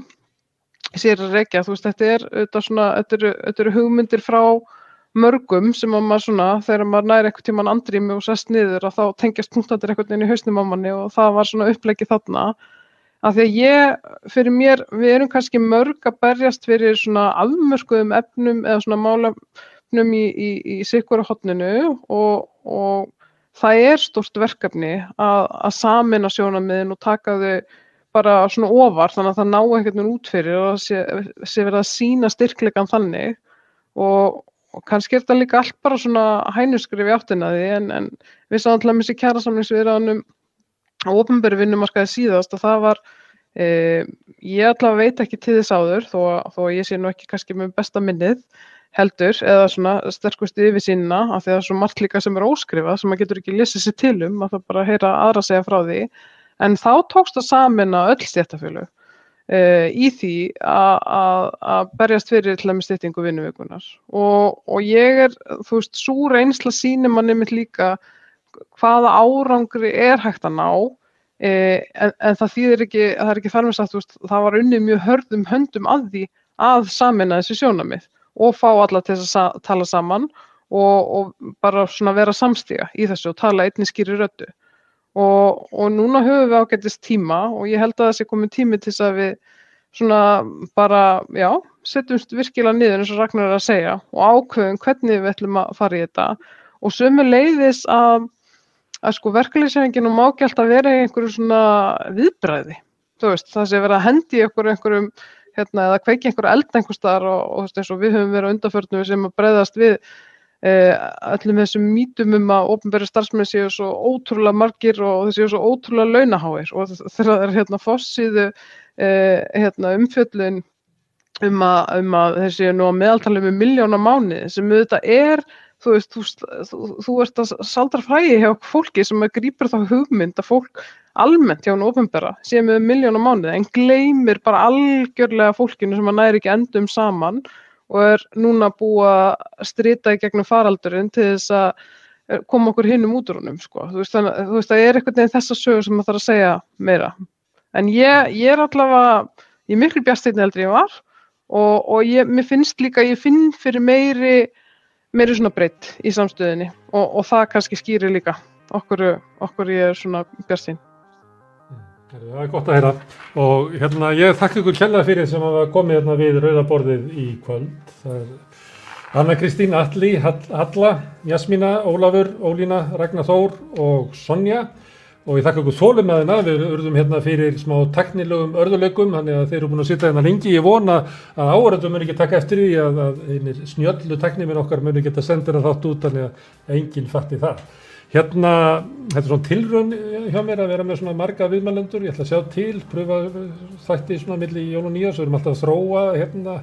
sér að rekja, veist, þetta er þetta, svona, þetta, eru, þetta eru hugmyndir frá mörgum sem að maður svona þegar maður næri einhvern tíman andrými og sest niður að þá tengjast punktandir einhvern veginn í hausnum á manni og það var svona upplegið þarna að því að ég, fyrir mér við erum kannski mörg að berjast fyrir svona afmörkuðum efnum eða svona málefnum í, í, í sikvara hotninu og, og það er stort verkefni að, að samina sjónamiðin og taka þau bara svona ofar þannig að það ná einhvern veginn út fyrir og sé, sé verið að sína styrklegan þannig. Og, og kannski er þetta líka allt bara svona hænuskrif í áttinaði en, en við sáum alltaf með þessi kjæra samlingsviðraðanum á ofnbæri vinnumarkaði síðast og það var e, ég allavega veit ekki til þess áður þó, þó ég sé nú ekki kannski með besta minnið heldur eða svona sterkustu yfir sína af því að það er svo margt líka sem er óskrifað sem maður getur ekki lesið sér til um að það bara heyra aðra segja frá því. En þá tókst að samina öll stéttafjölu eh, í því að berjast fyrir til að með styttingu vinnuvikunar og, og ég er, þú veist, svo reynsla sínir manni mitt líka hvaða árangri er hægt að ná uh, en, en það þýðir ekki, það er ekki þar með sagt, það var unnið mjög hörðum höndum að því að samina þessi sjónamið og fá alla til að tala saman og, og bara svona vera samstíga í þessu og tala einni skýri rödu og, og núna höfum við ágættist tíma og ég held að sé komið tími til þess að við svona bara, já, setjumst virkilega niður eins og Ragnar er að segja og ákveðum hvernig við ætlum að fara í þetta. Og sömu leiðis að, að sko verkefliðsefingin og mágælt að vera í einhverju svona viðbræði, þú veist, það sé verið að hendi ykkur einhverjum hérna eða kveiki einhverju eld einhver staðar og, og þú veist eins og við höfum verið undanförnum sem að breyðast við Eh, öllum þessum mítum um að ofnbæri starfsmenn séu svo ótrúlega margir og þessu séu svo ótrúlega launaháir. Og þegar það er hérna fossiðu eh, hérna, umfjöllun um að, um að þeir séu nú að meðaltala um miljóna mánu sem auðvitað er þú veist, þú, þú, þú ert að saldra fræði hjá fólki sem grýpur þá hugmynd að fólk almennt hjá hún ofnbæra séu með miljóna mánu en gleymir bara algjörlega fólkinu sem að næri ekki endum saman og er núna búið að strita í gegnum faraldurinn til þess að eh, koma okkur hinnum út úr húnum sko. þú veist það er eitthvað nefn þessa sögur sem maður þarf að segja meira en ég, ég er allavega ég er miklu bjastinni heldur ég var og, og ég, mér finnst líka ég finn fyrir meiri meiri svona breytt í samstöðinni og, og það kannski skýrir líka okkur, okkur ég er svona bjastinn Það er gott að heyra. Og hérna ég þakka ykkur kjalla fyrir sem hafa komið hérna við rauðaborðið í kvöld. Það er Anna Kristín Alli, Halla, Jasmína, Ólafur, Ólína, Ragnar Þór og Sonja og ég þakka ykkur þólum með hérna. Við urðum hérna fyrir smá teknilegum örðuleikum þannig að þeir eru búin að sitja hérna lengi. Ég vona að áhörðum muni ekki taka eftir því að, að snjöldu tekníminn okkar muni geta sendir að þátt út þannig að enginn fatti það. Hérna, þetta er svona tilrönd hjá mér að vera með svona marga viðmælendur, ég ætla að sjá til, pröfa þætti svona milli í jól og nýjars, við erum alltaf að þróa hérna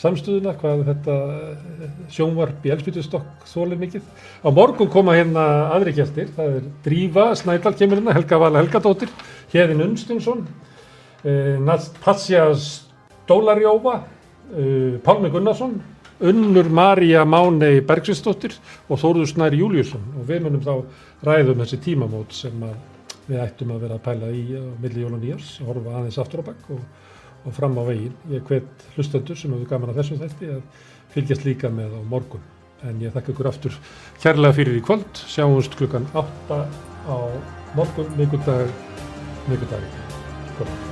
samstöðuna, hvað þetta sjónvarp í elspýtustokk þólir mikið. Á morgun koma hérna aðri gæstir, það er Drífa Snædal kemur hérna, Helga Vala Helgadóttir, Hérðin Unstinsson, eh, Natsja Stólarjófa, eh, Pálmi Gunnarsson, Unnur Marja Mánei Bergsinsdóttir og Þóruður Snæri Júliusson og við munum þá ræðum þessi tímamót sem við ættum að vera að pæla í milli jól og nýjars, horfa aðeins aftur á bakk og, og fram á veginn. Ég hvet hlustendur sem hefur gaman að þessum þætti að fylgjast líka með á morgun. En ég þakka ykkur aftur kærlega fyrir í kvöld, sjáumst klukkan 8 á morgun, mikuldag, mikuldag.